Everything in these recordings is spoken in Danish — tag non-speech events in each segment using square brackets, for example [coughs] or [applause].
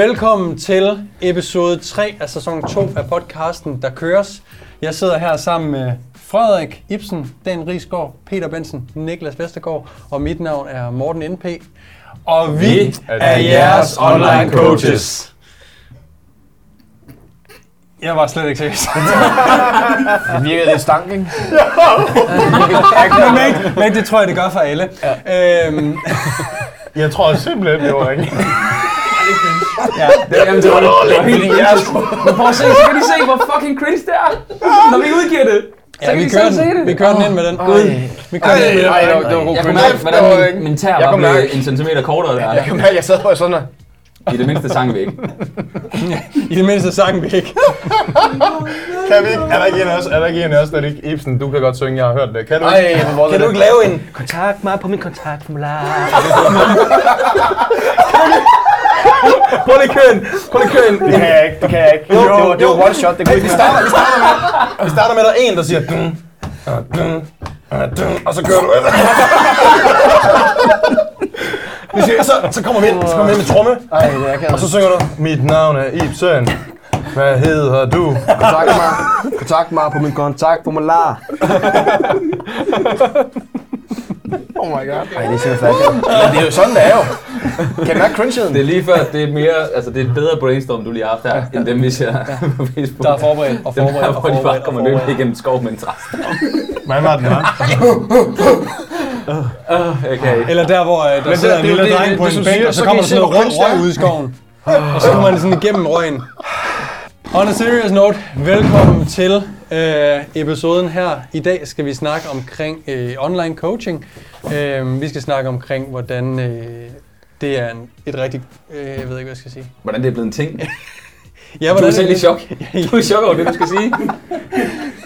Velkommen til episode 3 af sæson 2 af podcasten, der køres. Jeg sidder her sammen med Frederik Ibsen, Dan Rigsgaard, Peter Bensen, Niklas Vestergaard, og mit navn er Morten NP. Og vi er jeres online coaches. Jeg var slet ikke seriøs. [laughs] Det virkede lidt stank, ikke? men, men det tror jeg, det gør for alle. Ja. Øhm, Jeg tror simpelthen, det var ikke. Ja. Jamen, det var, det var helt jeres. Men prøv at se, så kan de se, hvor fucking cringe det er, når vi udgiver det. Så Ja, kan vi kører, selv se den, det. vi kører den ind med den. Vi kører den ind med den. Ej, det var, det god Jeg kunne mærke, hvordan min, min tær var blevet en centimeter kortere der. Jeg kan mærke, jeg sad på sådan her. I det mindste sang vi ikke. [laughs] I det mindste sang vi ikke. [laughs] Kan vi ikke? Er der ikke en af os, er der ikke en af os, der ikke Ibsen, du kan godt synge, jeg har hørt det. Kan du Ej, ikke? kan du ikke lave en? Kontakt mig på min kontaktformular. [laughs] Prøv lige køen. Prøv lige køen. Det kan jeg ikke, det kan jeg ikke. Jo, det var, det var one shot, det kunne Vi ikke starter, vi, starter med, vi starter med, at der er en, der siger dun, dun, dun, og så kører du. Vi siger, så, så kommer vi ind, så kommer vi ind med tromme, Ej, det er jeg og så synger du, mit navn er Ibsen, hvad hedder du? Kontakt mig, kontakt mig på min kontaktformular. Oh my god. Ej, det er simpelthen færdigt. Men det er jo sådan, det er jo. Kan du mærke cringeheden? Det er lige før, det er mere, altså det er et bedre brainstorm, du lige har haft her, end dem vi ser [laughs] på Facebook. Der er forberedt og forberedt der, og hvor de bare forberedt kommer løbende forberedt. igennem skov med en træst. Hvad var den, var? Okay. Eller der, hvor øh, der det- sidder en det er lille dreng på en bænk, og så så kommer der sådan noget rød røg ud i skoven. Og så kommer man sådan igennem røgen. On a serious note, velkommen til øh, episoden her. I dag skal vi snakke omkring øh, online coaching. Øh, vi skal snakke omkring, hvordan øh, det er en, et rigtig... Øh, jeg ved ikke, hvad jeg skal sige. Hvordan det er blevet en ting. Ja, Du er selv i chok. [laughs] Du er i chok over det, du skal sige.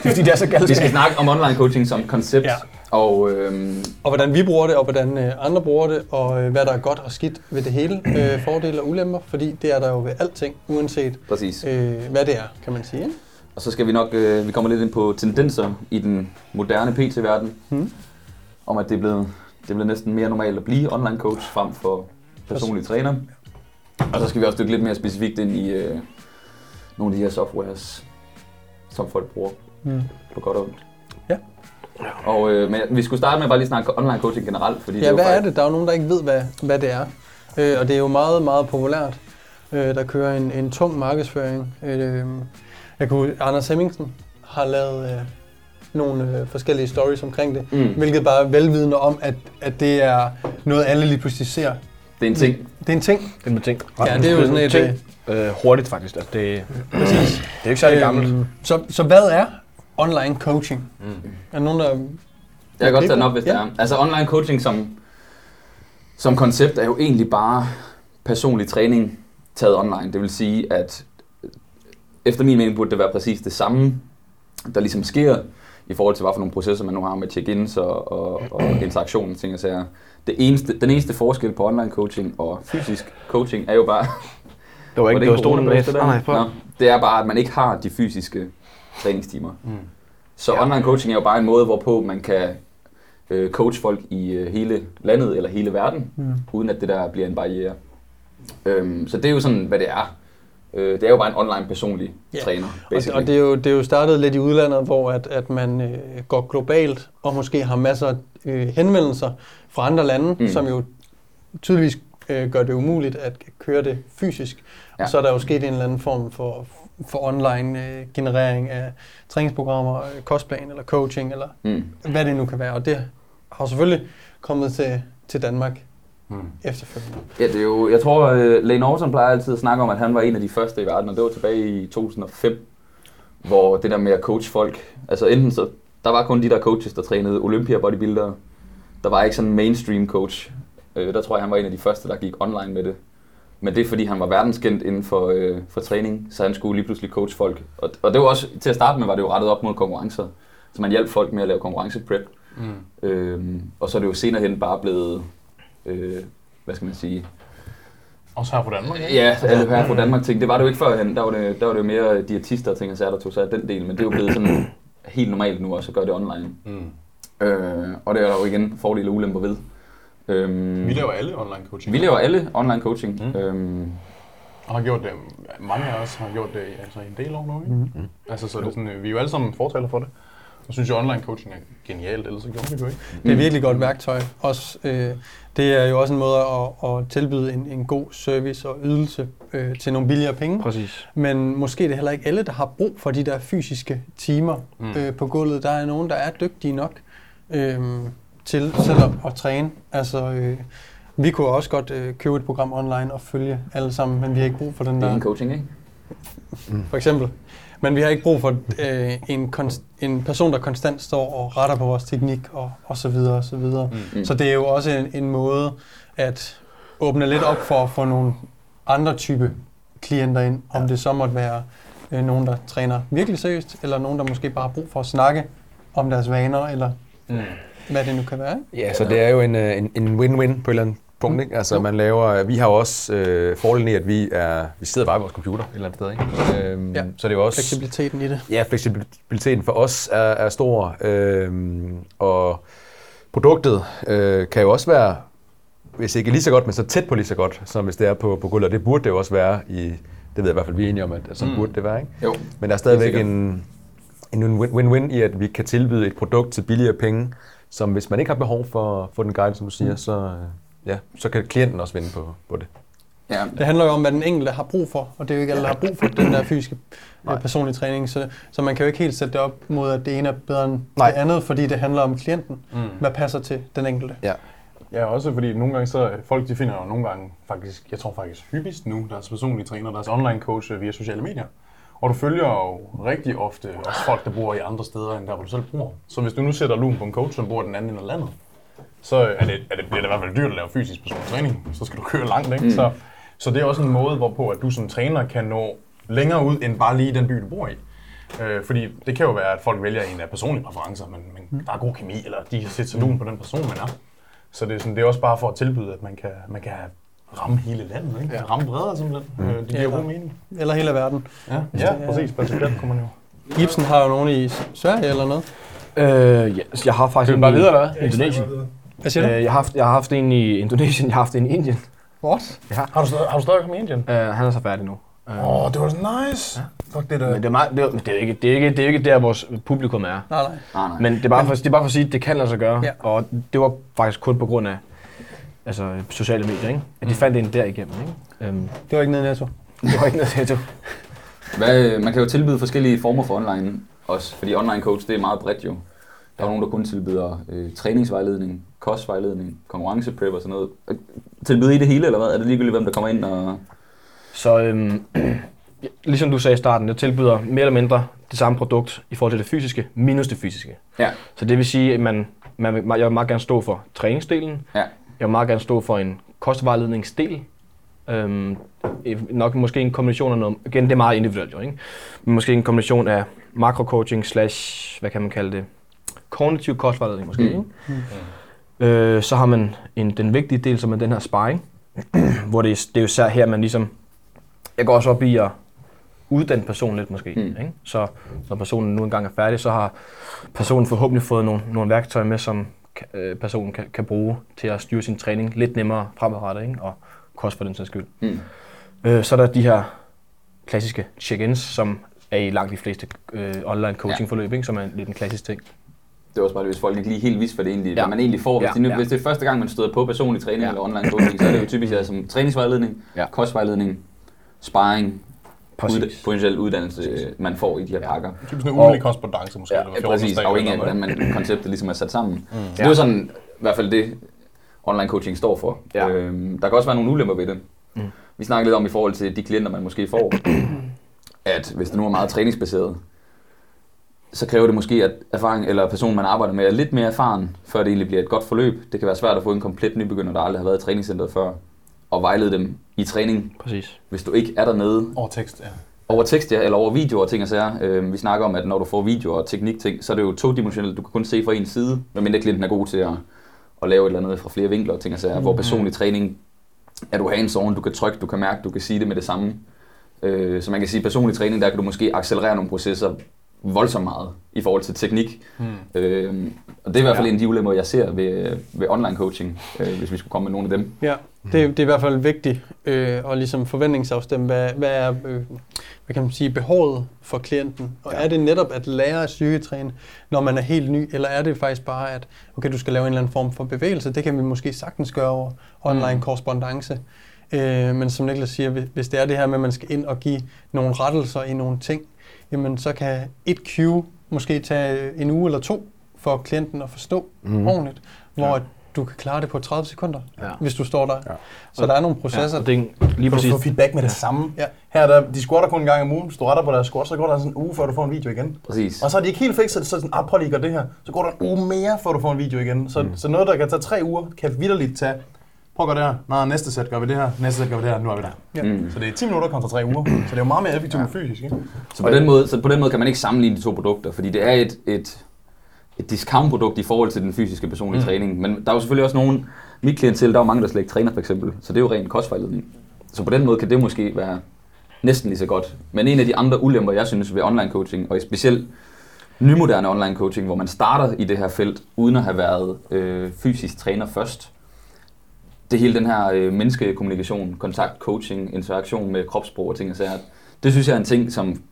Fordi det er så galt. Vi skal snakke om online coaching som koncept. Ja. Og øhm, Og hvordan vi bruger det, og hvordan øh, andre bruger det, og øh, hvad der er godt og skidt ved det hele. Øh, fordele og ulemper, fordi det er der jo ved alting, uanset præcis. øh, hvad det er, kan man sige. ikke? Og så skal vi nok, øh, vi kommer lidt ind på tendenser i den moderne PT-verden. Hmm. Om at det er, blevet, det er blevet næsten mere normalt at blive online coach frem for personlig træner. Og så skal vi også dykke lidt mere specifikt ind i øh, nogle af de her softwares, som folk bruger Mm. på godt og ondt. Ja. Og, øh, men vi skulle starte med bare lige snakke online coaching generelt. Fordi Ja, jo hvad er det? Der er jo nogen, der ikke ved, hvad, hvad det er. Øh, og det er jo meget, meget populært. Øh, der kører en, en tung markedsføring. Øh, jeg kunne, Anders Hemmingsen har lavet øh, nogle øh, forskellige stories omkring det, Mm. hvilket bare er velvidende om, at, at det er noget, alle lige pludselig ser. Det er en ting. Det er en ting. Det er med ting. Ja, det er jo sådan et... ting. Øh, hurtigt faktisk. Altså, det, [clears throat] Præcis. det er jo ikke særlig gammelt. Øhm, så, så hvad er online coaching? Mm. Er der nogen, der... Jeg kan godt tage den op, hvis Ja. det er. Altså online coaching som, som koncept er jo egentlig bare personlig træning taget online. Det vil sige, at efter min mening burde det være præcis det samme, der ligesom sker i forhold til, hvad for nogle processer man nu har med check-ins og, og, og interaktion ting og sager. Det eneste, den eneste forskel på online coaching og fysisk coaching er jo bare, Det var ikke, det var stolen med. Nej. Nå, det er bare, at man ikke har de fysiske træningstimer. Mm. Så ja. online coaching er jo bare en måde, hvorpå man kan øh, coach folk i øh, hele landet eller hele verden, mm. uden at det der bliver en barriere. Øhm, så det er jo sådan, hvad det er. Øh, det er jo bare en online personlig Ja. træner, Og, basically. og det, er jo, det er jo startet lidt i udlandet, hvor at, at man øh, går globalt, og måske har masser af øh, henvendelser fra andre lande, Mm. som jo tydeligvis øh, gør det umuligt at køre det fysisk. Ja. Og så er der jo sket en eller anden form for, for online øh, generering af træningsprogrammer, øh, kostplan eller coaching, eller Mm. hvad det nu kan være. Og det har selvfølgelig kommet til, til Danmark mm. efterfølgende. Ja, det er jo, jeg tror, uh, Lane Norton plejer altid at snakke om, at han var en af de første i verden, og det var tilbage i 2005, hvor det der med at coach folk, altså enten så, der var kun de der coaches, der trænede Olympia bodybuildere, der var ikke sådan en mainstream coach. Øh, der tror jeg, han var en af de første, der gik online med det. Men det er fordi, han var verdenskendt inden for, øh, for træning, så han skulle lige pludselig coach folk. Og, og det var også, til at starte med, var det jo rettet op mod konkurrencer. Så man hjalp folk med at lave konkurrenceprep. Mm. Øhm, og så er det jo senere hen bare blevet, øh, hvad skal man sige, Også her på Danmark, ikke? Ja, alle her fra Danmark ting. Det var det jo ikke førhen. Der var det, der var det jo mere diætister og ting, og sager, der tog sig af den del. Men det er jo blevet sådan helt normalt nu også at gøre det online. Mm. Øh, og det er der jo igen fordele og ulemper ved. Øhm, Vi laver alle online coaching. vi laver alle online coaching. Mm. Mm. Øhm, og har gjort det, mange af os har gjort det altså, en del år nu, ikke? Mm-hmm. Altså, så er det sådan, vi er jo alle sammen fortaler for det. Og synes jo, online coaching er genialt, ellers så gjorde vi det jo ikke. Det er et virkelig godt værktøj. Også, øh, det er jo også en måde at, at tilbyde en, en god service og ydelse øh, til nogle billigere penge. Præcis. Men måske er det heller ikke alle, der har brug for de der fysiske timer mm. øh, på gulvet. Der er nogen, der er dygtige nok øh, til selv at, at træne. Altså, øh, vi kunne også godt øh, købe et program online og følge alle sammen, men vi har ikke brug for den Det er der, en coaching, ikke? for eksempel. Men vi har ikke brug for øh, en, konst, en person, der konstant står og retter på vores teknik og, og så videre og så videre. Mm. Så det er jo også en, en måde at åbne lidt op for at få nogle andre type klienter ind, om det så måtte være øh, nogen, der træner virkelig seriøst, eller nogen, der måske bare har brug for at snakke om deres vaner, eller mm. hvad det nu kan være. Ikke? Ja, så det er jo en, øh, en, en win-win på et eller andet punkt, ikke? Altså, man laver, vi har jo også øh, fordelen i, at vi, er, vi sidder bare ved vores computer et eller andet sted, ikke? Øhm, Ja. Så det er jo også... Fleksibiliteten i det. Ja, fleksibiliteten for os er, er stor, øhm, og produktet øh, kan jo også være, hvis ikke lige så godt, men så tæt på lige så godt, som hvis det er på, på gulvet, og det burde det jo også være i, det ved jeg i hvert fald, vi er enige om, at sådan mm. burde det være, ikke? Jo. Men der er stadigvæk en, en win-win i, at vi kan tilbyde et produkt til billigere penge, som hvis man ikke har behov for at få den guide, som du siger, så, øh, ja, så kan klienten også vinde på, på det. Ja, Det handler jo om, hvad den enkelte har brug for, og det er jo ikke alle, der har brug for den der fysiske øh, personlige træning, så, så man kan jo ikke helt sætte det op mod, at det ene er bedre end Nej. det andet, fordi det handler om klienten. Mm. Hvad passer til den enkelte? Ja. Ja, også fordi nogle gange så, folk de finder jo nogle gange faktisk, jeg tror faktisk hyppigst nu, deres personlige træner, deres online coach øh, via sociale medier. Og du følger jo rigtig ofte også folk, der bor i andre steder, end der, hvor du selv bor. Så hvis du nu sætter lumen på en coach, som bor i den anden ende af landet, så er det, er det, bliver det i hvert fald dyrt at lave fysisk personlig træning. Så skal du køre langt, ikke? Mm. Så, så det er også en måde, hvorpå at du som træner kan nå længere ud, end bare lige den by, du bor i. Øh, fordi det kan jo være, at folk vælger en af personlige præferencer, men, men der er god kemi, eller de kan sætte sig lumen på den person, man er. Så det er, sådan, det er også bare for at tilbyde, at man kan, man kan ramme hele landet, ikke? Ja. Ramme bredere simpelthen. Mm. Øh, det giver god mening. Eller hele verden. Ja, ja præcis. Principielt kunne man jo. Gibson har jo nogen i Sverige eller noget. Øh, ja, jeg har faktisk Skal vi bare i videre, eller hvad? Indonesien. Hvad siger du? Øh, jeg, har haft, jeg har haft en i Indonesien, jeg har haft en i Indien. What? Har du, stadig- har du stadig kommet i Indien? Øh, han er så færdig nu. Øh, Åh, oh, det var så nice. Ja. Fuck det der. men det er, meget, det, er, det, er ikke, det, er ikke, det er ikke der, vores publikum er. Nej, nej. nej, nej. Men det er bare for, det er bare for at sige, at det kan lade sig gøre. Ja. Og det var faktisk kun på grund af altså, sociale medier, ikke? At de fandt en der igennem. Ikke? Øhm, Det var ikke nede i netto. det var ikke noget til. Hvad, man kan jo tilbyde forskellige former for online også, fordi online coach det er meget bredt jo. Der er nogen, der kun tilbyder øh, træningsvejledning, kostvejledning, konkurrenceprep og sådan noget. Tilbyder I det hele, eller hvad? Er det ligegyldigt, hvem der kommer ind og... Så øhm, [clears throat] ligesom du sagde i starten, jeg tilbyder mere eller mindre det samme produkt i forhold til det fysiske, minus det fysiske. Ja, Så det vil sige, at man, man, jeg vil meget gerne stå for træningsdelen. ja. Jeg vil meget gerne stå for en kostvejledningsdel. Øhm, nok måske en kombination af noget, igen det er meget individuelt jo, ikke? Men måske en kombination af makrocoaching slash, hvad kan man kalde det, kognitiv kostvejledning måske, Mm. ikke? Øh, så har man en, den vigtige del, som er den her sparring, [clears throat] hvor det, det er jo især her, man ligesom, jeg går også op i at uddanne personen lidt måske, Mm. ikke? Så når personen nu engang er færdig, så har personen forhåbentlig fået nogle, nogle værktøjer med, som øh, personen kan, kan bruge til at styre sin træning lidt nemmere fremadrettet, ikke? og kost for den sags skyld. Mm. Øh, så er der de her klassiske check-ins, som er i langt de fleste øh, online coaching forløb, ikke? som er lidt en klassisk ting. Det er også bare det, hvis folk ikke lige helt vidste, hvad, det egentlig, Ja. hvad man egentlig får. Hvis, Ja, de nu, ja. hvis det er første gang, man støder på personlig træning Ja. eller online coaching, så er det jo typisk altså, som træningsvejledning, Ja. kostvejledning, sparring, Præcis. ud, potentiel uddannelse, man får i de her pakker. Typisk sådan en ugentlig korrespondance måske. Ja, eller Ja, 14 præcis, afhængig af, hvordan man, konceptet ligesom er sat sammen. Mm. Så det er Ja. sådan, i hvert fald det, online coaching står for. Ja. Øhm, der kan også være nogle ulemper ved det. Mm. Vi snakker lidt om i forhold til de klienter, man måske får, [clears throat] at hvis det nu er meget træningsbaseret, så kræver det måske, at erfaring eller personen, man arbejder med, er lidt mere erfaren, før det egentlig bliver et godt forløb. Det kan være svært at få en komplet nybegynder, der aldrig har været i træningscenteret før, og vejlede dem i træning, Præcis. hvis du ikke er dernede Over tekst, ja. over tekst, ja, eller over videoer og ting og sager. Øh, vi snakker om, at når du får videoer og teknikting, så er det jo todimensionelt. Du kan kun se fra en side, medmindre klienten er god til at, at lave et eller andet fra flere vinkler og ting og sager. Mm. Hvor personlig træning er du hands on, du kan trykke, du kan mærke, du kan sige det med det samme. Øh, så man kan sige, personlig træning, der kan du måske accelerere nogle processer voldsomt meget i forhold til teknik. Mm. Øh, og det er i hvert fald en af de ulemper, jeg ser ved, ved online coaching, øh, hvis vi skulle komme med nogle af dem. Ja. Det, det er i hvert fald vigtigt øh, at ligesom forventningsafstemme, hvad, hvad er øh, hvad kan man sige, behovet for klienten. Og ja. er det netop at lære at styrketræne, når man er helt ny, eller er det faktisk bare, at okay, du skal lave en eller anden form for bevægelse. Det kan vi måske sagtens gøre over online korrespondence. Øh, men som Niklas siger, hvis- hvis det er det her med, at man skal ind og give nogle rettelser i nogle ting, jamen så kan et cue måske tage en uge eller to for klienten at forstå mm. ordentligt, hvor Ja. ja. du kan klare det på 30 sekunder, Ja. hvis du står der. Ja. Så der er nogle processer. Og det er lige Kan du præcis. få feedback med det samme? Ja. Her der, de squatter kun en gang om ugen. Hvis du retter på deres squat, så går der sådan en uge, før du får en video igen. Præcis. Og så er de ikke helt fikset, så er det sådan, ah, prøv lige at gøre det her. Så går der en uge mere, før du får en video igen. Så, mm. så noget, der kan tage tre uger, kan vidderligt tage, prøv at gøre det her. Nej, næste sæt gør vi det her. Næste sæt gør vi det her. Nu er vi der. Ja. Mm. Så det er 10 minutter kontra tre uger. Så det er jo meget mere effektivt ja. fysisk, ikke? Så på, den måde, så på den måde kan man ikke sammenligne de to produkter, fordi det er et, et, et discountprodukt i forhold til den fysiske personlige mm. træning. Men der er jo selvfølgelig også nogen, mit klientel, der er jo mange, der slet ikke træner for eksempel, så det er jo ren kostvejledning. Så på den måde kan det måske være næsten lige så godt. Men en af de andre ulemper, jeg synes ved online coaching, og specielt nymoderne online coaching, hvor man starter i det her felt, uden at have været øh, fysisk træner først, det hele den her øh, menneskekommunikation, kontakt, coaching, interaktion med kropssprog og ting og sager. Det synes jeg er en ting, som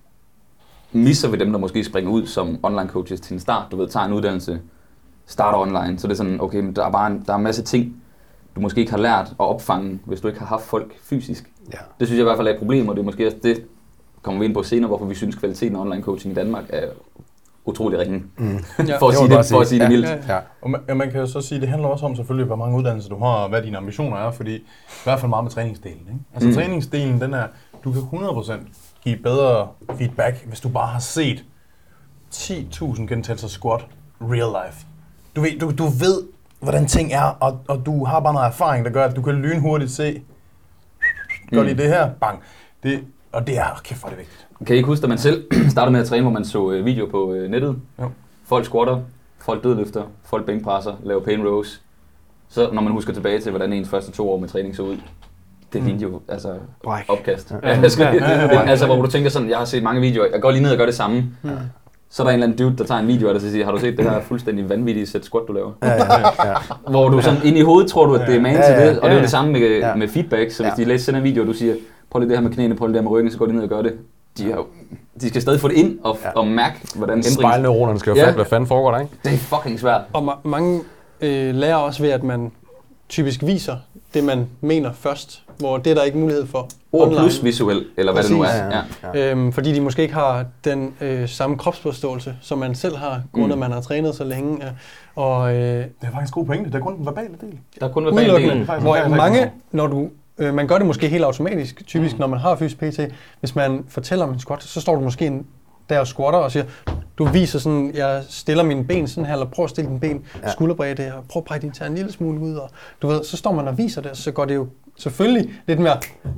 misser ved dem, der måske springer ud som online coaches til en start. Du ved, tager en uddannelse, starter online, så det er sådan, okay, men der er bare en, der er en masse ting, du måske ikke har lært at opfange, hvis du ikke har haft folk fysisk. Ja. Det synes jeg i hvert fald er et problem, og det er måske også det, kommer vi ind på senere, hvorfor vi synes, kvaliteten af online coaching i Danmark er utrolig ringe. Mm. [laughs] Ja. for, at Det sige man det, for at sige det Ja. mildt. Ja. Ja. Og man, ja, man kan jo så sige, at det handler også om selvfølgelig, hvor mange uddannelser du har, og hvad dine ambitioner er, fordi i hvert fald meget med træningsdelen. Ikke? Altså Mm. træningsdelen, den er, du kan 100% give bedre feedback, hvis du bare har set 10.000 gentagelser squat real life. Du ved, du, du ved hvordan ting er, og, og du har bare noget erfaring, der gør, at du kan lynhurtigt se, gør lige Mm. det her, bang. Det, og det er, kæft hvor er det vigtigt. Kan I ikke huske, da man selv [clears throat] startede med at træne, hvor man så øh, video på øh, nettet? Jo. Folk squatter, folk dødløfter, folk bænkpresser, laver pain rows. Så når man husker tilbage til, hvordan ens første to år med træning så ud, det lignede jo altså Bræk. opkast. Ja. [laughs] Ja. Skal, Ja, ja, ja. [laughs] altså, hvor du tænker sådan, jeg har set mange videoer, jeg går lige ned og gør det samme. Så er der en eller anden dude, der tager en video af dig og siger, har du set det her fuldstændig vanvittige sæt squat, du laver? Ja, ja, ja. Hvor du sådan ind i hovedet tror du, at det er man Ja, til ja, det, og det er ja, jo ja. det samme med, Ja. med feedback. Så hvis Ja. de læser sender en video, og du siger, prøv lige det her med knæene, prøv lige det her med ryggen, så går de ned og gør det. De, har, jo- de skal stadig få det ind og, Ja. og mærke, hvordan ændringen... Spejlneuronerne skal jo Ja. fatte, hvad fanden foregår der, ikke? Det er fucking svært. Og ma- mange øh, lærer også ved, at man typisk viser det, man mener først, hvor det er der ikke mulighed for Ord plus visuel, eller hvad det nu er. Præcis. Ja. ja. Øhm, fordi de måske ikke har den øh, samme kropsforståelse, som man selv har, grundet Mm. man har trænet så længe. Og øh, Det er faktisk god pointe. Det er kun den verbale del. Der er kun verbal udelukkende, delen. faktisk hvor mange, del. når du, øh, man gør det måske helt automatisk, typisk når man har fysisk PT, hvis man fortæller om en squat, så står du måske en, der og squatter og siger, du viser sådan, jeg stiller mine ben sådan her, eller prøv at stille dine ben Ja. skulderbredde, og prøv at brække din tær en lille smule ud, og du ved, så står man og viser det, og så går det jo selvfølgelig lidt mere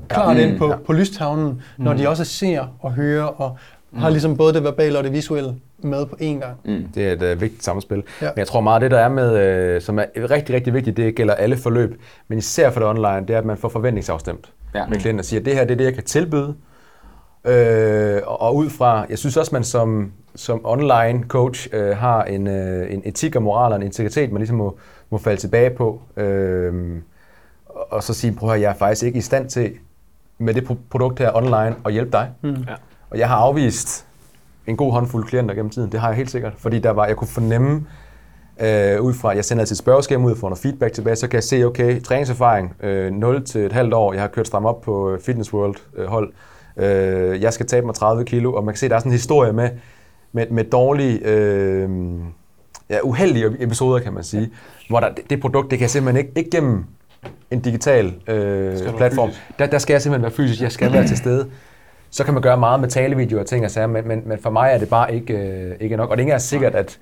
klart Ja. ind på, Ja. på lystavlen, når de også ser og hører, og har ligesom både det verbale og det visuelle med på én gang. Mm. Det er et øh, vigtigt samspil. Ja. Men jeg tror meget, det der er med, øh, som er rigtig, rigtig vigtigt, det gælder alle forløb, men især for det online, det er, at man får forventningsafstemt Ja. med klienten og siger, det her det er det, jeg kan tilbyde. Øh, og, og ud fra, jeg synes også, man som, som online coach øh, har en, øh, en etik og moral og en integritet, man ligesom må, må falde tilbage på. Øh, og- og så sige, prøv at høre, jeg er faktisk ikke i stand til med det pro- produkt her online at hjælpe dig. Mm. Ja. Og jeg har afvist en god håndfuld klienter gennem tiden. Det har jeg helt sikkert. Fordi der var, jeg kunne fornemme, øh, ud fra, jeg sender altid et spørgeskema ud får noget feedback tilbage, så kan jeg se, okay, træningserfaring, øh, 0 til et halvt år, jeg har kørt stram op på øh, Fitness World øh, hold, øh, jeg skal tabe mig 30 kilo, og man kan se, der er sådan en historie med, med, med dårlige, øh, ja, uheldige episoder, kan man sige, hvor der, det, det produkt, det kan jeg simpelthen ikke, ikke gennem en digital øh, platform, der, der skal jeg simpelthen være fysisk, jeg skal være til stede. Så kan man gøre meget med talevideoer og ting og sager, men, men, men for mig er det bare ikke, øh, ikke nok. Og det er ikke sikkert, at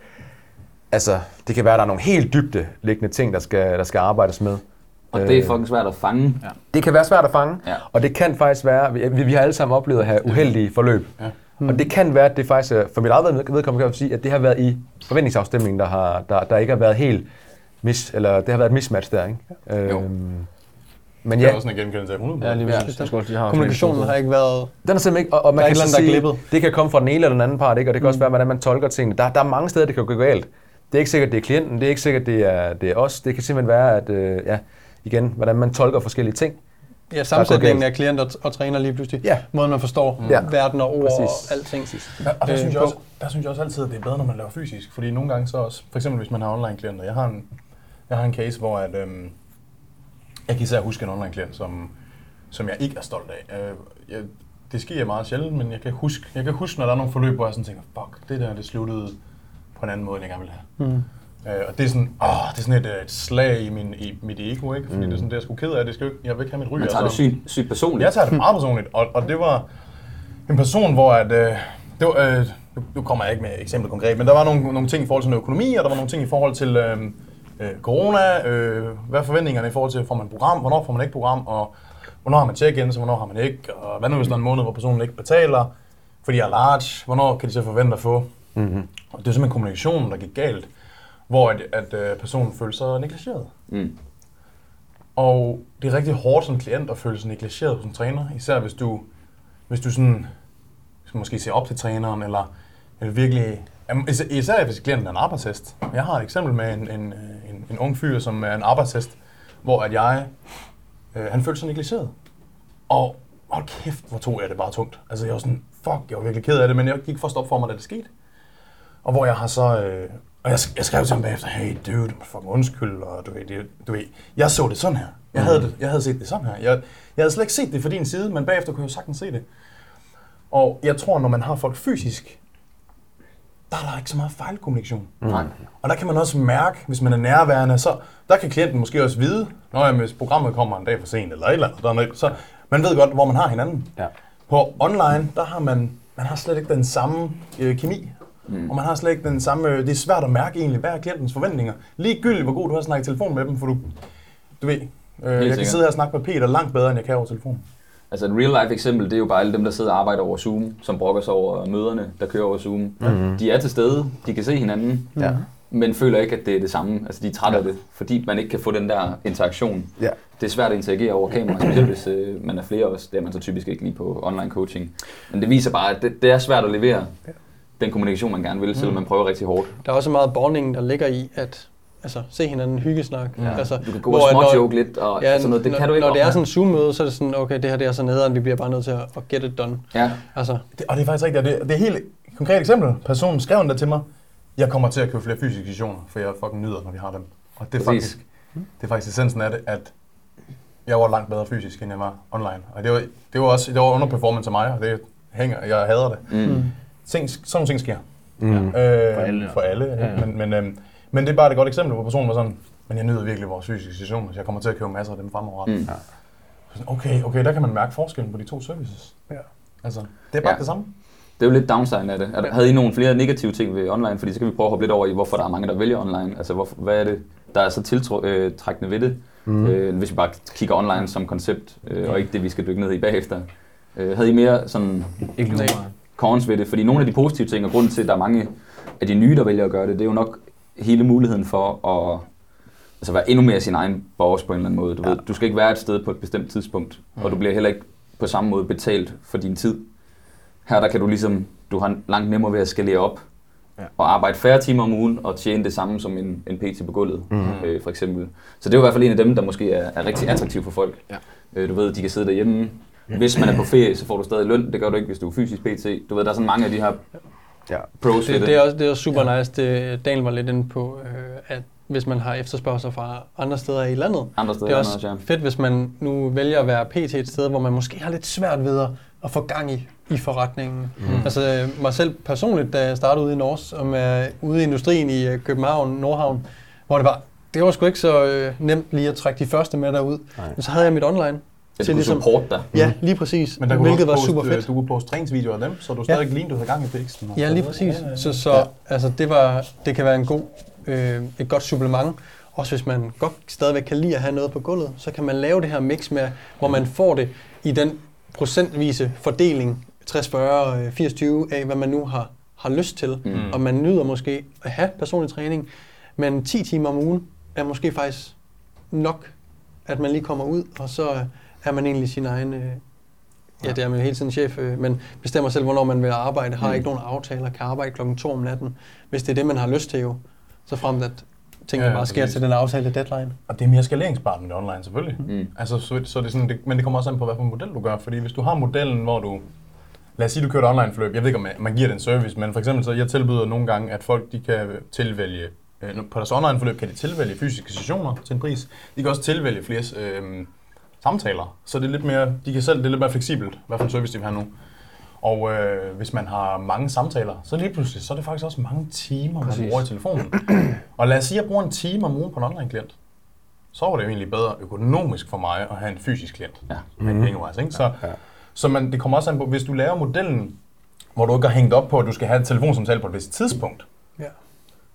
altså, det kan være, at der er nogle helt dybde liggende ting, der skal, der skal arbejdes med. Og det er fucking svært at fange. Ja. Det kan være svært at fange, Ja. og det kan faktisk være, vi, vi har alle sammen oplevet at have uheldige forløb. Ja. Og det kan være, at det faktisk, for mit eget vedkommende kan jeg sige, at det har været i forventningsafstemningen, der, har, der, der ikke har været helt mis, eller det har været et mismatch der, ikke? Øhm, men Det er ja, også en genkendelse af 100. Ja, lige Ja. skal også lige have Kommunikationen har ikke været... den er simpelthen ikke, og, og man Der er kan så eller andet, der er sige, det kan komme fra den ene eller den anden part, ikke? og det kan også være, hvordan man tolker tingene. Der, der er mange steder, det kan gå galt. Det er ikke sikkert, det er klienten, det er ikke sikkert, det er, det er os. Det kan simpelthen være, at øh, ja, igen, hvordan man tolker forskellige ting. Ja, sammensætningen af klient og, og træner lige pludselig. Ja. Måden man forstår Ja. verden og ord Præcis. og alting. Ja, og der, øh, synes jeg også, der synes jeg også altid, at det er bedre, når man laver fysisk. Fordi nogle gange så også, for eksempel hvis man har online-klienter. Jeg har en, jeg har en case, hvor at, øhm, jeg kan især huske en online-klient, som, som jeg ikke er stolt af. Øh, jeg, det sker meget sjældent, men jeg kan, huske, jeg kan huske, når der er nogle forløb, hvor jeg sådan tænker, fuck, det der, det sluttede på en anden måde, end jeg gerne ville have. Mm. Øh, og det er sådan, åh, det er sådan et, øh, et slag i, min, i mit ego, ikke? Fordi mm. det er sådan, det jeg sgu ked af, det skal jo ikke, jeg vil ikke have mit ryg. Man tager og det sygt, sygt personligt. jeg tager det meget personligt, og, og det var en person, hvor at, øh, det var, øh, nu, kommer jeg ikke med eksempel konkret, men der var nogle, nogle ting i forhold til noget økonomi, og der var nogle ting i forhold til øh, øh, corona, øh, hvad er forventningerne i forhold til, får man program, hvornår får man ikke program, og hvornår har man check-ins, og hvornår har man ikke, og hvad nu hvis der er en måned, hvor personen ikke betaler, fordi jeg er large, hvornår kan de så forvente at få? Mm-hmm. Og det er simpelthen kommunikationen, der gik galt, hvor at, at øh, personen følte sig negligeret. Mm. Og det er rigtig hårdt som klient at føle sig negligeret som træner, især hvis du, hvis du sådan, måske ser op til træneren, eller, eller virkelig, Jamen, især- især hvis klienten er en arbejdshest. Jeg har et eksempel med en, en, en, en ung fyr, som er en arbejdshest, hvor at jeg, øh, han følte sig negligeret. Og hold kæft, hvor tog jeg det bare tungt. Altså jeg var sådan, fuck, jeg var virkelig ked af det, men jeg gik først op for mig, da det skete. Og hvor jeg har så... Øh, og jeg, jeg skrev til ham bagefter, hey dude, fucking undskyld, og du ved, det, du ved, jeg så det sådan her. Jeg havde, det, jeg havde set det sådan her. Jeg, jeg havde slet ikke set det fra din side, men bagefter kunne jeg jo sagtens se det. Og jeg tror, når man har folk fysisk, der er der ikke så meget fejlkommunikation. Nej. Og der kan man også mærke, hvis man er nærværende, så der kan klienten måske også vide, når jeg, hvis programmet kommer en dag for sent eller et eller andet, der er noget, så man ved godt, hvor man har hinanden. Ja. På online, der har man, man har slet ikke den samme øh, kemi. Mm. Og man har slet ikke den samme, øh, det er svært at mærke egentlig, hvad er klientens forventninger. Ligegyldigt, hvor god du har snakket i telefon med dem, for du, du ved, øh, jeg kan sikkert. sidde her og snakke med Peter langt bedre, end jeg kan over telefon. Altså et real life eksempel, det er jo bare alle dem, der sidder og arbejder over Zoom, som brokker sig over møderne, der kører over Zoom. Mm-hmm. De er til stede, de kan se hinanden, Ja. men føler ikke, at det er det samme. Altså de er trætte af det, fordi man ikke kan få den der interaktion. Ja. Det er svært at interagere over kamera, specielt hvis øh, man er flere også. Det er man så typisk ikke lige på online coaching. Men det viser bare, at det, det er svært at levere den kommunikation, man gerne vil, selvom man prøver rigtig hårdt. Der er også meget bonding, der ligger i at altså, se hinanden, hyggesnak. Ja. Altså, Du kan gå hvor og småjoke lidt og Ja, sådan noget. Det når, kan du ikke når det er sådan en Zoom-møde, så er det sådan, okay, det her det er så nederen, vi bliver bare nødt til at, at get it done. Ja, Altså, Det, og det er faktisk rigtigt, det, det er helt konkret eksempel. Personen skrev endda til mig, jeg kommer til at købe flere fysiske sessioner, for jeg fucking nyder, når vi har dem. Og det er, Præcis. faktisk, det er faktisk essensen af det, at jeg var langt bedre fysisk, end jeg var online. Og det var, det var også det var underperformance af mig, og det hænger, jeg hader det. mm. Ting, sådan nogle ting sker. Mm. Øh, for alle, For alle ja, ja. Men, men, øhm, men det er bare et godt eksempel, hvor personen var sådan, men jeg nyder virkelig vores fysiske sessioner, så jeg kommer til at købe masser af dem fremover. Mm. Sådan, Okay, okay, der kan man mærke forskellen på de to services. Ja. Altså, det er bare Ja. det samme. Det er jo lidt downside af det. Er der- Havde I nogle flere negative ting ved online? Fordi så kan vi prøve at hoppe lidt over i, hvorfor der er mange, der vælger online. Altså, hvorfor, hvad er det, der er så tiltrækkende ved det? Mm. Øh, hvis vi bare kigger online som koncept, øh, og ikke det, vi skal dykke ned i bagefter. Øh, havde I mere sådan Ikke cons ved det? Fordi nogle af de positive ting, og grunden til, at der er mange af de nye, der vælger at gøre det, det er jo nok hele muligheden for at altså være endnu mere sin egen boss på en eller anden måde. Du, ja. ved, du skal ikke være et sted på et bestemt tidspunkt, og du bliver heller ikke på samme måde betalt for din tid. Her der kan du ligesom, du har langt nemmere ved at skalere op, ja. og arbejde færre timer om ugen, og tjene det samme som en, en PT på gulvet, mm. øh, for eksempel. Så det er jo i hvert fald en af dem, der måske er, er rigtig attraktiv for folk. Ja. Øh, du ved, de kan sidde derhjemme. Hvis man er på ferie, så får du stadig løn. Det gør du ikke, hvis du er fysisk PT. Du ved, der er sådan mange af de her Ja. pros det, det. det, er også, det er også super nice, det Daniel var lidt inde på, øh, at hvis man har efterspørgsel fra andre steder i landet, Andre steder det er også, også ja. fedt, hvis man nu vælger at være PT et sted, hvor man måske har lidt svært ved at, få gang i, i forretningen. Mm. Altså øh, mig selv personligt, da jeg startede ude i Norge, som er ude i industrien i øh, København, Nordhavn, hvor det var, det var sgu ikke så øh, nemt lige at trække de første med derud. Nej. Men så havde jeg mit online. Jeg til ligesom- support dig. Ja, lige præcis. Men der kunne hvilket du var super fedt. Du kunne poste træningsvideoer af dem, så du stadig ja. lignede, du havde gang i væksten. og Ja, lige præcis. Ja, ja, ja. Så, så Ja. altså, det, var, det kan være en god, øh, et godt supplement. Også hvis man godt stadigvæk kan lide at have noget på gulvet, så kan man lave det her mix med, hvor man får det i den procentvise fordeling, 60-40, øh, 80-20 af, hvad man nu har, har lyst til. Mm. Og man nyder måske at have personlig træning, men 10 timer om ugen er måske faktisk nok, at man lige kommer ud, og så er man egentlig sin egen... Øh, ja, det er man jo hele tiden chef, øh, men bestemmer selv, hvornår man vil arbejde, har Mm. ikke nogen aftaler, kan arbejde klokken 2 om natten, hvis det er det, man har lyst til jo. Så frem at ting, der Ja, bare sker til den aftalte deadline. Og det er mere skaleringsbart end det online, selvfølgelig. Mm. Altså, så, så er det sådan, det, men det kommer også an på, hvad for en model du gør. Fordi hvis du har modellen, hvor du... Lad os sige, du kører et online forløb. Jeg ved ikke, om man giver den service, men for eksempel så jeg tilbyder nogle gange, at folk de kan tilvælge... øh, På deres online forløb kan de tilvælge fysiske sessioner til en pris. De kan også tilvælge flere øh, samtaler. Så det er lidt mere, de kan selv, det er lidt mere fleksibelt, hvad for en service de vil have nu. Og øh, hvis man har mange samtaler, så lige pludselig, så er det faktisk også mange timer, man Præcis. bruger i telefonen. [clears throat] og lad os sige, at jeg bruger en time om ugen på en online-klient. Så var det jo egentlig bedre økonomisk for mig at have en fysisk klient. Ja. Med mm. pengewise, ikke? Så, så man, det kommer også an på, hvis du laver modellen, hvor du ikke har hængt op på, at du skal have en telefonsamtale på et vist tidspunkt, Ja.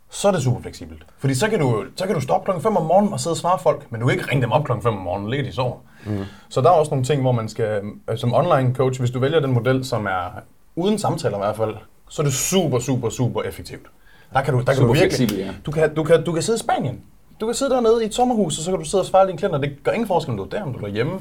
så er det super fleksibelt. Fordi så kan du, så kan du stoppe klokken 5 om morgenen og sidde og svare folk, men du kan ikke ringe dem op klokken 5 om morgenen, ligger de sover. Mm. Så der er også nogle ting, hvor man skal, øh, som online coach, hvis du vælger den model, som er uden samtaler i hvert fald, så er det super, super, super effektivt. Der kan du, der kan Super du virkelig, fleksibel, ja. du kan, du, kan, du kan sidde i Spanien. Du kan sidde dernede i et sommerhus, og så kan du sidde og svare dine klienter. Det gør ingen forskel, om du er der, om du er hjemme.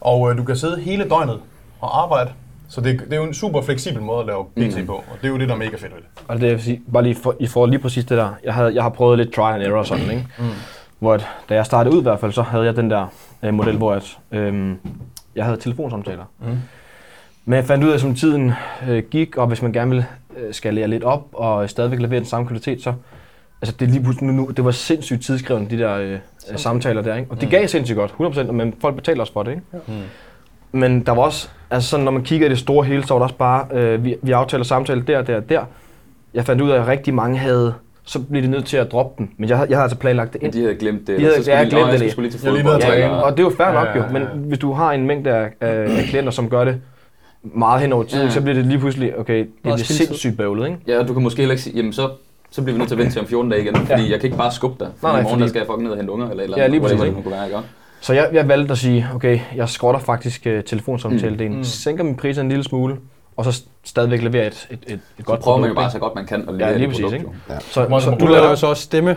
Og øh, du kan sidde hele døgnet og arbejde. Så det, det er jo en super fleksibel måde at lave PT Mm. på, og det er jo det, der er mega fedt ved det. Og det er, jeg vil sige, bare lige for, i forhold lige præcis det der. Jeg, havde, jeg har prøvet lidt try and error og sådan, ikke? Mm. Hvor at, da jeg startede ud i hvert fald, så havde jeg den der øh, model, hvor at, øh, jeg havde telefonsamtaler. Mm. Men jeg fandt ud af, at som tiden øh, gik, og hvis man gerne ville øh, skalere lidt op, og stadigvæk levere den samme kvalitet, så altså det, er lige pludselig nu, nu, det var sindssygt tidskrævende, de der øh, samtaler der. Ikke? Og det gav sindssygt godt, 100%, men folk betaler også for det. Ikke? Mm. Men der var også, altså sådan, når man kigger i det store hele, så var der også bare, øh, vi, vi aftaler samtale der, der, der. Jeg fandt ud af, at rigtig mange havde, så blev de nødt til at droppe den. Men jeg, jeg havde altså planlagt det Men ind. de havde glemt det. De havde- så skulle ja, de- glemt det jeg lige. skulle lige til Jeg lige fodbold. Ja, ja, og det er jo fair Ja, nok ja, jo, ja. men hvis du har en mængde af, af, af klienter, som gør det meget hen over tid, Ja. så bliver det lige pludselig, okay, det bliver sindssygt bøvlet, ikke? Ja, og du kan måske heller ikke sige, jamen så, så bliver vi nødt til at vente til om 14 dage igen, fordi Ja. jeg kan ikke bare skubbe dig, Nej, nej, i morgen fordi- der skal jeg fucking ned og hente unger, eller et eller Ja, andet, lige whatever præcis, det nu kunne være, ikke? Så jeg, jeg valgte at sige, okay, jeg skrotter faktisk uh, telefonsamtale-delen, Mm. mm. sænker min priser en lille smule, og så stadigvæk leverer et, et, et, et Så godt prøver man jo produkt, bare så godt man kan at Ja, levere lige det præcis, produkt. ikke? jo. Så, så, må- Du laver jo så også stemme.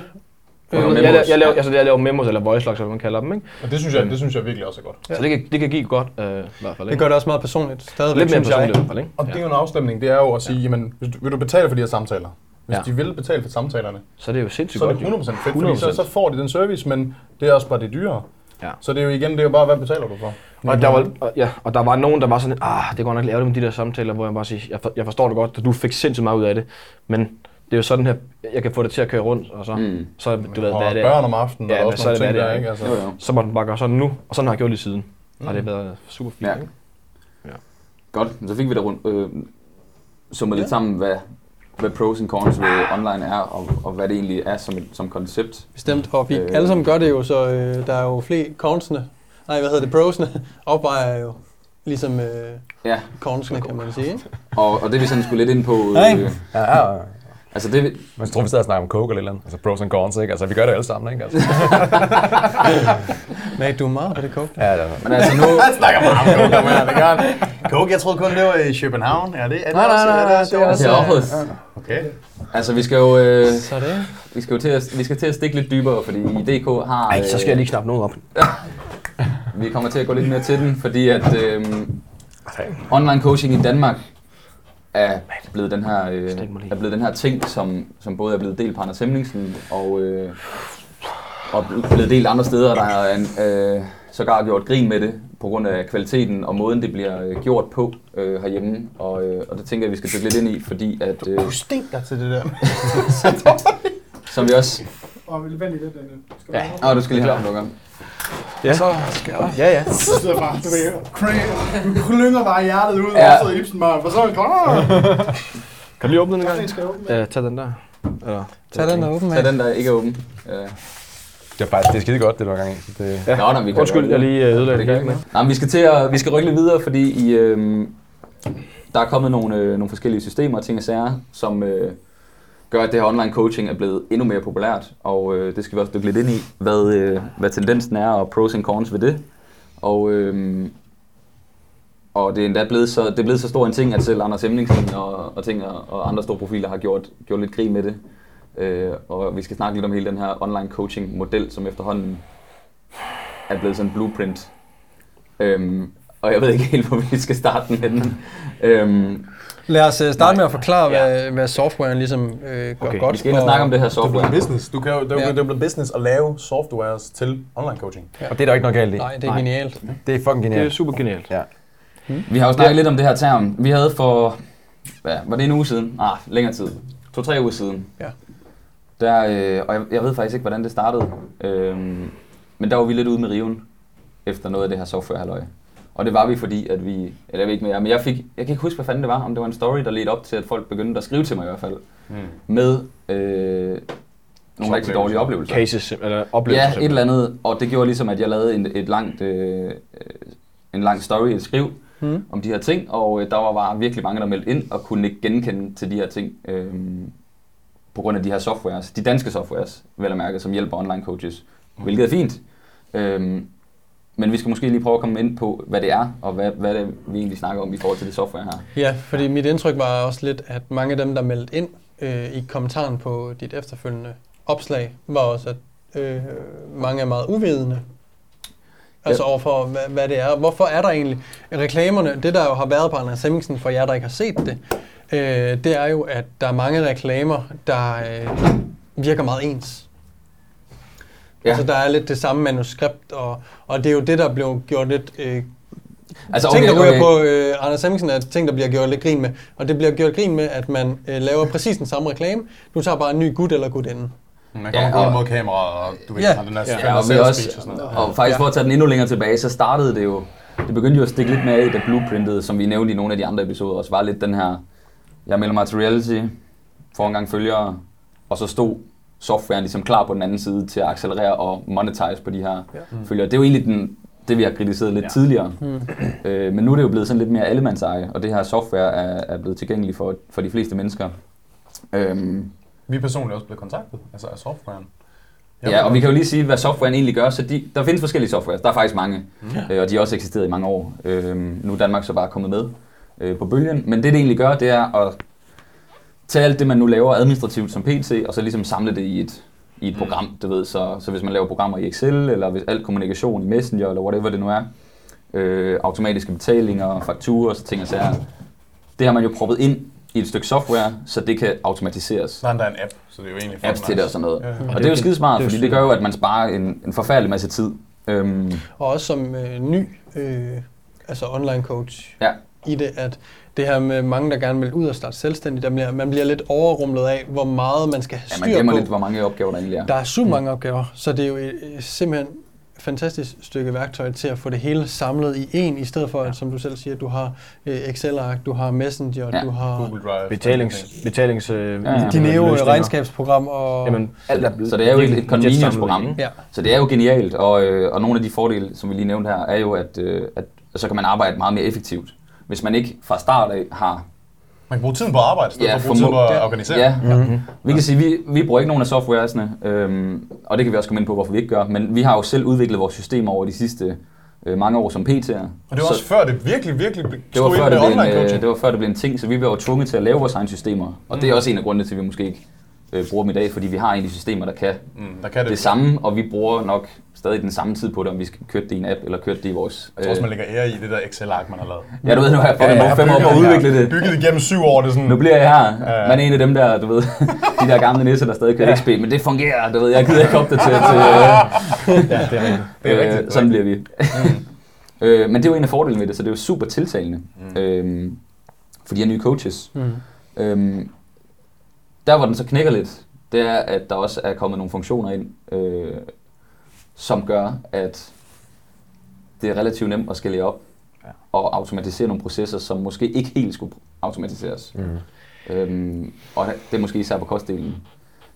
Ja, jeg, jeg, jeg, laver, ja. altså, jeg laver memos eller voice logs, hvad man kalder dem, ikke? Og det synes jeg, det synes jeg virkelig også er godt. Så det kan, det kan give godt, øh, i hvert fald, Det gør det også meget personligt. Stadigvæk, Lidt mere synes jeg. personligt i hvert fald, ikke? Og det er jo en afstemning, det er jo at sige, jamen, hvis du, vil du betale for de her samtaler? Hvis Ja. de vil betale for samtalerne, Så det er jo sindssygt så er godt. det jo. 100% fedt, fordi så, 100%. så får de den service, men det er også bare det dyrere. Ja. Så det er jo igen, det er jo bare, hvad betaler du for? Og der, var, og, ja, og der var nogen, der var sådan, ah, det godt nok lavet med de der samtaler, hvor jeg bare siger, jeg, for, jeg forstår det godt, at du fik sindssygt meget ud af det, men det er jo sådan her, jeg kan få det til at køre rundt, og så, Mm. så du ved, hvad er det er. børn om aftenen, Ja, ja, og også så nogle det, ting det der, er, ikke? Altså, Jo, jo. Så må den bare gøre sådan nu, og sådan har jeg gjort det siden. Mm. Og det har været super fint. Ja. Ikke? Godt, så fik vi da rundt, øh, summet lidt sammen, hvad, hvad pros and cons ved online er, og, og hvad det egentlig er som, et, som koncept. Bestemt, og vi Øh. alle sammen gør det jo, så øh, der er jo flere consene. Nej, hvad hedder det? Prosene [laughs] opvejer jo ligesom øh, Ja, consene, kan man sige. Og, og det vi sådan skulle lidt ind på, øh, Ja, ja, ja. Altså det, vi- Man tror, vi sidder og snakker om coke eller et eller andet. Altså pros and cons, ikke? Altså, vi gør det alle sammen, ikke? Altså. [laughs] Men du er meget på det coke. ja, det er men altså nu, [laughs] Han snakker meget om coke, her, det gør. Coke, jeg troede kun, det var i København. Er det, er det Nej, nej, også, nej, nej, det er også- det er Okay. altså vi skal jo, øh, Så det. vi skal jo til at, vi skal til at stikke lidt dybere, fordi i DK har, Ej, så skal jeg lige knappe noget op. [laughs] vi kommer til at gå lidt mere til den, fordi at øh, online coaching i Danmark er blevet den her, øh, er blevet den her ting, som, som både er blevet delt på Anders Hemmingsen og, øh, og blevet delt andre steder, der har en, øh, sågar gjort grin med det på grund af kvaliteten og måden, det bliver øh, gjort på øh, herhjemme. Og, øh, og det tænker jeg, vi skal dykke lidt ind i, fordi at, øh, Du stinker til det der. [laughs] som vi også... Og vil vent i lidt, Daniel. Skal Ja. du Åh, du skal lige have lukker. Ja. Så skal jeg. Ja, ja. Du sidder bare, du ved, cray- du klynger bare hjertet ud, Ja. og så Ibsen bare, for så er det klar. [laughs] Kan du lige åbne den en Den gang? Ja, tag den der. Eller, Tag den der åben Tag den, der ikke er åben. Øh, Det er faktisk det er skide godt, det har gang i. Det, Ja. Nå, nå, vi kan Undskyld, jeg lige øh, ødelagde Det det ikke. Nej, men vi skal til at, vi skal rykke lidt videre, fordi i, øh, der er kommet nogle, øh, nogle forskellige systemer og ting og sager, som øh, gør, at det her online coaching er blevet endnu mere populært, og øh, det skal vi også dykke lidt ind i, hvad, øh, hvad tendensen er og pros and cons ved det. Og, øh, og det er endda blevet så, det er blevet så stor en ting, at selv Anders Hemmingsen og, og, ting og, og andre store profiler har gjort, gjort lidt krig med det. Øh, og vi skal snakke lidt om hele den her online coaching model, som efterhånden er blevet sådan en blueprint Øhm, og jeg ved ikke helt, hvor vi skal starte den henne. øhm, Lad os øh, starte med at forklare, hvad, hvad softwaren ligesom øh, gør Okay, godt vi skal ind og snakke om det her Det er software. business. Du kan jo, det er Ja. det er blevet business at lave softwares til online coaching. Og det er der ikke noget galt i. Nej, det er Nej. genialt. Det er fucking Det er genialt. super genialt. Ja. Vi har jo snakket lidt om det her term. Vi havde for, hvad, var det en uge siden? Nej, længere tid. To-tre uger siden. Ja. Der, øh, og jeg, jeg ved faktisk ikke, hvordan det startede. Øhm, men der var vi lidt ude med riven efter noget af det her software halløj. Og det var vi, fordi at vi, eller jeg ved ikke mere, men jeg fik, jeg kan ikke huske, hvad fanden det var, om det var en story, der ledte op til, at folk begyndte at skrive til mig i hvert fald, Mm. med øh, nogle rigtig dårlige oplevelser. Cases, eller oplevelser. Ja, et eller andet, og det gjorde ligesom, at jeg lavede en, et langt, øh, øh, en lang story, et skriv Mm. om de her ting, og øh, der var bare virkelig mange, der meldte ind og kunne ikke genkende til de her ting øh, på grund af de her softwares, de danske softwares, vel at mærke, som hjælper online coaches, hvilket er fint. Øh, men vi skal måske lige prøve at komme ind på, hvad det er, og hvad, hvad det vi egentlig snakker om i forhold til det software her. Ja, fordi mit indtryk var også lidt, at mange af dem, der meldte ind øh, i kommentaren på dit efterfølgende opslag, var også, at øh, mange er meget uvidende. Altså Ja. overfor, hvad, hvad det er. Hvorfor er der egentlig reklamerne? Det, der jo har været på Anders Hemmingsen, for jer, der ikke har set det, øh, det er jo, at der er mange reklamer, der øh, virker meget ens. Ja. Altså, der er lidt det samme manuskript, og, og det er jo det, der blev gjort lidt... Øh, Altså, ting, der ryger på øh, Anders Hemmingsen, er ting, der bliver gjort lidt grin med. Og det bliver gjort grin med, at man øh, laver præcis den samme reklame. Du tager bare en ny gut eller gutinde. Man kommer ja, og- mod kameraet, og du ved, Ja. har den her Ja, og, vi også, og sådan noget. og faktisk Ja. for at tage den endnu længere tilbage, så startede det jo, det begyndte jo at stikke lidt mere af, da blueprintet, som vi nævnte i nogle af de andre episoder, også var lidt den her, jeg melder mig til reality, får en gang følgere, og så stod softwaren ligesom klar på den anden side til at accelerere og monetize på de her Ja. ja. følgere. Det er jo egentlig den, det, vi har kritiseret lidt Ja. tidligere. Mm. Øh, men nu er det jo blevet sådan lidt mere allemandseje, og det her software er, er blevet tilgængeligt for, for de fleste mennesker. Øhm, Vi er personligt også blevet kontaktet, altså af softwaren. Jeg Ja, og vi kan jo lige sige, hvad softwaren egentlig gør. Så de, der findes forskellige softwares. Der er faktisk mange, øh, og de har også eksisteret i mange år. Øh, nu er Danmark så bare kommet med øh, på bølgen. Men det, det egentlig gør, det er at tage alt det, man nu laver administrativt som PC, og så ligesom samle det i et, i et program, du ved. Så, så hvis man laver programmer i Excel, eller hvis alt kommunikation i Messenger, eller whatever det nu er, øh, automatiske betalinger, fakturer og så ting og sager, det har man jo proppet ind i et stykke software, så det kan automatiseres. Der er en app, så det er jo egentlig Apps til det og sådan noget. Ja, ja. Og det er jo skide smart, det jo fordi det gør jo, at man sparer en, en forfærdelig masse tid. Øhm, Og også som øh, ny øh, altså online coach Ja. i det, at det her med mange, der gerne vil ud og starte selvstændigt, der bliver, man bliver lidt overrumlet af, hvor meget man skal have ja, styr man glemmer på. lidt, hvor mange opgaver der egentlig er. Der er super mange opgaver, så det er jo et, et, simpelthen et fantastisk stykke værktøj til at få det hele samlet i en, i stedet for, at, som du selv siger, du har øh, Excel-ark, du har Messenger, Ja. du har Google Drive. Betalings, betalings øh, Ja, ja. Dineo regnskabsprogram og... Jamen, alt er Så det er jo et, et convenience-program. ja. Så det er jo genialt, og, øh, og nogle af de fordele, som vi lige nævnte her, er jo, at, øh, at så kan man arbejde meget mere effektivt. Hvis man ikke fra start af har... Man kan bruge tiden på at arbejde, i stedet Ja, for at bruge tid på at ja. organisere. Ja, Mhm. vi kan sige, vi, vi bruger ikke nogen af softwaresne, øhm, og det kan vi også komme ind på, hvorfor vi ikke gør, men vi har jo selv udviklet vores system over de sidste øh, mange år som PT'er. Og det var også før det virkelig, virkelig blev Det var, før ind det, med blev online en, øh, coaching. det var før det blev en ting, så vi var jo tvunget til at lave vores egne systemer. Og det er også en af grundene til, at vi måske ikke øh, bruger dem i dag, fordi vi har egentlig systemer, der kan Mm, der kan det. det samme, og vi bruger nok stadig den samme tid på det, om vi skal køre det i en app, eller køre det i vores... Jeg tror også, man lægger ære i det der Excel-ark, man har lavet. ja, du ved, nu har jeg fået Ja, ja, fem år på at udvikle det. Bygget igennem syv år, det er sådan... Nu bliver jeg her. Ja, ja. Man er en af dem der, du ved, [laughs] de der gamle nisser, der stadig kører Ja. XP, men det fungerer, du ved, jeg gider ikke opdatere [laughs] til... Ja, [laughs] det er rigtigt. Det er øh, rigtigt. Sådan bliver vi. øh, men det er jo en af fordelene ved det, så det er jo super tiltalende mm. øh, for de her nye coaches. Mm. Øhm, der hvor den så knækker lidt, det er, at der også er kommet nogle funktioner ind, øh, som gør, at det er relativt nemt at skalere op Ja. og automatisere nogle processer, som måske ikke helt skulle automatiseres. Mm. Øhm, og det er måske især på kostdelen.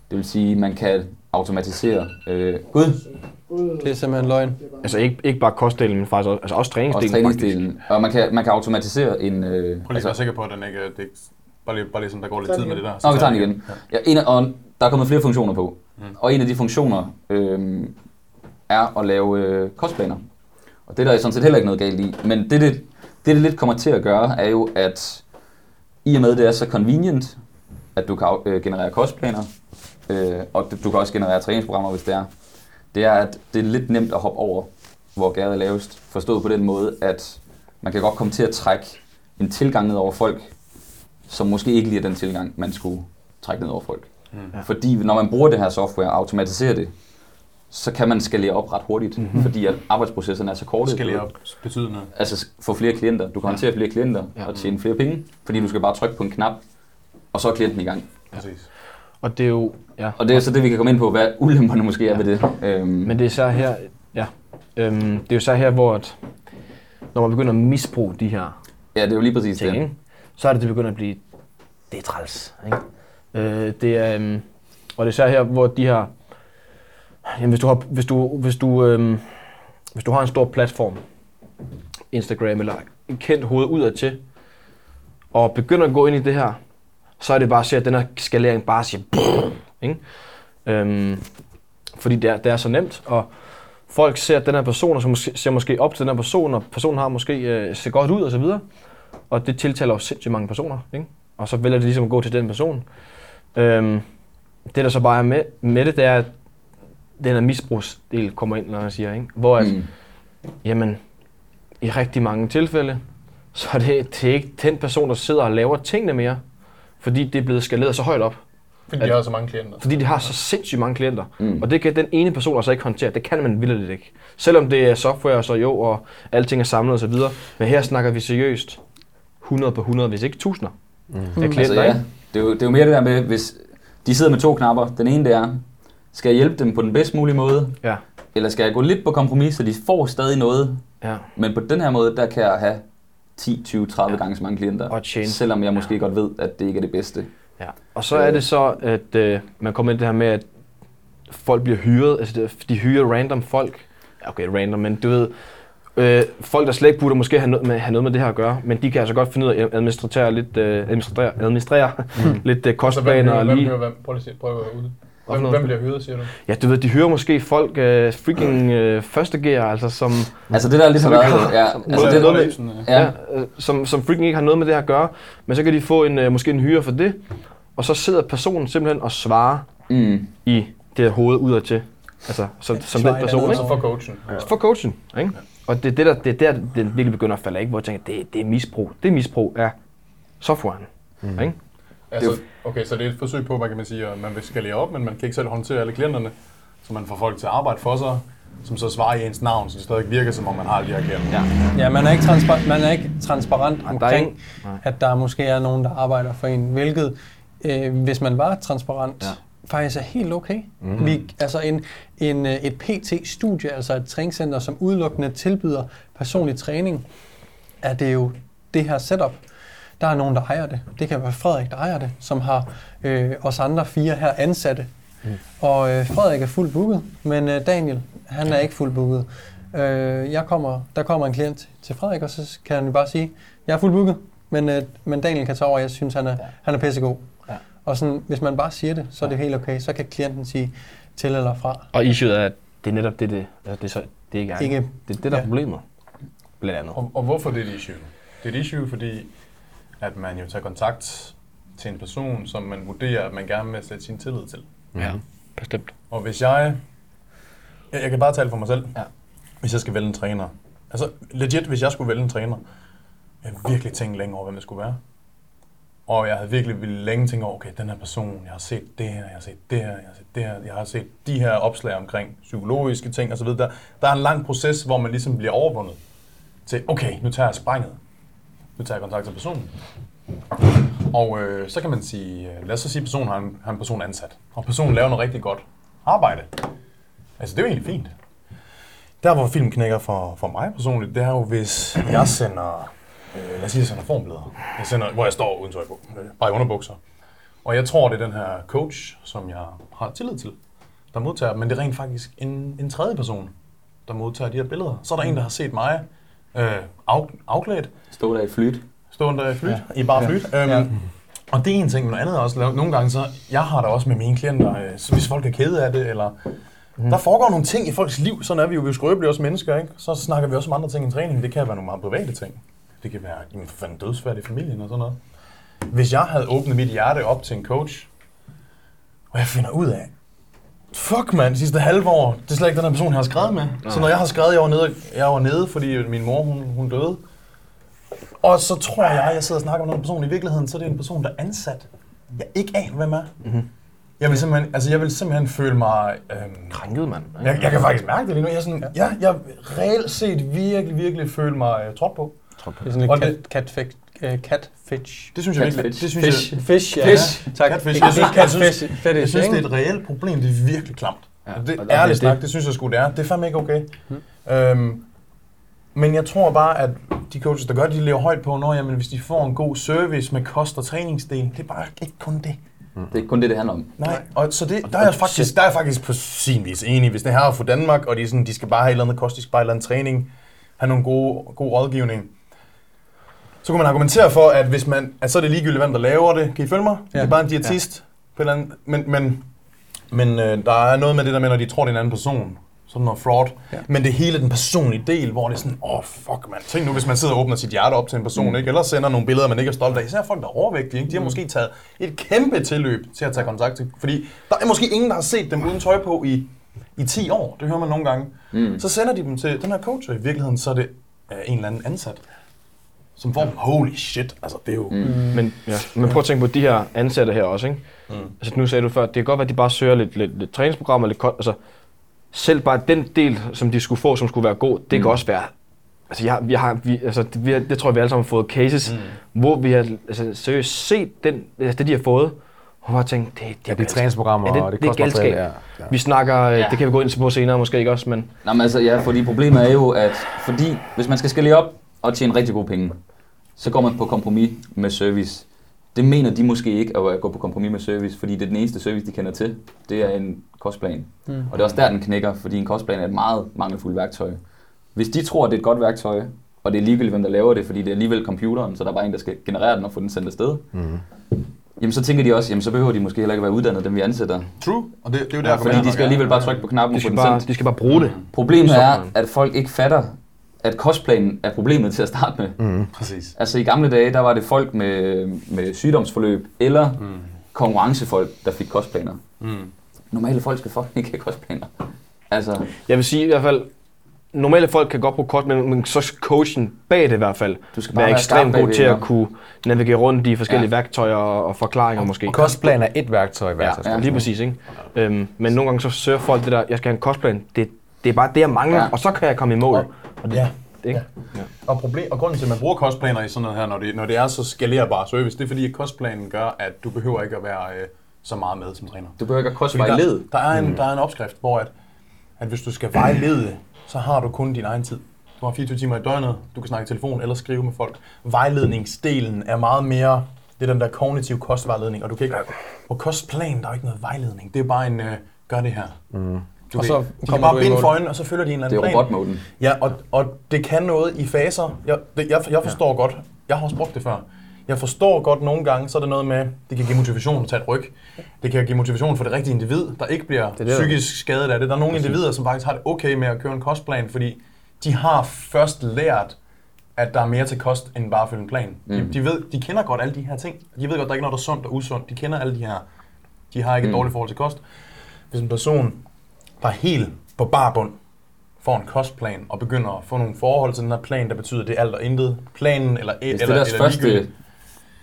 Det vil sige, at man kan automatisere... Øh, Gud, Det er simpelthen løgn. Altså ikke, ikke bare kostdelen, men faktisk også, altså også også træningsdelen. træningsdelen. Og man kan, man kan automatisere en... Øh, Prøv lige at altså, være sikker på, at den ikke... Det ikke bare lige, bare lige sådan, der går lidt tid med det der. Nå, vi tager den igen. Ja. Ja, en af, og der er kommet flere funktioner på. Mm. Og en af de funktioner øh, er at lave øh, kostplaner. Og det er der sådan set heller ikke noget galt i. Men det, det, det, det lidt kommer til at gøre, er jo, at i og med, det er så convenient, at du kan øh, generere kostplaner, øh, og du, du kan også generere træningsprogrammer, hvis det er, det er, at det er lidt nemt at hoppe over, hvor gæret er lavest. Forstået på den måde, at man kan godt komme til at trække en tilgang ned over folk, som måske ikke lige er den tilgang, man skulle trække ned over folk. Mm. Fordi når man bruger det her software og automatiserer det, så kan man skalere op ret hurtigt, mm-hmm. fordi at arbejdsprocesserne er så korte. Skalere op betyder noget. Altså få flere klienter. Du kan håndtere flere klienter Ja. og tjene flere penge, fordi du skal bare trykke på en knap, og så er klienten i gang. Præcis. Og det er jo, ja. Og det er så det, vi kan komme ind på, hvad ulemperne måske er ved det. Øhm, Men det er så her, ja. Øhm, det er jo så her, hvor at, når man begynder at misbruge de her ja, det er jo lige præcis ting, det så er det, det begynder at blive, det er træls. Ikke? Øh, det er, øhm, og det er så her, hvor de her, jamen hvis du har, hvis du, hvis du, øhm, hvis du har en stor platform, Instagram eller en kendt hoved udad til, og begynder at gå ind i det her, så er det bare at se, at den her skalering bare siger, ikke? Øhm, fordi det er, det er så nemt, og folk ser at den her person, og så måske, ser måske op til den her person, og personen har måske øh, ser godt ud og så videre, og det tiltaler jo sindssygt mange personer, ikke? og så vælger de ligesom at gå til den person. Øhm, det der så bare er med, med det, det er, at den her misbrugsdel kommer ind, når jeg siger, ikke? hvor at, Mm. jamen, i rigtig mange tilfælde, så er det, det er ikke den person, der sidder og laver tingene mere, fordi det er blevet skaleret så højt op. Fordi de har så mange klienter. Fordi de har så sindssygt mange klienter. Mm. Og det kan den ene person altså ikke håndtere. Det kan man vildt ikke. Selvom det er software, så jo, og alting er samlet osv. Men her snakker vi seriøst 100 på 100, hvis ikke tusinder mm. af klienter. Altså, ja, det, er jo, det er jo mere det der med, hvis de sidder med to knapper. Den ene det er, skal jeg hjælpe dem på den bedst mulige måde, Ja. eller skal jeg gå lidt på kompromis, så de får stadig noget, ja. men på den her måde, der kan jeg have 10, 20, 30 gange så mange klienter, Og tjene. selvom jeg måske godt ved, at det ikke er det bedste. ja. Og så er det så, at øh, man kommer ind i det her med, at folk bliver hyret. Altså, de hyrer random folk. Ja, Okay, random, men du ved, øh, folk, der slet ikke burde måske have noget, med, have noget med det her at gøre, men de kan altså godt finde ud af at administrere lidt, øh, administrere, administrere mm. [laughs] lidt øh, kostplaner. og lige, hvem, hvem, prøv lige prøv at ud. Hvem, hvem bliver hyret, siger du? Ja, du ved, de hører måske folk øh, freaking øh, første gear, altså som, Altså det der lidt har Som været, ja, som- altså det, noget med- Sådan, ja, ja. øh, som, som freaking ikke har noget med det her at gøre, men så kan de få en, øh, måske en hyre for det, og så sidder personen simpelthen og svarer mm, i det her hoved udad til. Altså, som, som den person, ikke? Så for coachen. For coachen, ikke? Og det er det, der, det er der, den virkelig begynder at falde af, hvor jeg tænker, det, det er misbrug. Det er misbrug af softwaren, mm. ikke? Altså, okay, så det er et forsøg på, hvad kan man sige, at man vil skalere op, men man kan ikke selv håndtere alle klienterne, så man får folk til at arbejde for sig, som så svarer i ens navn, så det stadig virker, som om man har de her klienter. Ja. Ja, man er ikke, transpa- man er ikke transparent der er omkring, ingen- nej. at der måske er nogen, der arbejder for en, hvilket, øh, hvis man var transparent, Ja. Faktisk er helt okay. Mm. Vi, altså en, en, øh, et PT-studie, altså et træningscenter, som udelukkende tilbyder personlig træning, er det jo det her setup. Der er nogen, der ejer det. Det kan være Frederik, der ejer det, som har øh, os andre fire her ansatte. Mm. Og øh, Frederik er fuldt booket, men øh, Daniel, han er ikke fuldt booket. Øh, jeg kommer, der kommer en klient til Frederik, og så kan han bare sige, jeg er fuldt booket, men, øh, men Daniel kan tage over, jeg synes, han er, ja. han er pissegod. Og sådan, hvis man bare siger det, så er det helt okay. Så kan klienten sige til eller fra. Og issueet er, at det er netop det, det, altså det, er så, det ikke er. Ikke- det er det, der er ja. problemet. Blandt andet. Og, og hvorfor det er et issue? Det er et issue, fordi at man jo tager kontakt til en person, som man vurderer, at man gerne vil sætte sin tillid til. Ja, bestemt. Og hvis jeg... Jeg, jeg kan bare tale for mig selv. Ja. Hvis jeg skal vælge en træner. Altså legit, hvis jeg skulle vælge en træner, jeg virkelig tænkt længe over, hvem det skulle være. Og jeg havde virkelig ville længe tænkt over, okay, den her person, jeg har set det her, jeg har set det her, jeg har set det her, jeg har set de her opslag omkring psykologiske ting osv. Der, der er en lang proces, hvor man ligesom bliver overvundet til, okay, nu tager jeg springet. Nu tager jeg kontakt til personen. Og øh, så kan man sige, øh, lad os så sige, at personen har en, har en person ansat, og personen laver noget rigtig godt arbejde. Altså, det er jo egentlig fint. Der, hvor film knækker for, for mig personligt, det er jo, hvis jeg sender, øh, lad os sige, jeg sender formbleder. Jeg sender, hvor jeg står uden tøj på, øh, bare i underbukser. Og jeg tror, det er den her coach, som jeg har tillid til, der modtager men det er rent faktisk en, en tredje person, der modtager de her billeder. Så er der en, der har set mig øh, af, afklædt, stå der i flyt. stående der i flyt, ja. i bare flyt. Øhm, Ja. Og det er en ting, men noget andet er også, lavet- nogle gange så, jeg har det også med mine klienter, øh, så hvis folk er kede af det, eller mm. der foregår nogle ting i folks liv, sådan er vi jo, vi er skrøbelige også mennesker, ikke? Så snakker vi også om andre ting end træning, det kan være nogle meget private ting. Det kan være, jamen for fanden dødsfærd i familien og sådan noget. Hvis jeg havde åbnet mit hjerte op til en coach, og jeg finder ud af, fuck man, de sidste halve år, det er slet ikke den her person, jeg har skrevet med. Så når jeg har skrevet, jeg var nede, jeg var nede fordi min mor, hun, hun døde, Og så tror jeg, jeg sidder og snakker med en person, i virkeligheden, så er det en person, der er ansat. Jeg ikke aner, hvem er. Mm-hmm. Jeg vil simpelthen, altså jeg vil simpelthen føle mig... Øhm, Krænket, mand. jeg, jeg kan faktisk mærke det lige nu. Jeg, er sådan, ja. jeg reelt set virkelig, virkelig føle mig uh, trådt på. Det er sådan Og lidt cat, catfish. Uh, catfish. Det synes jeg virkelig. Catfish. Det synes Fish. jeg, Fish, ja. Fish. ja. Tak. Catfish. Jeg synes- jeg synes- catfish. Jeg synes, det er et reelt problem. Det er virkelig klamt. Ja, det er ærligt det- snak, det synes jeg sgu, det er. Det er fandme ikke okay. Mm. Øhm, men jeg tror bare, at de coaches, der gør det, de lever højt på, når jamen, hvis de får en god service med kost- og træningsdel, det er bare ikke kun det. Det er ikke kun det, det handler om. Nej, og så det, der, er jeg faktisk, der er jeg faktisk på sin vis enig. Hvis det her er for Danmark, og de, er sådan, de skal bare have et eller andet kost, de skal bare have et eller andet træning, have nogle gode, god rådgivning, så kan man argumentere for, at hvis man, at så er det ligegyldigt, hvem der laver det. Kan I følge mig? Ja. Det er bare en diætist. Ja. På andet, men men, men øh, der er noget med det der med, når de tror, det er en anden person. Sådan noget fraud. Ja. Men det er hele den personlige del, hvor det er sådan, åh oh, fuck mand. Tænk nu, hvis man sidder og åbner sit hjerte op til en person, mm. ikke? eller sender nogle billeder, man ikke er stolt af. Især folk, der er overvægtige. Ikke? De har måske taget et kæmpe tilløb til at tage kontakt til. Fordi der er måske ingen, der har set dem uden tøj på i, i 10 år. Det hører man nogle gange. Mm. Så sender de dem til den her coach, og i virkeligheden så er det øh, en eller anden ansat. Som får dem, holy shit, altså det er jo... Mm. Men, ja. men prøv at tænke på de her ansatte her også, ikke? Mm. Altså nu sagde du før, det kan godt være, at de bare søger lidt, lidt, lidt træningsprogrammer, lidt kon- altså selv bare den del, som de skulle få, som skulle være god, det mm. kan også være, altså jeg, vi har, vi, altså det, vi har, det tror jeg, vi alle sammen har fået cases, mm. hvor vi har altså, seriøst set den, altså det, de har fået, og bare tænkt, det, det, Ja, det er træningsprogrammer, Ja, det- og det, det er galskab. Ja, ja. Vi snakker, ja. det kan vi gå ind på senere måske ikke også, men Nej, men altså, ja, fordi problemet er jo, at fordi hvis man skal skalere op og tjene rigtig gode penge, så går man på kompromis med service. Det mener de måske ikke at gå på kompromis med service, fordi det er den eneste service, de kender til. Det er en kostplan. Mm. Og det er også der, den knækker, fordi en kostplan er et meget mangelfuldt værktøj. Hvis de tror, at det er et godt værktøj, og det er ligegyldigt, hvem der laver det, fordi det er alligevel computeren, så der er bare en, der skal generere den og få den sendt afsted, mm. jamen så tænker de også, jamen så behøver de måske heller ikke være uddannet, dem vi ansætter. True, og det, det er jo Ja, derfor, fordi de skal alligevel bare trykke på knappen de og få skal, den bare, sendt. de skal bare bruge det. Problemet er, at folk ikke fatter, at kostplanen er problemet til at starte med. Mm. Præcis. Altså i gamle dage, der var det folk med, med sygdomsforløb eller mm. konkurrencefolk, der fik kostplaner. Mm. Normale folk skal fucking ikke have kostplaner. Altså, Jeg vil sige i hvert fald, normale folk kan godt bruge kort, men, men så skal coachen bag det i hvert fald Du skal bare være være ekstremt god til ja. at kunne navigere rundt i forskellige Ja. ja. værktøjer og, og forklaringer måske. Og kostplan er et værktøj i Ja, værktøjskassen. ja, lige præcis, ikke? Øhm, men nogle gange så søger folk det der, jeg skal have en kostplan, det, det er bare det, jeg mangler, Ja. ja. og så kan jeg komme i mål. Og det, Ja. ikke? Og, problem, og grunden til, at man bruger kostplaner i sådan noget her, når det, når det er så skalerbar service, det er fordi, at kostplanen gør, at du behøver ikke at være øh, så meget med som træner. du behøver ikke at kostvejlede. Der, der, er en, der er en opskrift, hvor at, at hvis du skal vejlede, så har du kun din egen tid. Du har 24 timer i døgnet, du kan snakke i telefon eller skrive med folk. Vejledningsdelen er meget mere, det er den der kognitive kostvejledning, og du kan ikke, på kostplan, der er ikke noget vejledning. Det er bare en, øh, gør det her. Mm. Du Og så de kan kommer bare binde for øjnene, og så følger de en eller Det anden er plan. robotmoden. Ja, og, og det kan noget i faser. Jeg, det, jeg, jeg forstår ja. godt. Jeg har også brugt det før. Jeg forstår godt nogle gange, så er det noget med, det kan give motivation at tage et ryg. Det kan give motivation for det rigtige individ, der ikke bliver det det, psykisk skadet af det. Der er nogle individer, som faktisk har det okay med at køre en kostplan, fordi de har først lært, at der er mere til kost, end bare at følge en plan. Mm. De, de, ved, de kender godt alle de her ting. De ved godt, der er ikke noget, der er sundt og usundt. De kender alle de her. De har ikke et Mm. dårligt forhold til kost. Hvis en person, der er helt på bar bund, får en kostplan og begynder at få nogle forhold til den her plan, der betyder, at det er alt og intet. Planen eller, Hvis det eller, er deres eller første ligegyldigt.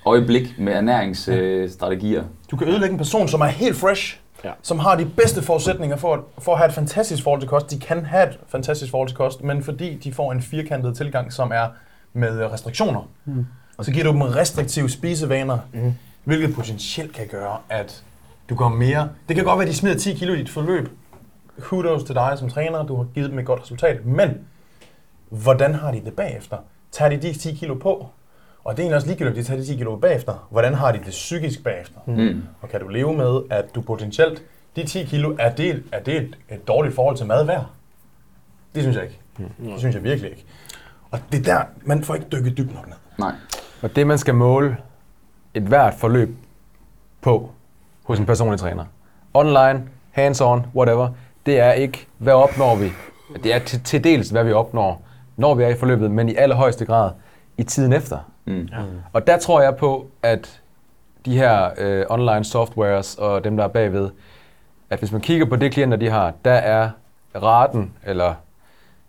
øjeblik med ernæringsstrategier. Du kan ødelægge en person, som er helt fresh, ja. Ja. som har de bedste forudsætninger for at, for at have et fantastisk forhold til kost. De kan have et fantastisk forhold til kost, men fordi de får en firkantet tilgang, som er med restriktioner, mm. så giver du dem restriktive spisevaner, mm. hvilket potentielt kan gøre, at du går mere... Det kan godt være, at de smider 10 kilo i dit forløb. Kudos til dig som træner, du har givet dem et godt resultat, men hvordan har de det bagefter? Tager de de 10 kilo på? Og det er egentlig også ligegyldigt, at de tager de 10 kilo bagefter. Hvordan har de det psykisk bagefter? Mm. Og kan du leve med, at du potentielt, de 10 kilo, er det, er det et, et dårligt forhold til mad værd? Det synes jeg ikke. Det synes jeg virkelig ikke. Og det er der, man får ikke dykket dybt nok ned. Nej. Og det, man skal måle et hvert forløb på hos en personlig træner, online, hands-on, whatever, det er ikke, hvad opnår vi? Det er til, til dels, hvad vi opnår, når vi er i forløbet, men i allerhøjeste grad i tiden efter. Mm. Og der tror jeg på, at de her øh, online softwares og dem, der er bagved, at hvis man kigger på det klienter, de har, der er raten eller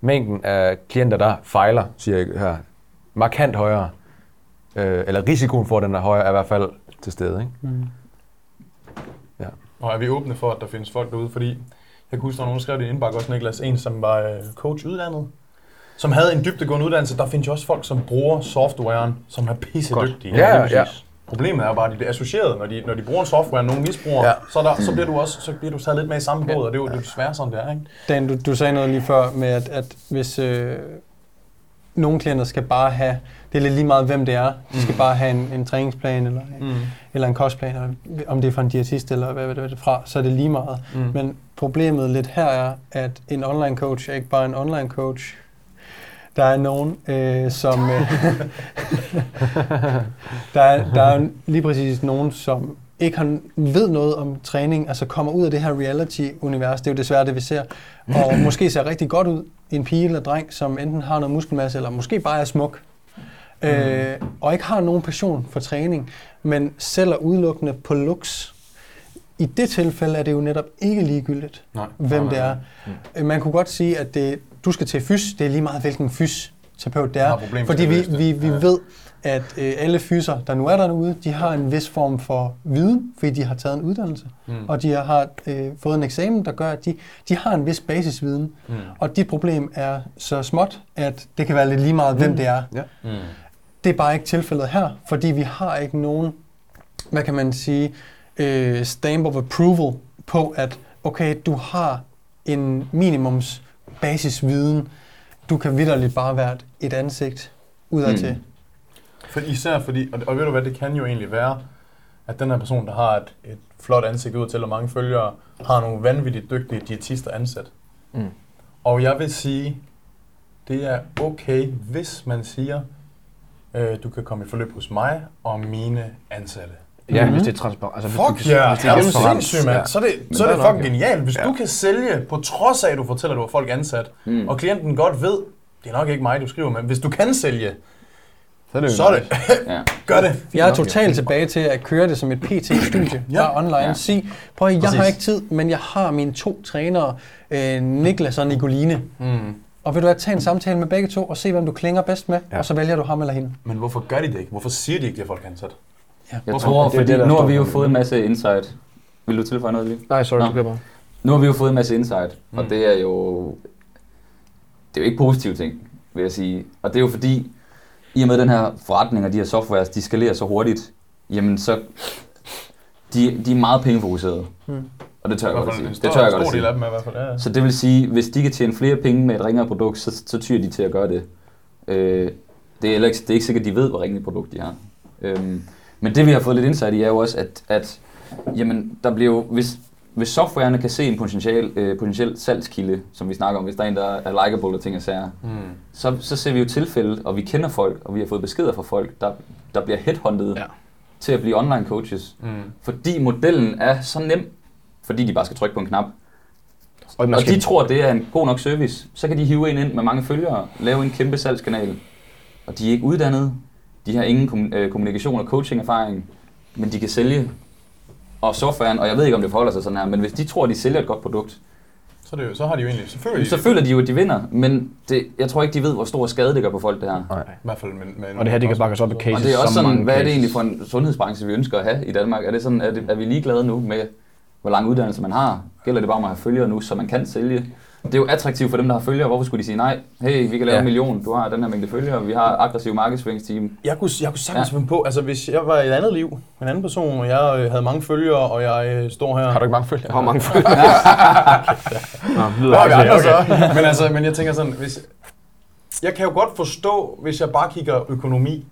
mængden af klienter, der fejler, siger jeg her, markant højere, Øh, eller risikoen for, at den er højere, er i hvert fald til stede. Ikke? Mm. Og er vi åbne for, at der findes folk derude? Fordi jeg kan huske, der var nogen, der skrev det i indbakke også, Niklas, en som var øh, coach uddannet, som havde en dybdegående uddannelse. Der findes jo også folk, som bruger softwaren, som er pisse dygtige. Ja, ja. Problemet er bare, at de bliver associeret, når de, når de bruger en software, nogen misbruger, Ja. ja. så, der, så, bliver du også så bliver du taget lidt med i samme båd, og det er jo det er jo desværre sådan, det er, ikke? Dan, du, du sagde noget lige før med, at, at hvis øh, nogle klienter skal bare have, det er lidt lige meget, hvem det er, de skal bare have en, en træningsplan eller, en, Mm. eller en kostplan, eller om det er fra en diætist eller hvad, hvad det er fra, så er det lige meget. Mm. Men problemet lidt her er, at en online coach er ikke bare en online coach. Der er nogen, øh, som... Øh, [laughs] der, er, der er lige præcis nogen, som ikke har, ved noget om træning, altså kommer ud af det her reality-univers, det er jo desværre det, vi ser, og [laughs] måske ser rigtig godt ud, en pige eller dreng, som enten har noget muskelmasse, eller måske bare er smuk, øh, og ikke har nogen passion for træning, men sælger udelukkende på looks. I det tilfælde er det jo netop ikke ligegyldigt, Nej. hvem Nej, det er. nej. Øh, Man kunne godt sige, at det, du skal til fys, det er lige meget, hvilken fysioterapeut det er. Fordi vi, vi, vi Ja. ved, at øh, alle fyser, der nu er derude, de har en vis form for viden, fordi de har taget en uddannelse. Mm. Og de har øh, fået en eksamen, der gør, at de, de har en vis basisviden. Mm. Og dit problem er så småt, at det kan være lidt lige meget, hvem det er. Mm. Det er bare ikke tilfældet her, fordi vi har ikke nogen, hvad kan man sige, øh, stamp of approval på, at okay, du har en minimums basisviden. Du kan vidderligt bare være et ansigt udadtil. Mm. For især fordi, og, og ved du hvad, det kan jo egentlig være, at den her person, der har et, et flot ansigt ud til og mange følgere, har nogle vanvittigt dygtige diætister ansat. Mm. Og jeg vil sige, det er okay, hvis man siger, øh, du kan komme i forløb hos mig og mine ansatte. Ja, Mhm. hvis det er transparent. Altså, Fuck hvis det er du transparent. sindssyg, mand. Ja. Så er det, så er det er fucking genialt. Hvis Ja. du kan sælge, på trods af, at du fortæller, at du har folk ansat, Mm. og klienten godt ved, det er nok ikke mig, du skriver med, hvis du kan sælge, Så er det så er det. Ja. [laughs] Gør det. Jeg er totalt tilbage til at køre det som et PT-studie, Ja. bare online. Ja. Sig, prøv at, jeg Præcis. har ikke tid, men jeg har mine to trænere, øh, Niklas og Nicoline. Mm. Og vil du have, tage en samtale med begge to og se, hvem du klinger bedst med, Ja. og så vælger du ham eller hende. Men hvorfor gør de det ikke? Hvorfor siger de ikke, at folk ansat? Jeg Hvorfor? tror, Det er fordi det, der nu har vi jo fået en masse insight. Vil du tilføje noget lige? Nej, sorry, Nå. du kan bare. Nu har vi jo fået en masse insight, og Mm. det er jo det er jo ikke positive ting, vil jeg sige. Og det er jo fordi, i og med den her forretning og de her softwares, de skalerer så hurtigt, jamen så, de, de er meget pengefokuserede. Mm. Og det tør jeg godt at sige. Det tør jeg godt at sige. af dem i hvert fald. Ja, ja. Så det vil sige, hvis de kan tjene flere penge med et ringere produkt, så, så tyrer de til at gøre det. Øh, det, er ikke, det er ikke sikkert, at de ved, hvor ringe produkt de har. Øhm, men det vi har fået lidt indsigt i er jo også, at, at jamen, der bliver jo, hvis, hvis softwarerne kan se en potentiel, øh, potentiel salgskilde, som vi snakker om, hvis der er en, der er likeable og ting og sager, Mm. så, så ser vi jo tilfælde, og vi kender folk, og vi har fået beskeder fra folk, der, der bliver headhunted ja. til at blive online coaches. Mm. Fordi modellen er så nem, fordi de bare skal trykke på en knap. Og, Og de tror, det er en god nok service. Så kan de hive en ind med mange følgere, lave en kæmpe salgskanal. Og de er ikke uddannet. De har ingen kom- øh, kommunikation og coaching-erfaring. Men de kan sælge. Og softwaren, og jeg ved ikke, om det forholder sig sådan her, men hvis de tror, de sælger et godt produkt, Så, det jo, så har de jo egentlig, selvfølgelig, så føler de jo, at de vinder. Men det, jeg tror ikke, de ved, hvor stor skade det gør på folk, det her. i hvert fald med, med og det her, det kan bakkes op af Og cases. det er også sådan, hvad er det cases. egentlig for en sundhedsbranche, vi ønsker at have i Danmark? Er, det sådan, er, det, er vi ligeglade nu med, hvor lang uddannelse man har? Gælder det bare om at have følgere nu, så man kan sælge? Det er jo attraktivt for dem, der har følgere. Hvorfor skulle de sige nej? Hey, vi kan lave Ja. en million. Du har den her mængde følgere. Vi har aggressiv markedsføringsteam. Jeg kunne, jeg kunne sagtens Ja. finde på, altså hvis jeg var i et andet liv, en anden person, og jeg øh, havde mange følgere, og jeg øh, står her... Har du ikke mange følgere? Jeg har mange [laughs] følgere. Nå, lyder okay. Men altså, men jeg tænker sådan, hvis... Jeg kan jo godt forstå, hvis jeg bare kigger økonomi,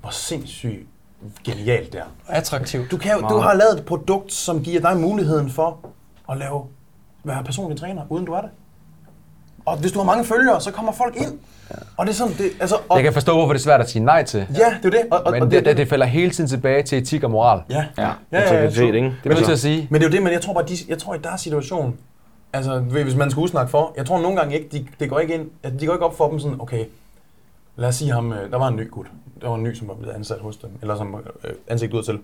hvor sindssygt genialt det er. Attraktivt. Du, kan jo, du har lavet et produkt, som giver dig muligheden for at lave, være personlig træner, uden du er det. Og hvis du har mange følgere, så kommer folk ind. Og det er sådan, det, altså... Og, Jeg kan forstå, hvorfor det er svært at sige nej til. Ja, det er det. Og, og, Men og det, det, det falder hele tiden tilbage til etik og moral. Ja, Ja. ja, ja, ja, true. ikke? Det er nødt til at sige. Men det er jo det, men jeg tror bare, de, jeg tror, i deres situation, altså hvis man skal udsnakke for, jeg tror nogle gange ikke, de, det går ikke ind, altså, de går ikke op for dem sådan, okay, lad os sige ham, øh, der var en ny gut, der var en ny, som var blevet ansat hos dem, eller som øh, ansigt ud til.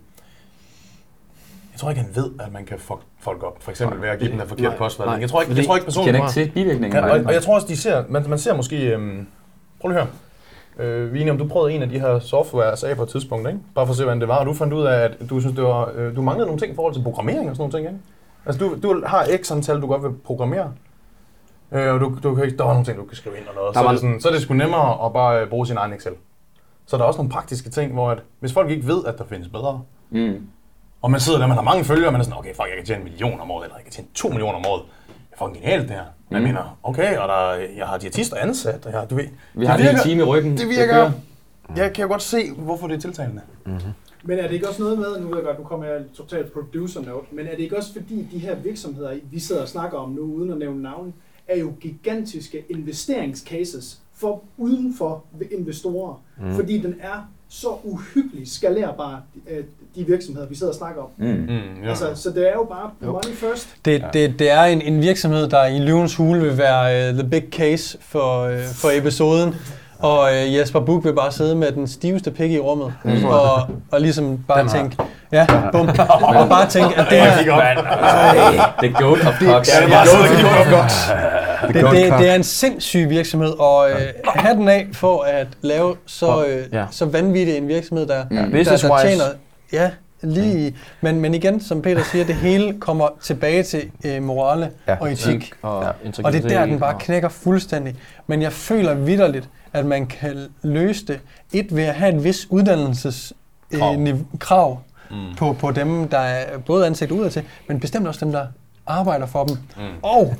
Jeg tror ikke, han ved, at man kan fuck folk op, for eksempel ved at give dem en forkert nej. Jeg tror ikke, jeg tror ikke personen kender ikke til bivirkningen. Ja, og, og jeg tror også, de ser, man, man ser måske, øhm, prøv lige at Øh, vi er enige om, du prøvede en af de her softwares af på et tidspunkt, ikke? Bare for at se, hvordan det var. Og du fandt ud af, at du synes, det var, øh, du manglede nogle ting i forhold til programmering og sådan nogle ting, ikke? Altså, du, du har x antal, du godt vil programmere. Øh, og du, du kan ikke, der var nogle ting, du kan skrive ind og noget. Der Så, var- er det sådan, så er det sgu nemmere at bare øh, bruge sin egen Excel. Så der er også nogle praktiske ting, hvor at, hvis folk ikke ved, at der findes bedre, Mm. og man sidder der, man har mange følgere, og man er sådan, okay, fuck, jeg kan tjene en million om året, eller jeg kan tjene to millioner om året. Det er fucking genialt, det her. Men jeg mener, okay, og der, jeg har diætister ansat, og jeg, du ved, Vi har en hel team i ryggen. det virker. kører. Jeg kan jo godt se, hvorfor det er tiltalende. Men er det ikke også noget med, nu ved jeg godt, nu kommer jeg totalt producer note, men er det ikke også fordi de her virksomheder, vi sidder og snakker om nu, uden at nævne navn, er jo gigantiske investeringscases for uden for investorer, mm. fordi den er så uhyggelig skalerbar, øh, de virksomheder, vi sidder og snakker om. Mm. Mm, Ja. Altså, så det er jo bare money first. Det, det, det er en, en virksomhed, der i løvens hule vil være uh, the big case for, uh, for episoden. Og uh, Jesper Buch vil bare sidde med den stiveste pik i rummet. Mm. Og, og ligesom bare tænke, ja, bum. [laughs] og bare tænke, at det her, The goat of. Ja, det var så godt. Det, det, det er en sindssyg virksomhed, og uh, hatten af for at lave så, Ja. så vanvittig en virksomhed, der, Mm. der, der Business-wise. tjener... Ja, lige. Men, men igen, som Peter siger, det hele kommer tilbage til uh, morale Ja. og etik. Og, Ja. Og det er der, den bare knækker fuldstændig. Men jeg føler vidderligt, at man kan løse det. Et ved at have et vis uddannelses Krav. øh, krav mm. på, på dem, der er både ansigt udad til, men bestemt også dem, der arbejder for dem. Mm. Og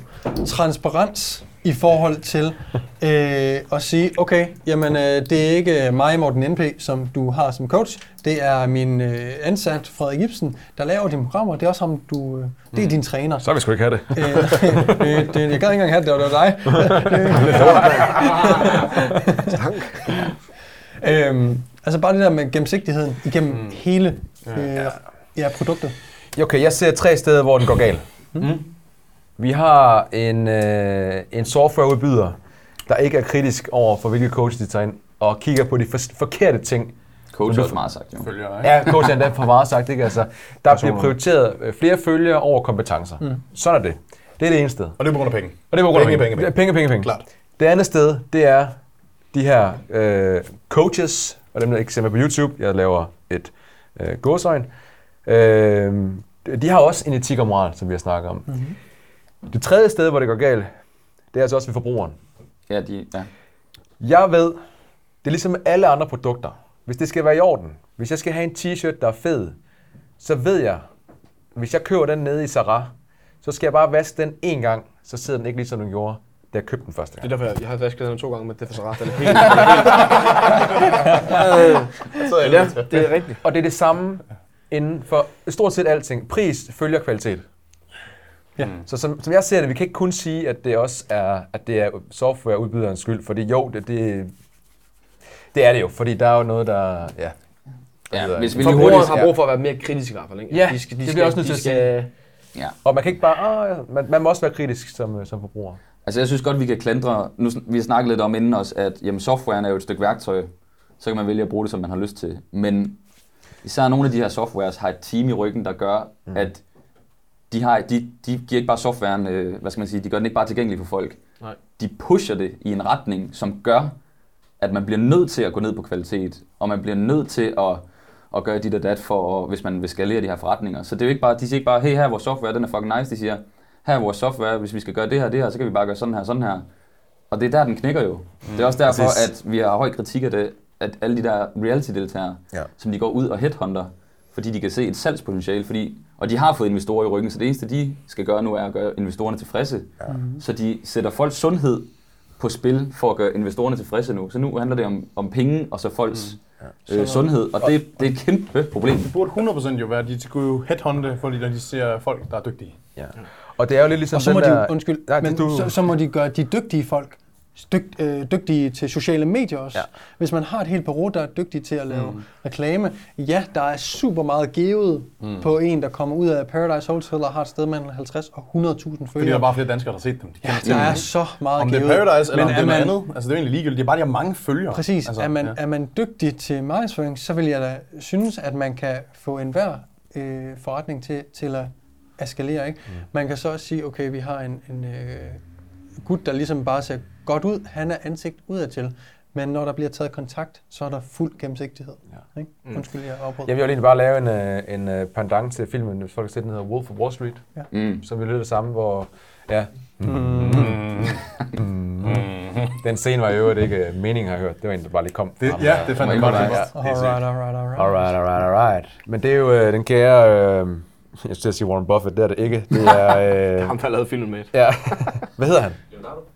transparens i forhold til øh, at sige, okay, jamen øh, det er ikke mig, Morten NP, som du har som coach. Det er min øh, ansat, Frederik Ibsen, der laver dine programmer. Det er også ham, du, øh, det er din træner. Så vi sgu ikke have det. Øh, [laughs] øh, det, jeg gad ikke engang have det, det var, [laughs] det var dig. øhm, altså bare det der med gennemsigtigheden igennem mm. hele øh, ja, produktet. Okay, jeg ser tre steder, hvor den går galt. Mm. Vi har en, øh, en softwareudbyder, der ikke er kritisk over for, hvilke coach de tager ind, og kigger på de for, forkerte ting. Coach er også meget sagt, jo. Følger, ikke? Ja, coach er endda for meget sagt, ikke? Altså, der bliver prioriteret øh, flere følgere over kompetencer. Mm. Sådan er det. Det er det ene sted. Og det er på grund af penge. Og det er på grund af Penge, penge. penge, penge. Penge, penge, penge. Klart. Det andet sted, det er de her øh, coaches, og dem der ikke ser med på YouTube, jeg laver et øh, gåsøjn. Øh, de har også en etik og moral, som vi har snakket om. Mm-hmm. Det tredje sted, hvor det går galt, det er altså også ved forbrugeren. Ja, de, ja. Jeg ved, det er ligesom med alle andre produkter. Hvis det skal være i orden, hvis jeg skal have en t-shirt, der er fed, så ved jeg, hvis jeg køber den nede i Zara, så skal jeg bare vaske den en gang, så sidder den ikke ligesom den gjorde, da jeg købte den første Det er gang. derfor, jeg, jeg har vasket den to gange, men det er for ret. Den er [laughs] helt, Så er ja, jeg det er rigtigt. Og det er det samme inden for stort set alting. Pris følger kvalitet. Ja. Så som, som jeg ser det, vi kan ikke kun sige, at det også er, at det er softwareudbyderens skyld, fordi jo, det, det, det er det jo, fordi der er jo noget, der... Ja, ja hvis vi lige hurtigt har brug for at være mere kritisk i hvert fald. Ikke? Ja, de skal, de det bliver også nødt til at skal, Ja. Og man kan ikke bare... Åh, man, man må også være kritisk som, som forbruger. Altså jeg synes godt, vi kan klandre, nu vi har snakket lidt om inden os, at jamen, softwaren er jo et stykke værktøj, så kan man vælge at bruge det, som man har lyst til. Men især nogle af de her softwares har et team i ryggen, der gør, mm. at de, har, de, de giver ikke bare softwaren, øh, hvad skal man sige, de gør den ikke bare tilgængelig for folk. Nej. De pusher det i en retning, som gør, at man bliver nødt til at gå ned på kvalitet, og man bliver nødt til at, at gøre dit og dat, for, hvis man vil skalere de her forretninger. Så det er jo ikke bare, de siger ikke bare, hey, her er vores software, den er fucking nice. De siger, her er vores software, hvis vi skal gøre det her det her, så kan vi bare gøre sådan her sådan her. Og det er der, den knækker jo. Mm, det er også derfor, præcis. at vi har høj kritik af det, at alle de der reality-deltagere, Ja. som de går ud og headhunter, fordi de kan se et salgspotentiale, fordi, og de har fået investorer i ryggen, så det eneste, de skal gøre nu, er at gøre investorerne tilfredse. Ja. Så de sætter folks sundhed på spil for at gøre investorerne tilfredse nu. Så nu handler det om, om penge og så folks mm. øh, sundhed, og det, det er et kæmpe problem. Det burde 100% jo være, at de skulle jo headhunte, fordi når de ser folk, der er dygtige. Ja. Og det er jo lidt ligesom Og så den må de, der... undskyld, Nej, men du, så, så må de gøre de dygtige folk dyg, øh, dygtige til sociale medier også. Ja. Hvis man har et helt bureau, der er dygtig til at lave mm. reklame, ja, der er super meget givet mm. på en, der kommer ud af Paradise Hotel og har et sted mellem 50 og 100.000 Fordi der er følgere. bare flere danskere, der har set dem. De Ja, der er så meget Om det givet. er Paradise, eller Men om det er man- andet. Altså, det er jo egentlig ligegyldigt. Det er bare, de har mange følgere. Præcis. Altså, er, man, ja. er man dygtig til markedsføring, så vil jeg da synes, at man kan få enhver øh, forretning til, til at eskalere. Ikke? Mm. Man kan så også sige, okay, vi har en, en øh, gut, der ligesom bare ser godt ud. Han er ansigt udadtil. Men når der bliver taget kontakt, så er der fuld gennemsigtighed. Ja. Ikke? Undskyld, jeg afbrød. Jeg vil egentlig bare lave en, øh, en øh, pendant til filmen, hvis folk har set den hedder Wolf of Wall Street, Mm. som vil lyde det samme, hvor... Ja. Den scene var i øvrigt ikke øh, meningen, har jeg hørt. Det var en, der bare lige kom. Det, ja, det fandt jeg godt. Ja. Ja. Alright, alright, alright. Alright, alright, alright. Men det er jo øh, den kære... Øh, jeg skulle til at sige Warren Buffett, det er det ikke. Det er... [laughs] Øh, Ham, der lavede filmen med. ja. [laughs] Hvad hedder han?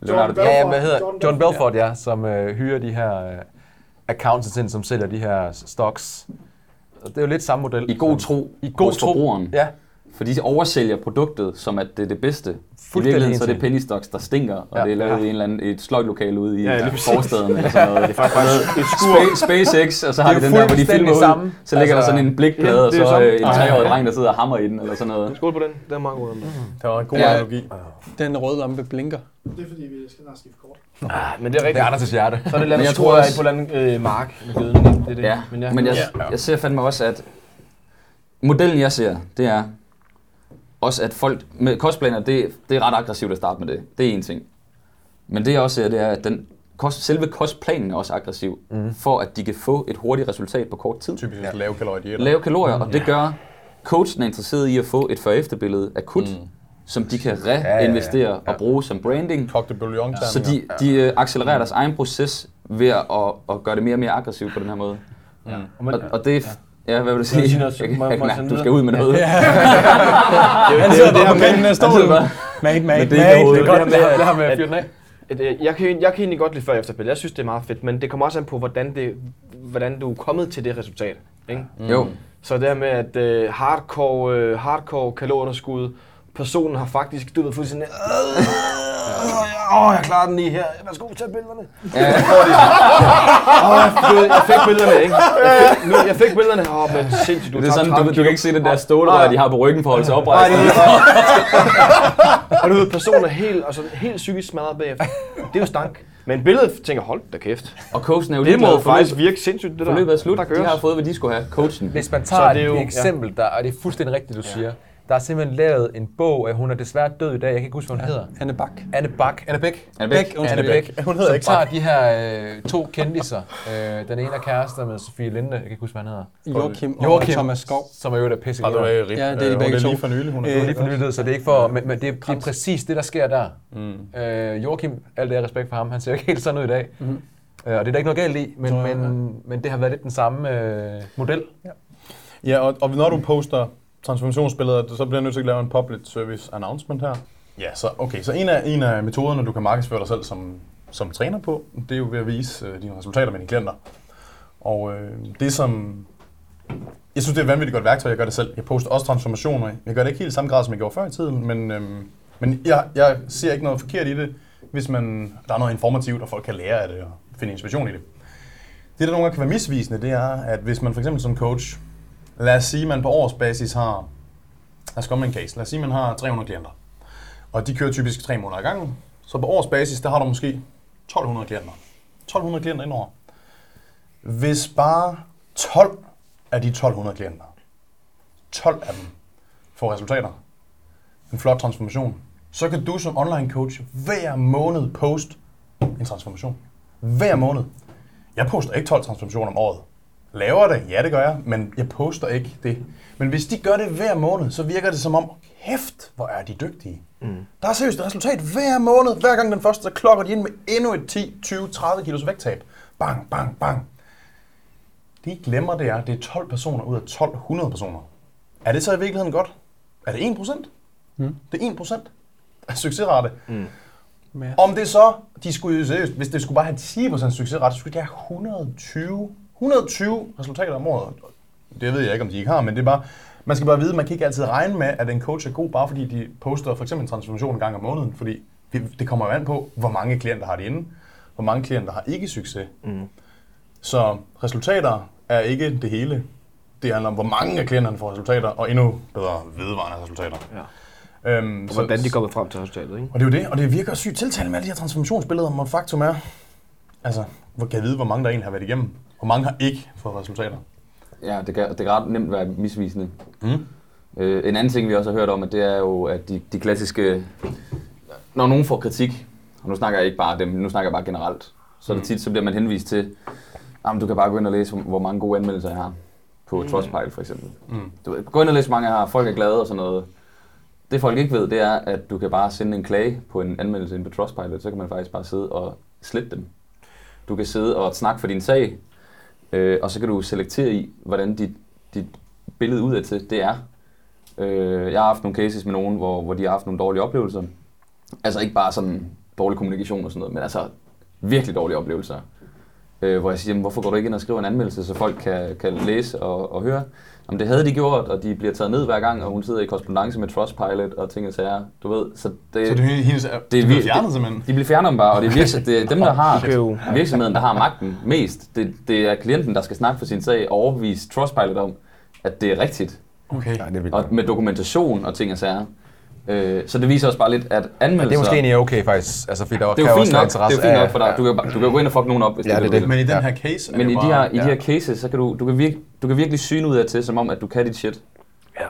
Leonardo Ja, ja, Belfort. hvad hedder John John Belfort, Belfort, ja, som øh, hyrer de her øh, accountants ind, som sælger de her stocks. Og Det er jo lidt samme model. I god tro I god hos tro. forbrugeren. Ja, For de oversælger produktet, som at det er det bedste. I Fuldstændig virkeligheden så er det penny stocks, der stinker, og Ja. det er lavet i en eller anden, et sløjtlokale ude i Ja, ja, forstaden. Eller sådan noget. Det er faktisk et skur. Spa- SpaceX, og så har Det de den der, hvor de filmer ud, samme. så ligger Altså- der sådan en blikplade, Ja, og det er så øh, en treårig dreng, der sidder og hammer i den, eller sådan noget. Skål på den. Den er meget god. Den. Det var en god Ja. analogi. Den røde lampe blinker. Det er fordi, vi skal snart skifte kort. Ah, men det er det rigtigt. er Anders' hjerte. Så er det et eller Men andet jeg skruer også- på en eller anden øh, mark med gødning. Det er det. Ja, men, ja. men jeg, jeg ser fandme også, at modellen jeg ser, det er også, at folk med kostplaner, det, det er ret aggressivt at starte med det. Det er en ting. Men det jeg også ser, det er, at den kost, selve kostplanen er også aggressiv, mm. for at de kan få et hurtigt resultat på kort tid. Typisk ja. lave kalorier. Lave kalorier, og det gør, coachen er interesseret i at få et før-efter-billede akut, mm. som de kan reinvestere ja, ja, ja. og bruge som branding. Kogte bouillon Så de, de øh, accelererer deres egen proces ved at, at, gøre det mere og mere aggressivt på den her måde. Og Og, man, og det er... Ja, hvad vil du sige? noget? Jeg kan- Må- jeg kan må sende Du skal ud med noget. [laughs] Han sidder bare på kanten af stolen. Mate, mate, er mate. Det er godt. det her med- at- fyre den af. Øh, jeg, kan, jeg kan egentlig godt lide før efter Jeg synes, det er meget fedt, men det kommer også an på, hvordan, det, hvordan du er kommet til det resultat. Ikke? Jo. Så det her med, at øh, hardcore, øh, hardcore kalorunderskud, personen har faktisk, du ved, fuldstændig, øh, åh, jeg klarer den lige her, værsgo, tag billederne. Ja. [laughs] Åh, jeg, jeg fik billederne, ikke? Jeg fik, nu, jeg fik billederne, åh, men sindssygt, du Det er sådan, du, 30 du kan ikke se den der stålrør, de har på ryggen for at holde sig oprejst. [laughs] Og du ved, personen er helt, altså, helt psykisk smadret bagefter. Det er jo stank. Men billedet tænker, hold da kæft. Og coachen er jo Det må faktisk virke sindssygt, det der. Forløbet er slut. Der De køres. har fået, hvad de skulle have. Coachen. Hvis man Så tager det er et jo- eksempel, der, og det er fuldstændig rigtigt, du siger. Der er simpelthen lavet en bog, at hun er desværre død i dag. Jeg kan ikke huske, hvad hun hedder. Anne Bak. Anne Bak. Anne Bæk. Væk? undskyld. Anne Bæk. Hun hedder som ikke tager de her øh, to kendiser. Øh, den ene er kærester med Sofie Linde. Jeg kan ikke huske, hvad han hedder. Joachim og Joachim. Thomas Skov. Som er jo der pisse? Ja, det er de Øh, begge hun er to. lige for nylig. Hun er Øh, lige for nylig, så det er ikke for... Men, men det, er, det er præcis det, der sker der. Mm. Øh, Joachim, alt det er respekt for ham, han ser jo ikke helt sådan ud i dag. Mm. Øh, og det er der ikke noget galt i, men, men, men det har været lidt den samme øh, model. Ja, og, og når du poster transformationsbilleder, så bliver jeg nødt til at lave en public service announcement her. Ja, så okay, så en af, en af metoderne, du kan markedsføre dig selv som, som træner på, det er jo ved at vise øh, dine resultater med dine klienter. Og øh, det som... Jeg synes, det er et vanvittigt godt værktøj, jeg gør det selv. Jeg poster også transformationer. Jeg gør det ikke helt i samme grad, som jeg gjorde før i tiden, men, øh, men jeg, jeg ser ikke noget forkert i det, hvis man, der er noget informativt, og folk kan lære af det og finde inspiration i det. Det, der nogle gange kan være misvisende, det er, at hvis man for eksempel som coach, lad os sige, at man på årsbasis har, lad os komme med en case, lad os sige, at man har 300 klienter, og de kører typisk 3 måneder i gangen, så på årsbasis, der har du måske 1200 klienter. 1200 klienter indover. Hvis bare 12 af de 1200 klienter, 12 af dem får resultater, en flot transformation, så kan du som online coach hver måned post en transformation. Hver måned. Jeg poster ikke 12 transformationer om året. Laver det? Ja, det gør jeg, men jeg poster ikke det. Men hvis de gør det hver måned, så virker det som om, kæft, hvor er de dygtige. Mm. Der er seriøst et resultat hver måned. Hver gang den første, så klokker de ind med endnu et 10, 20, 30 kilos vægttab. Bang, bang, bang. Det I glemmer, det er, det er 12 personer ud af 1200 personer. Er det så i virkeligheden godt? Er det 1 procent? Mm. Det er 1 procent af succesrate. Mm. Om det så, de skulle jo seriøst, hvis det skulle bare have 10% succesrate, så skulle de have 120, 120 resultater om året. Det ved jeg ikke, om de ikke har, men det er bare, man skal bare vide, man kan ikke altid regne med, at en coach er god, bare fordi de poster for eksempel en transformation en gang om måneden, fordi det, kommer jo an på, hvor mange klienter har de inde, hvor mange klienter har ikke succes. Mm. Så resultater er ikke det hele. Det handler om, hvor mange af klienterne får resultater, og endnu bedre vedvarende resultater. Ja. Øhm, så- Hvordan de kommer frem til resultatet, ikke? og det er jo det, og det virker sygt tiltalende med alle de her transformationsbilleder, men faktum er, altså, hvor kan jeg vide, hvor mange der egentlig har været igennem? Hvor mange har ikke fået resultater? Ja, det kan, det kan ret nemt være misvisende. Mm. Øh, en anden ting, vi også har hørt om, at det er jo, at de, de klassiske... Når nogen får kritik, og nu snakker jeg ikke bare dem, nu snakker jeg bare generelt, så er det tit, så bliver man henvist til, jamen du kan bare gå ind og læse, hvor mange gode anmeldelser jeg har på Trustpilot for eksempel. Mm. Du ved, gå ind og læse, hvor mange jeg har, folk er glade og sådan noget. Det folk ikke ved, det er, at du kan bare sende en klage på en anmeldelse ind på Trustpilot, så kan man faktisk bare sidde og slette dem. Du kan sidde og snakke for din sag, øh, og så kan du selektere i, hvordan dit, dit billede udadtil det er. Øh, jeg har haft nogle cases med nogen, hvor, hvor de har haft nogle dårlige oplevelser. Altså ikke bare sådan dårlig kommunikation og sådan noget, men altså virkelig dårlige oplevelser. Øh, hvor jeg siger, "Jamen, hvorfor går du ikke ind og skriver en anmeldelse, så folk kan, kan læse og, og høre? Om det havde de gjort, og de bliver taget ned hver gang, og hun sidder i korrespondence med Trustpilot og ting og sager, du ved. Så det, Så det er hendes, det det er er vir- fjernet simpelthen. de bliver fjernet bare, og det er, virks- det er dem, der har virksomheden, der har magten mest. Det, det er klienten, der skal snakke for sin sag og overbevise Trustpilot om, at det er rigtigt. Okay. Ja, det er. Og med dokumentation og ting og sager. Øh, så det viser også bare lidt, at anmeldelser... det er måske egentlig okay faktisk, altså fordi der det kan er jo fint nok, det er fint nok for dig. Du kan, bare- du kan gå ind og fuck nogen op, hvis Ja, det, det er du det. vil. Men i den Ja. her case Men det i de, her, i de ja. her cases, så kan du, du, kan virke, du kan virkelig syne ud af til, som om, at du kan dit shit. Ja.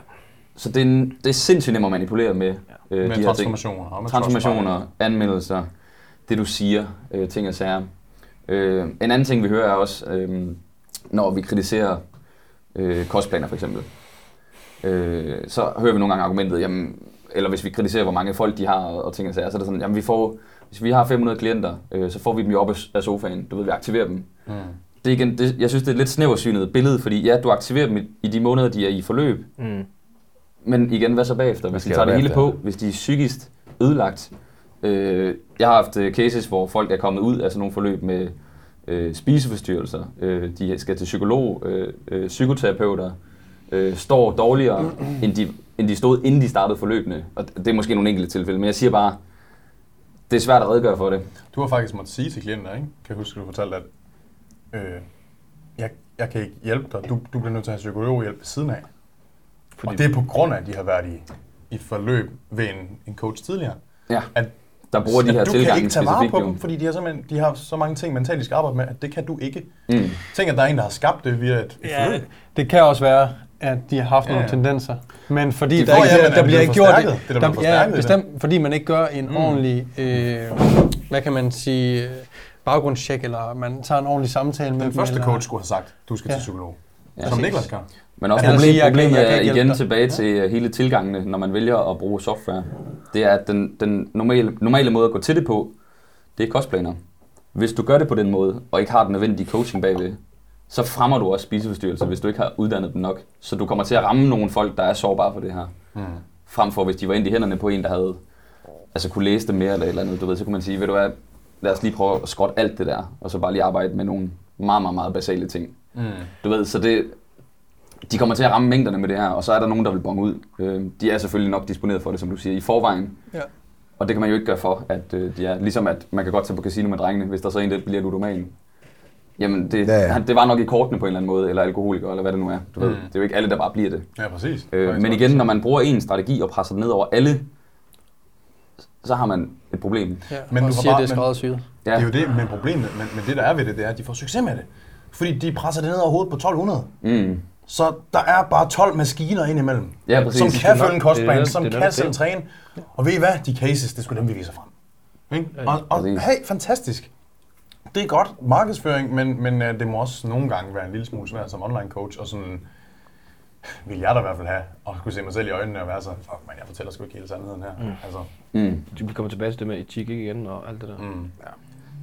Så det er, en, det er sindssygt nemt at manipulere med øh, med de her ting. transformationer. og med transformationer, anmeldelser, det du siger, øh, ting og sager. Øh, en anden ting, vi hører er også, øh, når vi kritiserer øh, kostplaner for eksempel, øh, så hører vi nogle gange argumentet, jamen, eller hvis vi kritiserer, hvor mange folk de har og ting og sager, så er det sådan, jamen vi får, hvis vi har 500 klienter, øh, så får vi dem jo op af, af sofaen, du ved, vi aktiverer dem. Mm. Det er igen, det, jeg synes, det er et lidt snæversynet billede, fordi ja, du aktiverer dem i, i de måneder, de er i forløb, Mm. men igen, hvad så bagefter? Hvis de tager det hele på, hvis de er psykisk ødelagt. Øh, jeg har haft øh, cases, hvor folk er kommet ud af sådan nogle forløb med øh, spiseforstyrrelser. Øh, de skal til psykolog, øh, øh, psykoterapeuter, øh, står dårligere, end de, end de stod, inden de startede forløbene. Og det er måske nogle enkelte tilfælde, men jeg siger bare, det er svært at redegøre for det. Du har faktisk måttet sige til klienter, ikke? Kan jeg huske, du fortalte, at øh, jeg, jeg kan ikke hjælpe dig. Du, du bliver nødt til at have psykologhjælp ved siden af. Fordi... Og det er på grund af, at de har været i, i forløb ved en, en coach tidligere. Ja, At, der bruger de her du kan tilgange ikke tage vare på dem, fordi de har, simpelthen, de har så mange ting mentalt, de skal arbejde med, at det kan du ikke. Mm. Tænk, at der er en, der har skabt det via et, et Ja, forløb. det kan også være, at de har haft Ja, nogle ja. tendenser. Men fordi De der, ikke, ja, der, er der det bliver ikke gjort? Det da der, blevet ja, det bestemt, fordi man ikke gør en Mm. ordentlig, øh, hvad kan man sige, baggrundstjek, eller man tager en ordentlig samtale med Den første eller, coach skulle have sagt, du skal Ja. til psykolog. Ja, Som. Niklas gør. Men også Ja, problemet kan er igen dig. tilbage til øh, hele tilgangene, når man vælger at bruge software. Det er, at den, den normale, normale måde at gå til det på, det er kostplaner. Hvis du gør det på den måde, og ikke har den nødvendige coaching bagved, så fremmer du også spiseforstyrrelser, hvis du ikke har uddannet dem nok. Så du kommer til at ramme nogle folk, der er sårbare for det her. Mm. Frem for, hvis de var ind i hænderne på en, der havde altså kunne læse det mere eller et eller andet. Du ved, så kunne man sige, ved du hvad, lad os lige prøve at skrotte alt det der, og så bare lige arbejde med nogle meget, meget, meget basale ting. Mm. Du ved, så det, de kommer til at ramme mængderne med det her, og så er der nogen, der vil bonge ud. Øh, de er selvfølgelig nok disponeret for det, som du siger, i forvejen. Ja. Og det kan man jo ikke gøre for, at øh, de er, ligesom at man kan godt tage på casino med drengene, hvis der så en, der bliver ludoman. Jamen, det, Ja, ja, ja. ja. Han, det var nok i kortene på en eller anden måde, eller alkoholiker, eller hvad det nu er. Du mm. ved, det er jo ikke alle, der bare bliver det. Ja, præcis. Øh, men igen, når man bruger en strategi og presser den ned over alle, så har man et problem. Ja, Men og du har siger, bare- det er skræddersyet. Det er jo det, men problemet, men, men det der er ved det, det er, at de får succes med det. Fordi de presser det ned over hovedet på 1200. Mm. Så der er bare 12 maskiner ind imellem, Ja, præcis. som kan følge en kostplan, som det kan selv træne. Og ved I hvad? De cases, det skulle dem, vi viser frem. Ikke? Og, og hey, fantastisk. Det er godt markedsføring, men, men uh, det må også nogle gange være en lille smule svært som online coach, og sådan vil jeg da i hvert fald have, og skulle se mig selv i øjnene og være så, fuck man, jeg fortæller sgu ikke hele sandheden her. Mm. Altså, Mm. Vi kommer tilbage til det med etik igen og alt det der. mm.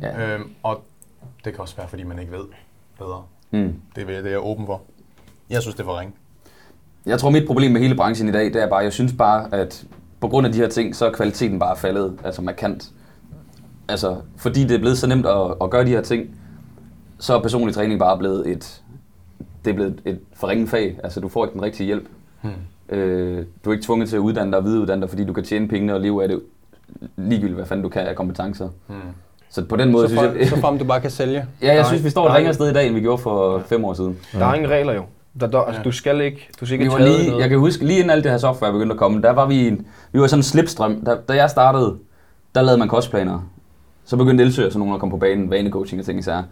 Ja. Øhm, og det kan også være, fordi man ikke ved bedre. Mm. Det er, det er jeg åben for. Jeg synes, det er for ringe. Jeg tror, mit problem med hele branchen i dag, det er bare, jeg synes bare, at på grund af de her ting, så er kvaliteten bare faldet, altså markant. Altså, fordi det er blevet så nemt at, at gøre de her ting, så er personlig træning bare blevet et, det er blevet et forringet fag. Altså, du får ikke den rigtige hjælp. Hmm. Øh, du er ikke tvunget til at uddanne dig og videreuddanne dig, fordi du kan tjene pengene og leve af det ligegyldigt, hvad fanden du kan af kompetencer. Hmm. Så på den måde, Så, synes jeg... så frem du bare kan sælge. [laughs] Ja, jeg synes, vi står et Nej. ringere sted i dag, end vi gjorde for fem år siden. Der er ingen regler jo. Der, der, altså, Ja. du skal ikke, du skal ikke Vi lige, noget. jeg kan huske, lige inden alt det her software begyndte at komme, der var vi, en, vi var sådan en slipstrøm. Da, da jeg startede, der lavede man kostplaner. Så begyndte Elsø og sådan nogen at komme på banen, vanecoaching og ting især.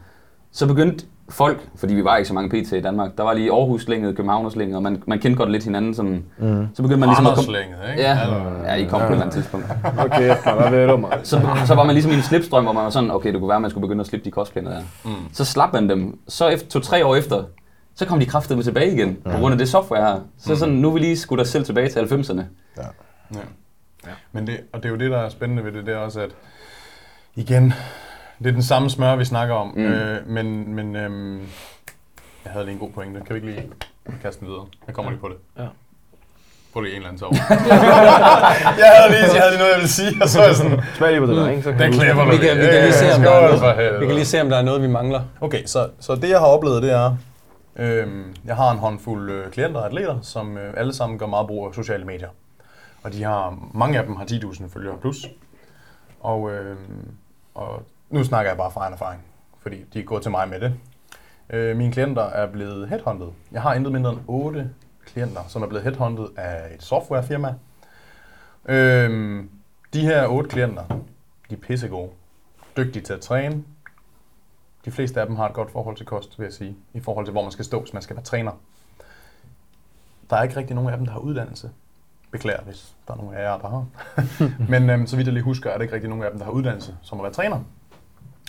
Så begyndte folk, fordi vi var ikke så mange PT i Danmark. Der var lige Aarhus-slænget, København-slænget, og man, man kendte godt lidt hinanden. Sådan, mm. Så begyndte man ligesom at komme... Randerslænget, ikke? Ja, Eller- ja, I kom på et eller andet tidspunkt. [laughs] Okay, hvad ved du mig? Så, så var man ligesom i en slipstrøm, hvor man var sådan, okay, det kunne være, at man skulle begynde at slippe de kostplaner der. Mm. Så slap man dem. Så efter to-tre år efter, så kom de kraftedeme tilbage igen, på grund af det software her. Så sådan, nu er vi lige skudt os selv tilbage til 90'erne. Ja. Men det, og det er jo det, der er spændende ved det, det er også, at igen, det er den samme smør, vi snakker om, mm. øh, men, men øhm, jeg havde lige en god pointe. Kan vi ikke lige kaste den videre? Jeg kommer lige på det. Ja. Få lige en eller anden [laughs] sov. jeg, havde lige, jeg havde lige noget, jeg ville sige, og så er jeg sådan, Smag lige på det der, ikke? Så den klipper Vi kan, vi kan lige se, om der er noget, vi kan lige se, om der er noget, vi mangler. Okay, så, så det jeg har oplevet, det er, øhm, jeg har en håndfuld øh, klienter og atleter, som øh, alle sammen gør meget brug af sociale medier. Og de har, mange af dem har 10.000 følgere plus. Og, øh, og nu snakker jeg bare fra egen erfaring, fordi de er gået til mig med det. Øh, mine klienter er blevet headhunted. Jeg har intet mindre end 8 klienter, som er blevet headhunted af et softwarefirma. Øh, de her 8 klienter, de er pissegode. Dygtige til at træne, de fleste af dem har et godt forhold til kost, vil jeg sige, i forhold til, hvor man skal stå, hvis man skal være træner. Der er ikke rigtig nogen af dem, der har uddannelse. Beklager, hvis der er nogen af jer, der har. [laughs] Men øhm, så vidt jeg lige husker, er der ikke rigtig nogen af dem, der har uddannelse som at være træner.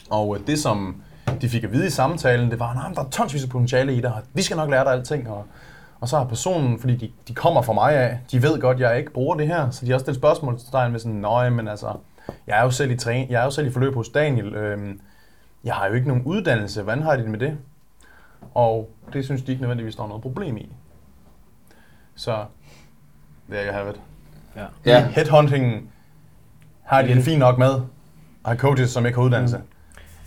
Og øh, det, som de fik at vide i samtalen, det var, at der er tonsvis af potentiale i dig, og vi skal nok lære dig alting. Og, og så har personen, fordi de, de kommer fra mig af, de ved godt, at jeg ikke bruger det her, så de har også stillet spørgsmålstegn med sådan, nej, men altså, jeg er jo selv i, træ, jeg er jo selv i forløb hos Daniel, øhm, jeg har jo ikke nogen uddannelse, hvordan har de det med det? Og det synes de ikke nødvendigvis, der er noget problem i. Så, there you have it. Ja, Headhunting har de det fint nok med, have coaches, som ikke har uddannelse. Mm.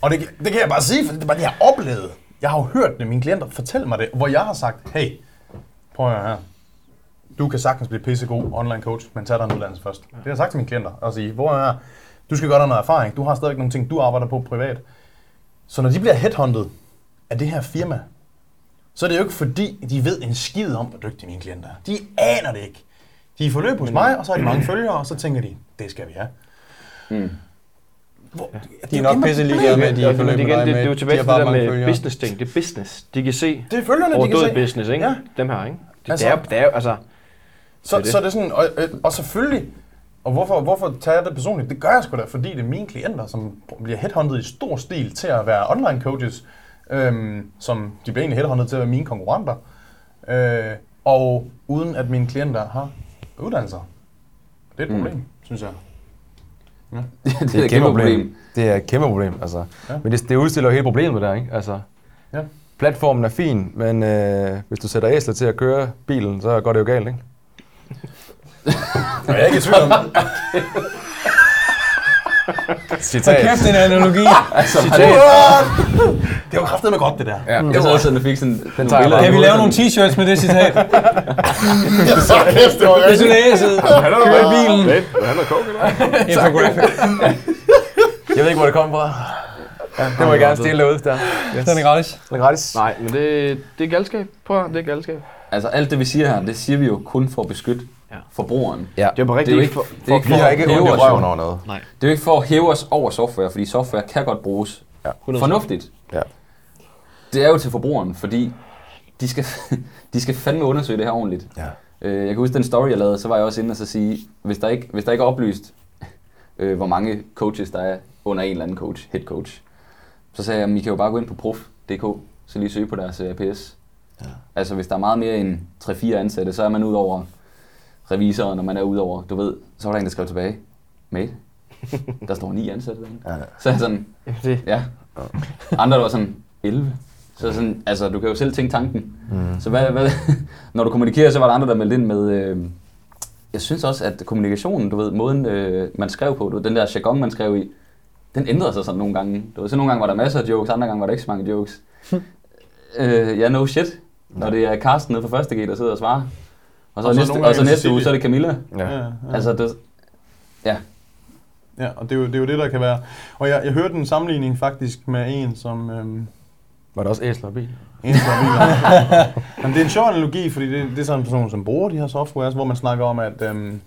Og det, det kan jeg bare sige, for det er bare det, jeg har oplevet. Jeg har jo hørt det, mine klienter fortælle mig det, hvor jeg har sagt, hey, prøv at høre her. Du kan sagtens blive pissegod online coach, men tag dig en uddannelse først. Det har jeg sagt til mine klienter, og sige, hvor er du skal gøre dig noget erfaring, du har stadig nogle ting, du arbejder på privat. Så når de bliver headhunted af det her firma, så er det jo ikke fordi, de ved en skid om, hvor dygtige mine klienter er. De aner det ikke. De er i forløb hos mig, og så har de mange følgere, og så tænker de, det skal vi have. Mm. Hvor, De er nok pisse ligeglade med, at de er Men forløb med dig det, det er jo de tilbage til det der med følgere. business ting. Det er business. De kan se Det er følgerne, de kan se. business, ikke? Ja. Dem her, ikke? Det, Altså- det, er, det er altså... Så, Det det. så det er sådan, og, øh, og selvfølgelig, og hvorfor, hvorfor tager jeg det personligt? Det gør jeg sgu da, fordi det er mine klienter, som bliver headhunted i stor stil til at være online coaches, øhm, som de bliver egentlig headhunted til at være mine konkurrenter, øh, og uden at mine klienter har uddannelser. Det er et Mm. problem, synes jeg. [laughs] det, er et kæmpe problem. Det er et kæmpe problem, altså. Ja. Ja. Men det, det udstiller jo hele problemet der, ikke? Altså, Ja. Platformen er fin, men øh, hvis du sætter æsler til at køre bilen, så går det jo galt, ikke? [laughs] Jeg er ikke i tvivl om, [laughs] Citat. Kæft, en analogi. [laughs] Altså, det var kraftedeme godt, det der. Ja. jeg så også at fik sådan den tager bare. Kan vi lave nogle t-shirts med det citat? [laughs] Så kæft, det var Hvis du læser, kør i bilen. Han er coke, eller? [laughs] Infographic. Jeg ved ikke, hvor det kommer fra. Ja, det må jeg gerne stille derude, der. Yes. Den er gratis. Den er gratis. Nej, men det, det er galskab. Prøv det er galskab. Altså alt det, vi siger her, det siger vi jo kun for at beskytte Ja. Forbrugeren. Ja. Det er bare Det er rigtigt ikke for... det er ikke Vi for har at ikke ondt røven over noget. det er jo ikke for at hæve os over software, fordi software kan godt bruges Ja. 100%. fornuftigt. Ja. Det er jo til forbrugeren, fordi de skal, [laughs] de skal fandme undersøge det her ordentligt. Ja. Øh, jeg kan huske den story, jeg lavede, så var jeg også inde og så sige, hvis der ikke, hvis der ikke er oplyst, [laughs] øh, hvor mange coaches der er under en eller anden coach, head coach, så sagde jeg, at I kan jo bare gå ind på prof.dk, så lige søge på deres øh, APS. Ja. Altså hvis der er meget mere end 3-4 ansatte, så er man ud over revisoren, når man er ud over, du ved, så var der en, der skrev tilbage, mate, [laughs] der står ni ansatte derinde. Ja, ja. Så er jeg sådan, Det, ja. Andre der var sådan 11. Så sådan, altså, du kan jo selv tænke tanken. Mm. Så hvad, hvad, [laughs] når du kommunikerer, så var der andre, der meldte ind med... Øh, jeg synes også, at kommunikationen, du ved, måden øh, man skrev på, du ved, den der jargon, man skrev i, den ændrede sig sådan nogle gange. Du ved, så nogle gange var der masser af jokes, andre gange var der ikke så mange jokes. [laughs] øh, ja, no shit. Når det er Carsten nede fra første G, der sidder og svarer. Og så, Og så næste, og så næste uge, så er det Camilla. Ja. Ja, ja. Altså, det, ja. Ja, og det er, jo, det er jo det, der kan være. Og jeg, jeg hørte en sammenligning faktisk med en, som... Øhm, Var der også æsler og bil? en, som er [laughs] Men det er en sjov analogi, fordi det, det er sådan en person, som bruger de her softwares, hvor man snakker om, at øhm,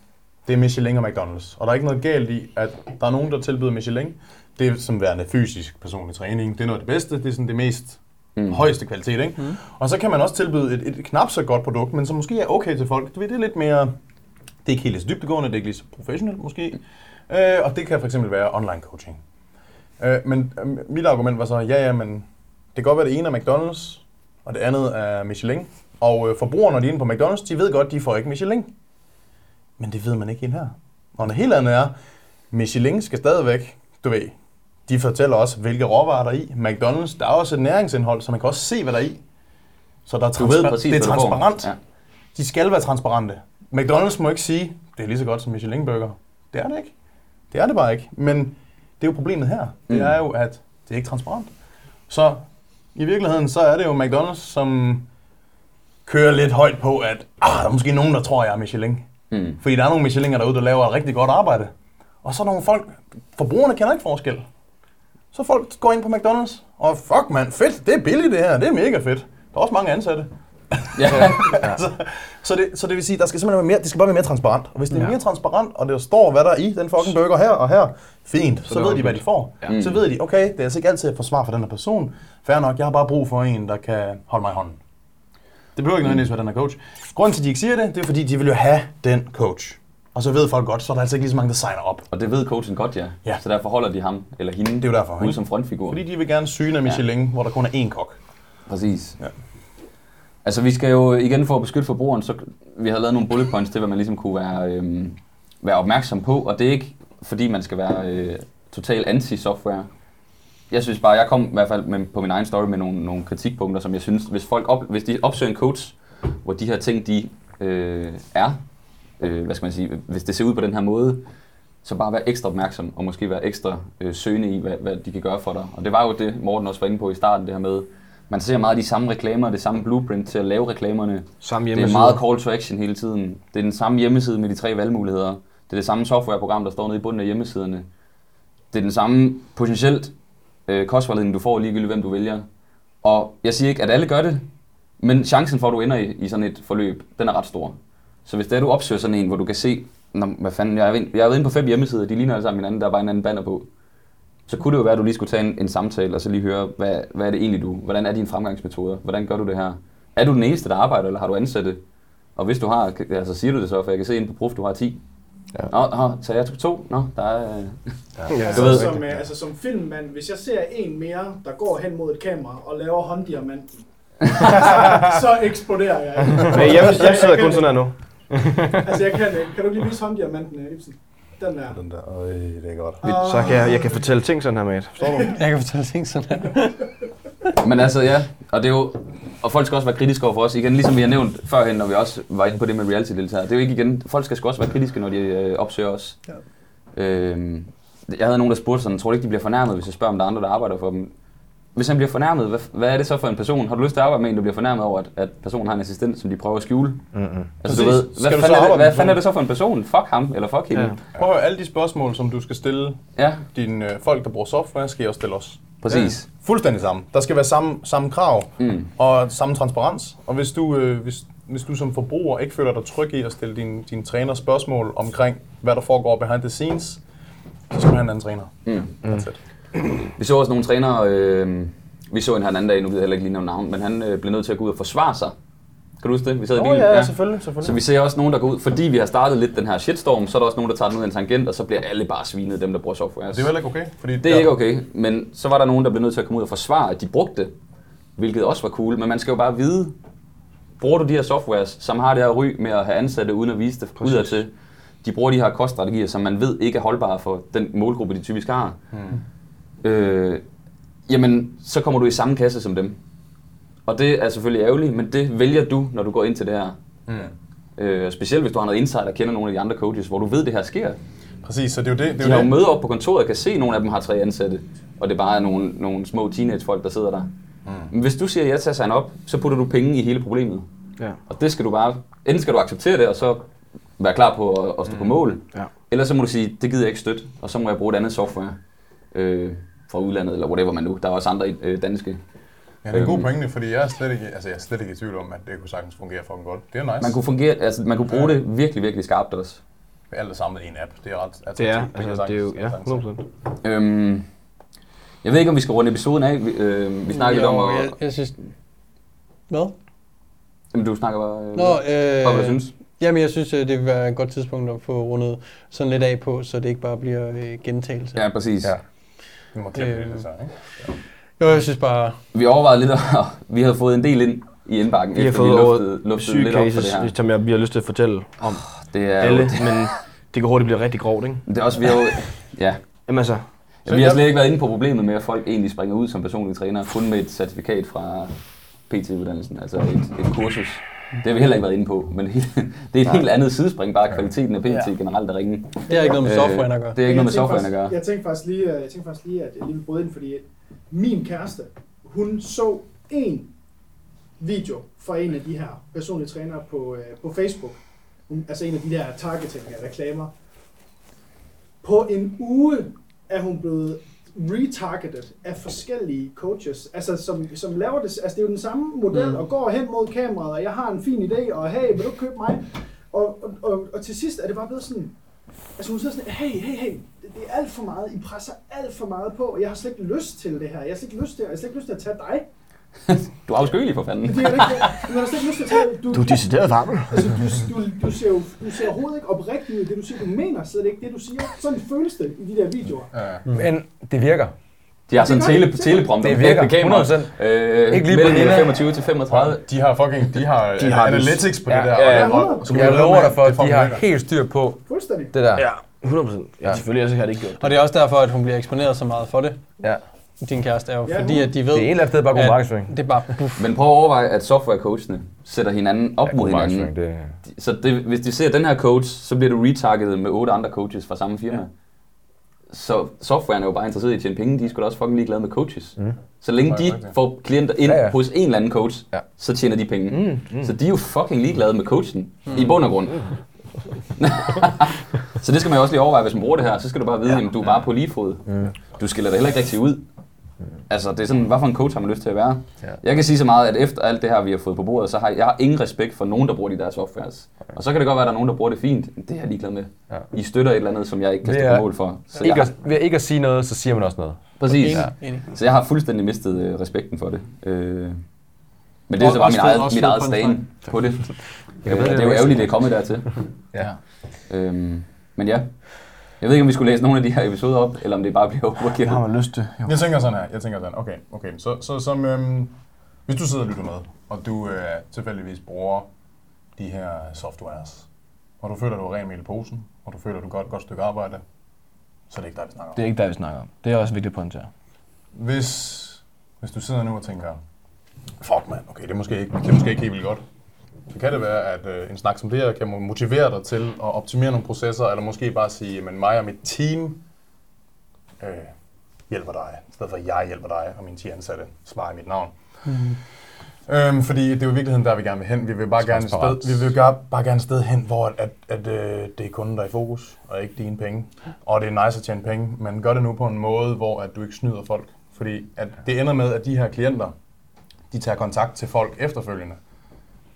det er Michelin og McDonald's. Og der er ikke noget galt i, at der er nogen, der tilbyder Michelin. Det er som værende fysisk personlig træning. Det er noget af det bedste. Det er sådan det mest Mm. Højeste kvalitet, ikke? Mm. Og så kan man også tilbyde et, et knap så godt produkt, men som måske er okay til folk. Det er lidt mere... Det er ikke helt så dybdegående, det er ikke lige så professionelt måske. Øh, og det kan for eksempel være online coaching. Øh, men øh, mit argument var så, ja, ja, men det kan godt være, det ene er McDonald's, og det andet er Michelin. Og øh, forbrugerne, når de er inde på McDonald's, de ved godt, de får ikke Michelin. Men det ved man ikke ind her. Og noget helt andet er, Michelin skal stadigvæk, du ved, de fortæller også, hvilke råvarer der er i. McDonald's, der er også et næringsindhold, så man kan også se, hvad der er i. Så der er Du ved præcis, det er transparent. Ja. De skal være transparente. McDonald's må ikke sige, det er lige så godt som Michelin Burger. Det er det ikke. Det er det bare ikke. Men det er jo problemet her. Det Mm. er jo, at det er ikke transparent. Så i virkeligheden, så er det jo McDonald's, som kører lidt højt på, at ah, der er måske nogen, der tror, jeg er Michelin. Mm. Fordi der er nogle Micheliner derude, der laver et rigtig godt arbejde. Og så er nogle folk, forbrugerne kender ikke forskel. Så folk går ind på McDonald's, og fuck mand, fedt, det er billigt det her, det er mega fedt. Der er også mange ansatte. Ja. [laughs] så, så, det, så det vil sige, der skal simpelthen være mere, det skal bare være mere transparent. Og hvis det er Ja. mere transparent, og der står, hvad der er i den fucking burger her og her, fint, så, så det ved de, hvad de får. Ja. Ja. Så ved de, okay, det er altså ikke altid at få svar fra den her person. Fair nok, jeg har bare brug for en, der kan holde mig i hånden. Det behøver ikke nødvendigvis være den her coach. Grunden til, at de ikke siger det, det er fordi, de vil jo have den coach. Og så ved folk godt, så er der altså ikke lige så mange, der signer op. Og det ved coachen godt, ja. Ja. Så derfor holder de ham eller hende Det er jo derfor, ud ikke? som frontfigur. Fordi de vil gerne syne af Michelin, ja. hvor der kun er én kok. Præcis. Ja. Altså vi skal jo igen for at beskytte forbrugeren, så vi har lavet nogle bullet points til, hvad man ligesom kunne være, øhm, være opmærksom på. Og det er ikke fordi man skal være øh, total anti-software. Jeg synes bare, jeg kom i hvert fald med, på min egen story med nogle, nogle kritikpunkter, som jeg synes, hvis folk op, hvis de opsøger en coach, hvor de her ting de øh, er, øh, hvad skal man sige, hvis det ser ud på den her måde, så bare være ekstra opmærksom og måske være ekstra øh, søgende i, hvad, hvad de kan gøre for dig. Og det var jo det, Morten også var inde på i starten, det her med, man ser meget af de samme reklamer, det samme blueprint til at lave reklamerne. Samme Det er hjemmeside. meget call to action hele tiden. Det er den samme hjemmeside med de tre valgmuligheder. Det er det samme softwareprogram, der står nede i bunden af hjemmesiderne. Det er den samme potentielt øh, kostvejledning, du får ligegyldigt, hvem du vælger. Og jeg siger ikke, at alle gør det, men chancen for, at du ender i, i sådan et forløb, den er ret stor. Så hvis det er, du opsøger sådan en, hvor du kan se, Nå, hvad fanden, jeg er, inde, jeg er inde på fem hjemmesider, de ligner alle sammen hinanden, der er bare en anden banner på. Så kunne det jo være, at du lige skulle tage en, en samtale, og så lige høre, hvad, hvad er det egentlig du, hvordan er dine fremgangsmetoder, hvordan gør du det her? Er du den eneste, der arbejder, eller har du ansatte? Og hvis du har, altså siger du det så, for jeg kan se ind på Prof, du har 10. Ja. Nå, nå, så jeg tog to. Nå, der er... øh, Ja, Du ved- som, øh, altså som filmmand, hvis jeg ser en mere, der går hen mod et kamera og laver hånddiamanten, [laughs] så eksploderer jeg. ikke? Men jeg, jeg sidder kun sådan her nu. [laughs] Altså jeg kan ikke. Kan du lige vise hånddiamanten, øh, Ibsen? Den der. Den der, øj, det er godt. Så kan jeg, jeg kan fortælle ting sådan her med Forstår du? Jeg kan fortælle ting sådan her. [laughs] Men altså, ja, og det er jo... Og folk skal også være kritiske over for os. Igen, ligesom vi har nævnt førhen, når vi også var inde på det med reality-deltagere. Det er jo ikke igen... Folk skal også være kritiske, når de øh, opsøger os. Ja. Øhm, jeg havde nogen, der spurgte sådan, tror du ikke, de bliver fornærmet, hvis jeg spørger, om der er andre, der arbejder for dem? Hvis han bliver fornærmet, hvad, hvad er det så for en person? Har du lyst til at arbejde med en, der bliver fornærmet over, at, at personen har en assistent, som de prøver at skjule? Mm-hmm. Altså, du ved, hvad, fanden er, det, hvad fanden er det så for en person? Fuck ham, eller fuck hende. Ja. Ja, Prøv at høre, alle de spørgsmål, som du skal stille ja dine øh, folk, der bruger software, skal I også stille os. præcis. Fuldstændig samme. Der skal være samme, samme krav Mm. og samme transparens. Og hvis du, øh, hvis, hvis du som forbruger ikke føler dig tryg i at stille din, din træner spørgsmål omkring, hvad der foregår behind the scenes, så skal du have en anden træner. Mm. That's it. Vi så også nogle trænere, øh, vi så en her den anden dag, nu ved jeg heller ikke lige noget navn, men han øh, blev nødt til at gå ud og forsvare sig. Kan du huske det? Vi sad i Åh bilen. ja, ja, selvfølgelig, selvfølgelig. Så vi ser også nogen, der går ud, fordi vi har startet lidt den her shitstorm, så er der også nogen, der tager den ud af en tangent, og så bliver alle bare svinet, dem der bruger software. det er vel ikke okay? Fordi det er ikke okay, men så var der nogen, der blev nødt til at komme ud og forsvare, at de brugte det, hvilket også var cool, men man skal jo bare vide, bruger du de her softwares, som har det her ry med at have ansatte uden at vise det udad til, de bruger de her koststrategier, som man ved ikke er holdbare for den målgruppe, de typisk har, Hmm. Øh, jamen så kommer du i samme kasse som dem. Og det er selvfølgelig ærgerligt, men det vælger du, når du går ind til det her. Mm. Øh, specielt hvis du har noget insight og kender nogle af de andre coaches, hvor du ved, det her sker. Præcis, så det er jo det. det, De er har jo jo det. møder op på kontoret og kan se, at nogle af dem har tre ansatte, og det er bare nogle, nogle små teenagefolk, der sidder der. Mm. Men hvis du siger ja til at signe op, så putter du penge i hele problemet. Ja. Og det skal du bare, enten skal du acceptere det, og så være klar på at, at stå på mål. Ja. Eller så må du sige, det gider jeg ikke støtte, og så må jeg bruge et andet software øh, fra udlandet, eller whatever man nu. Der er også andre øh, danske. Ja, det er en god Øhm. pointe, fordi jeg er slet ikke, altså jeg er slet ikke i tvivl om, at det kunne sagtens fungere fucking godt. Det er nice. Man kunne, fungere, altså, man kunne bruge det virkelig, virkelig skarpt også. Alt er samlet i en app. Det er ret Det er, attraktivt. kan jeg altså, det er jo, sagtens- ja, sagtens se. 100%. Øhm, Jeg ved ikke, om vi skal runde episoden af. Vi, øh, vi snakkede lidt om, Jo, at, jeg, jeg synes... Hvad? Jamen, du snakker bare... Øh, Nå, øh, hvad du synes? Jamen, jeg synes, øh, det vil være et godt tidspunkt at få rundet sådan lidt af på, så det ikke bare bliver øh, gentagelse. Ja, præcis. Ja. Vi må klippe Øh. det så, ikke? Jo, jeg synes bare... Vi overvejede lidt, og [laughs] vi havde fået en del ind i indbakken, Vi har efter vi fået over luftede, luftede syge lidt op for cases, det her. som jeg, vi har lyst til at fortælle om Det er, alle, jo, men det kan hurtigt blive rigtig grovt, ikke? det er også, vi har jo, ja, Jamen altså, Ja, vi har slet ikke været inde på problemet med, at folk egentlig springer ud som personlige træner, kun med et certifikat fra PT-uddannelsen, altså et, et kursus. Det har vi heller ikke været inde på, men [laughs] det er et helt andet sidespring, bare kvaliteten af PT Ja. generelt er ringe. Det har ikke noget med software at gøre. Det er ikke noget med Jeg tænkte software at gøre. Jeg tænkte faktisk lige, øh, jeg tænkte faktisk lige at jeg lige vil bryde ind, fordi min kæreste, hun så en video fra en af de her personlige trænere på, øh, på Facebook. Hun, altså en af de der targeting reklamer. På en uge er hun blevet retargeted af forskellige coaches, altså som, som laver det, altså det er jo den samme model, Mm. og går hen mod kameraet, og jeg har en fin idé, og hey, vil du købe mig? Og, og, og, og til sidst er det bare blevet sådan, Altså hun sidder sådan, hey, hey, hey, det, det er alt for meget, I presser alt for meget på, og jeg har slet ikke lyst til det her, jeg har slet ikke lyst til, jeg har slet ikke lyst til at tage dig. Du er afskyelig for fanden. Det er ikke, du, du er decideret varm. altså, du, du, du, ser jo du ser overhovedet ikke oprigtig ud det, du siger. Du mener slet ikke det, du siger. Sådan føles det i de der videoer. Ja. Men det virker. De har sådan en Det tele, det. teleprompter. Det virker med kamera. 100%. Øh, Ikke lige på mellem Nina. 25 til 35. De har fucking, de har, De har analytics på Ja, det der. ja, ja. og- og- så Jeg lover dig for, det at de har helt styr på Fuldstændig. det der. Ja, 100 procent. Ja, selvfølgelig ellers har det ikke gjort det. Og det er også derfor, at hun bliver eksponeret så meget for det. Ja. Din kæreste er jo, Ja, fordi at de ved, Det er et eller andet sted bare god markedsføring. det er bare puff. Men prøv at overveje, at softwarecoachene sætter hinanden op Ja, mod hinanden. det Så det, hvis de ser den her coach, så bliver du retargetet med otte andre coaches fra samme firma. Ja. Så softwaren er jo bare interesseret i at tjene penge, de er sgu da også fucking ligeglade med coaches. Mm. Så længe de får klienter ind Ja, ja, hos en eller anden coach, Ja. ja. så tjener de penge. Mm, Mm. Så de er jo fucking ligeglade med coachen, mm. i bund og grund. [laughs] så det skal man jo også lige overveje, hvis man bruger det her, så skal du bare vide, ja. at du er bare på lige fod. Mm. Du skiller dig heller ikke rigtig ud. Altså, det er sådan, hvad for en coach har man lyst til at være? Ja. Jeg kan sige så meget, at efter alt det her, vi har fået på bordet, så har jeg har ingen respekt for nogen, der bruger de der softwares. Og så kan det godt være, at der er nogen, der bruger det fint. Det er jeg ligeglad med. Ja. I støtter et eller andet, som jeg ikke kan stå på mål for. Så jeg Ikke har, at, ved ikke at sige noget, så siger man også noget. præcis. Enig, enig. Så jeg har fuldstændig mistet øh, respekten for det. Øh, men det er så bare min eget, mit eget stand på det. [laughs] Jeg Øh, ved, det er jo ærgerligt, det er kommet dertil. Ja. Øhm, men ja, jeg ved ikke, om vi skulle læse nogle af de her episoder op, eller om det bare bliver overkill. man lyst til. Jo. Jeg tænker sådan her, jeg tænker sådan, okay, okay, så, så som, øhm, hvis du sidder og lytter med, og du øh, tilfældigvis bruger de her softwares, og du føler, du er ren i posen, og du føler, du gør et godt stykke arbejde, så er det ikke dig, vi snakker om. Det er ikke der, vi snakker om. Det er også vigtigt at pointere. Hvis, hvis du sidder nu og tænker, fuck mand, okay, det er måske ikke, det er måske ikke helt vildt godt. Så kan det være, at øh, en snak som det her kan motivere dig til at optimere nogle processer, eller måske bare sige, at mig og mit team øh, hjælper dig, i stedet for at jeg hjælper dig og mine 10 ansatte svarer i mit navn. Mm. Øhm, fordi det er jo i virkeligheden der, vi gerne vil hen. Vi vil bare gerne et sted, vi vil bare, bare gerne et sted hen, hvor at, at, at øh, det er kunden, der er i fokus, og ikke dine penge. Og det er nice at tjene penge, men gør det nu på en måde, hvor at du ikke snyder folk. Fordi at det ender med, at de her klienter, de tager kontakt til folk efterfølgende.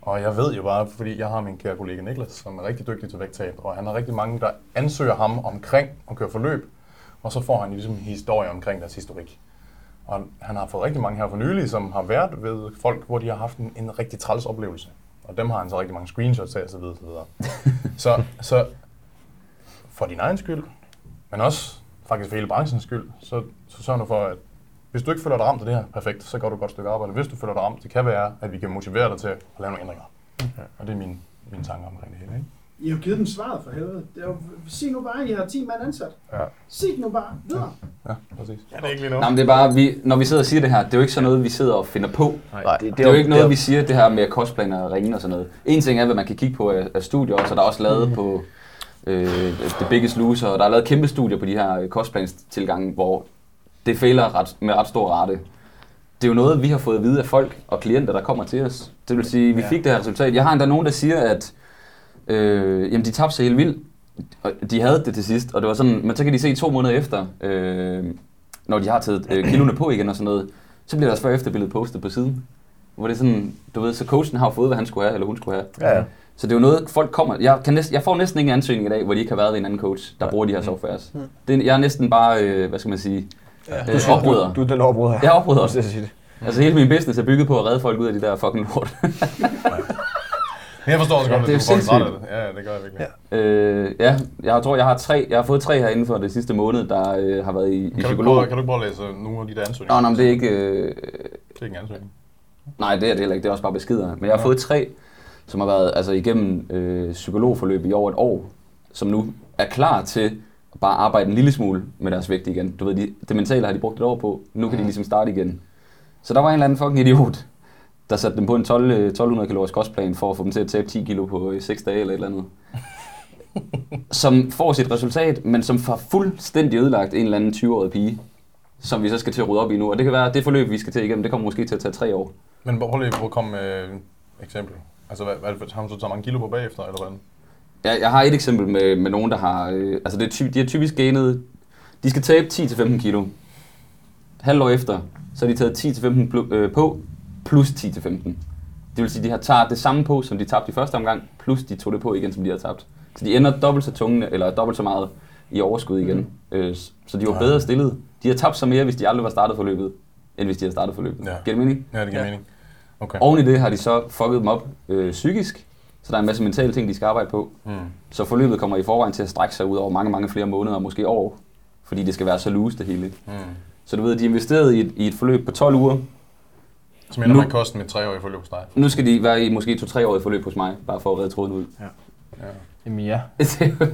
Og jeg ved jo bare, fordi jeg har min kære kollega Niklas, som er rigtig dygtig til vægttab, og han har rigtig mange, der ansøger ham omkring at køre forløb, og så får han ligesom en historie omkring deres historik. Og han har fået rigtig mange her for nylig, som har været ved folk, hvor de har haft en, en rigtig træls oplevelse. Og dem har han så rigtig mange screenshots af, og så videre, så videre. [laughs] så, så for din egen skyld, men også faktisk for hele branchens skyld, så, så sørg nu for, at hvis du ikke føler dig ramt af det her, perfekt, så gør du et godt stykke arbejde. Hvis du føler dig ramt, det kan være, at vi kan motivere dig til at lave nogle ændringer. Og det er min, mine tanker omkring det hele. Ikke? I har givet dem svaret for helvede. Det er jo, sig nu bare, at I har 10 mand ansat. Ja. Sig det nu bare videre. Ja, præcis. Ja, det er ikke lige Nej, men det er bare, vi, når vi sidder og siger det her, det er jo ikke sådan noget, vi sidder og finder på. Nej, Det er jo ikke noget, vi siger, det her med kostplaner og ringe og sådan noget. En ting er, hvad man kan kigge på af, af studier, og så er der også lavet på øh, The Biggest Loser, og der er lavet kæmpe studier på de her øh, kostplanstilgange, hvor det fejler ret, med ret stor rate. Det er jo noget, vi har fået at vide af folk og klienter, der kommer til os. Det vil sige, vi fik det her resultat. Jeg har endda nogen, der siger, at øh, jamen, de tabte sig helt vildt. Og de havde det til sidst, og det var sådan, men så kan de se to måneder efter, øh, når de har taget øh, kiloene på igen og sådan noget, så bliver deres før efterbillede postet på siden. Hvor det er sådan, du ved, så coachen har fået, hvad han skulle have, eller hun skulle have. Ja, ja. Så det er jo noget, folk kommer... Jeg, kan næsten, jeg får næsten ingen ansøgning i dag, hvor de ikke har været ved en anden coach, der bruger de her softwares. Det, er- jeg er næsten bare, øh, hvad skal man sige, øh, opbryder. Du er den opbryder. Jeg opbryder også. også. Det sige det. Altså hele min business er bygget på at redde folk ud af de der fucking lort. Jeg forstår også Ja, godt, det er at du får det. Ja, ja, det gør jeg virkelig. Ja. øh, ja, jeg tror, jeg har tre. Jeg har fået tre her inden for det sidste måned, der øh, har været i, i Kan, du ikke psykolog. prøve, kan du ikke prøve at læse nogle af de der ansøgninger? Nå, nej, men det er ikke... Øh, Det er ikke en ansøgning. nej, det er det heller ikke. Det er også bare beskeder. Men jeg har fået tre, som har været altså, igennem øh, psykologforløb i over et år, som nu er klar til bare arbejde en lille smule med deres vægt igen. Du ved, de, det mentale har de brugt et år på. Nu kan de ligesom starte igen. Så der var en eller anden fucking idiot, der satte dem på en 12, øh, 1200 kalorisk kostplan for at få dem til at tabe 10 kilo på 6 dage eller et eller andet. [laughs] som får sit resultat, men som får fuldstændig ødelagt en eller anden 20-årig pige, som vi så skal til at rydde op i nu. Og det kan være, at det forløb, vi skal til igennem, det kommer måske til at tage tre år. Men prøv lige at komme med et eksempel. Altså, hvad, hvad, har man så taget mange kilo på bagefter, eller hvordan? Jeg, jeg har et eksempel med, med nogen, der har... Øh, altså, det er ty, de har typisk gainet... De skal tabe 10-15 kilo. Halvår efter, så har de taget 10-15 plu- øh, på, plus 10-15. Det vil sige, de har taget det samme på, som de tabte i første omgang, plus de tog det på igen, som de har tabt. Så de ender dobbelt så tunge, eller dobbelt så meget i overskud igen. Mm. Øh, så de var bedre stillet. De har tabt sig mere, hvis de aldrig var startet forløbet, end hvis de havde startet forløbet. Ja. Giver det mening? Ja, det giver ja. mening. Okay. Oven i det har de så fucket dem op øh, psykisk, så der er en masse mentale ting, de skal arbejde på. Mm. Så forløbet kommer i forvejen til at strække sig ud over mange, mange flere måneder, og måske år, fordi det skal være så loose det hele. Mm. Så du ved, de investerede i et, i et forløb på 12 uger. Så mener Nu- man kosten med tre år i forløb hos dig. Nu skal de være i måske to-tre år i forløb hos mig, bare for at redde tråden ud. Jamen [laughs] ja. det, er jo- det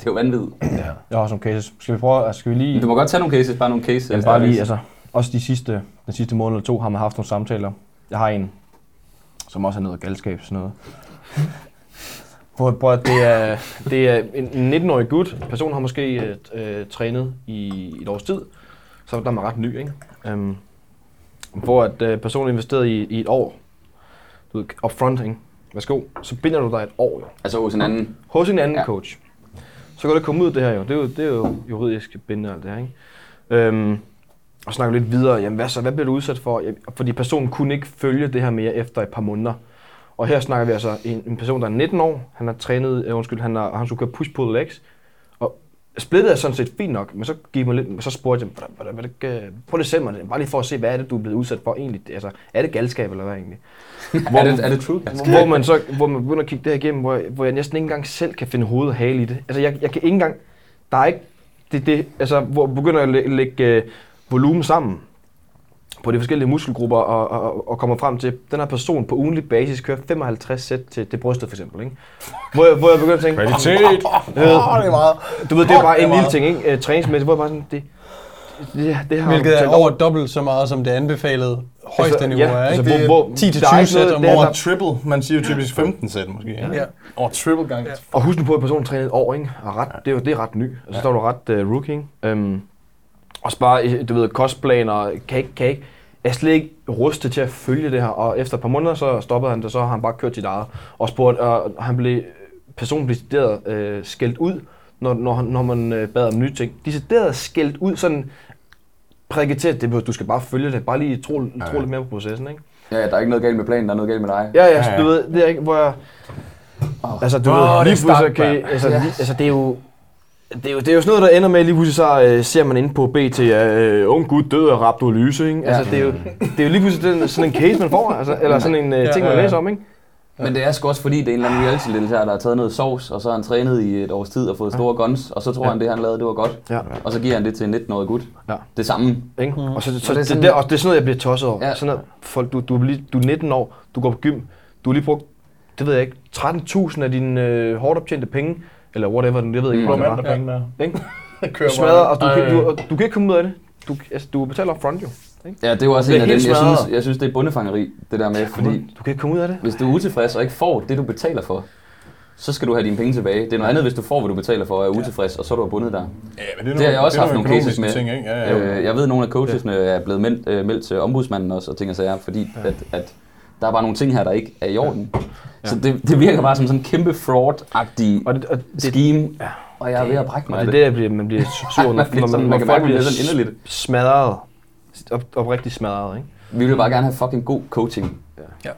er jo vanvittigt. Jeg har også nogle cases. Skal vi prøve, skal vi lige... Men du må godt tage nogle cases, bare nogle cases. Jamen, bare lige, altså, også de sidste, den sidste måned eller to har man haft nogle samtaler. Jeg har en, som også er noget galskab, sådan noget. Hvor det er, det er en en 19-årig gut. Personen har måske øh, øh, trænet i et års tid, så der er man ret ny, ikke? Um, hvor at, øh, personen investerede i, i et år, du ved, upfront, ikke? Værsgo, så binder du dig et år, jo. Altså hos en anden. Hos en anden Ja. coach. Så kan det komme ud det her jo. Det er jo, det er jo juridisk bindende alt det her, ikke? Øhm, og snakke lidt videre. Jamen hvad så? Hvad bliver du udsat for? Fordi personen kunne ikke følge det her mere efter et par måneder. Og her snakker vi altså en, en person, der er 19 år. Han har trænet, øh, undskyld, han, har, han skulle køre push-pull legs. Og splittet er sådan set fint nok, men så, gik man lidt, så spurgte jeg, "Hvordan- hvordan- hvordan prøv lige at sende mig det, bare lige for at se, hvad er det, du er blevet udsat for egentlig? Altså, er det galskab eller hvad egentlig? [laughs] er, det, er det true? hvor, hvor man så hvor man begynder at kigge det her igennem, hvor, hvor jeg næsten ikke engang selv kan finde hoved og hale i det. Altså jeg, jeg kan ikke engang, der er ikke, det, det, altså hvor jeg begynder at læ- lægge uh, volumen sammen på de forskellige muskelgrupper og, og, og, og kommer frem til, at den her person på ugenlig basis kører 55 sæt til, til brystet for eksempel. Ikke? Hvor, jeg, hvor jeg begynder at tænke, Kvalitet! [laughs] du ved, det er meget. du ved, det er bare det en lille meget. ting, ikke? Uh, træningsmæssigt, hvor jeg bare sådan, det, det, det har Hvilket er over dobbelt så meget, som det anbefalede højeste Altså, niveau ja, er, altså, ikke? hvor- hvor- 10 til der er 20 ikke noget- sæt om er. Over triple. Man siger jo typisk 15 sæt måske. ikke? Ja. Over triple gang. Og husk nu på, at personen træner et år, ikke? Og ret, det, er jo, det er ret ny. Altså, så er du ret uh, rookie, ikke? Um, også bare, øh, du ved, kostplaner, kan ikke, kan ikke, er slet ikke rustet til at følge det her. Og efter et par måneder, så stoppede han det, så har han bare kørt sit eget. Og spurgt, og han blev, personen blev decideret øh, skældt ud, når, når, han- når man øh, bad om nye ting. Decideret skældt ud, sådan prædikeret til, at det, du skal bare følge det, bare lige tro, tro lidt mere på processen, ikke? Ja, der er ikke noget galt med planen, der er noget galt med dig. Ja, ja, Ja, ja. du ved, det er ikke, hvor jeg... Altså, du Åh, ved, det er lige pludselig mand. altså, lige, altså, det er jo... Det er, jo, det er jo sådan noget, der ender med, at lige pludselig så øh, ser man inde på BT, øh, ung gut død af raptolyse, ikke? Altså, det er jo, det er jo lige pludselig den, sådan en case, man får, altså, eller sådan en øh, ting, man ja, ja. læser om, ikke? Men det er sgu også fordi, det er en eller anden reality-deltager, der har taget noget sovs, og så har han trænet i et års tid og fået store guns, og så tror han, det han lavede, det var godt. Ja. Og så giver han det til en 19-årig gut. Ja. Det samme. Ikke? Og så, så, det er det, det, sådan- det, og det er sådan noget, jeg bliver tosset over. Ja. Ja. Sådan noget, folk, du, du, er lige, du er 19 år, du går på gym, du har lige brugt, det ved jeg ikke, 13.000 af dine øh, hårdt optjente penge, eller whatever, det ved jeg ikke, Mm. hvor det var. penge der. Ikke? Kører Smadret, og du, kan, du, du kan ikke komme ud af det. Du, altså, du betaler upfront jo. Ikke? Ja, det er jo også Det en er af dem. Jeg synes, jeg synes, det er bundefangeri, det der med, fordi Du kan ikke komme ud af det. hvis du er utilfreds og ikke får det, du betaler for, så skal du have dine penge tilbage. Det er noget andet, hvis du får, hvad du betaler for, og er utilfreds, og så er du bundet der. Ja, men Det har jeg også haft nogle cases med. Ting, ikke? Ja, ja, ja. Øh, jeg ved, at nogle af coachesne er blevet meldt, øh, meldt til ombudsmanden også, og ting og sager, fordi at, at der er bare nogle ting her, der ikke er i orden. Så det, det virker bare som sådan en kæmpe fraud-agtig Og det, og det, scheme, og jeg er ved at brække mig og det det. er det, bliver, man bliver [laughs] sur, når, Man når, sådan- man, man kan folk bliver sådan inderligt. smadret. Op, oprigtigt smadret, ikke? Vi vil bare gerne have fucking god coaching. Ja,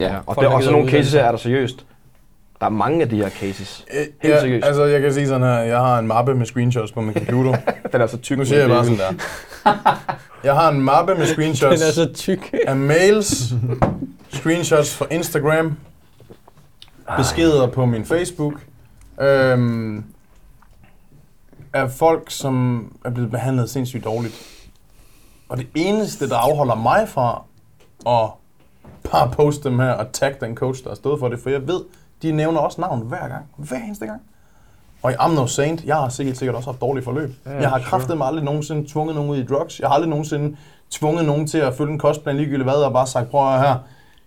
Ja, og, Folk, det, der og så gider nogle cases her er der seriøst Der er mange af de her cases. Øh, Helt ja, seriøst. altså jeg kan sige sådan her, jeg har en mappe med screenshots på min computer. [laughs] Den er så tyk. Nu siger jeg bare sådan der. Jeg har en mappe med Den screenshots er så tyk. af mails, screenshots fra Instagram, beskeder på min Facebook, øhm, af folk, som er blevet behandlet sindssygt dårligt. Og det eneste, der afholder mig fra at bare poste dem her og tagge den coach, der har stået for det, for jeg ved, de nævner også navn hver gang. Hver eneste gang. Og i I'm no saint, jeg har sikkert, sikkert også haft dårlige forløb. Ja, jeg har kraftet mig aldrig nogensinde tvunget nogen ud i drugs. Jeg har aldrig nogensinde tvunget nogen til at følge en kostplan ligegyldigt hvad, og bare sagt, prøv at her,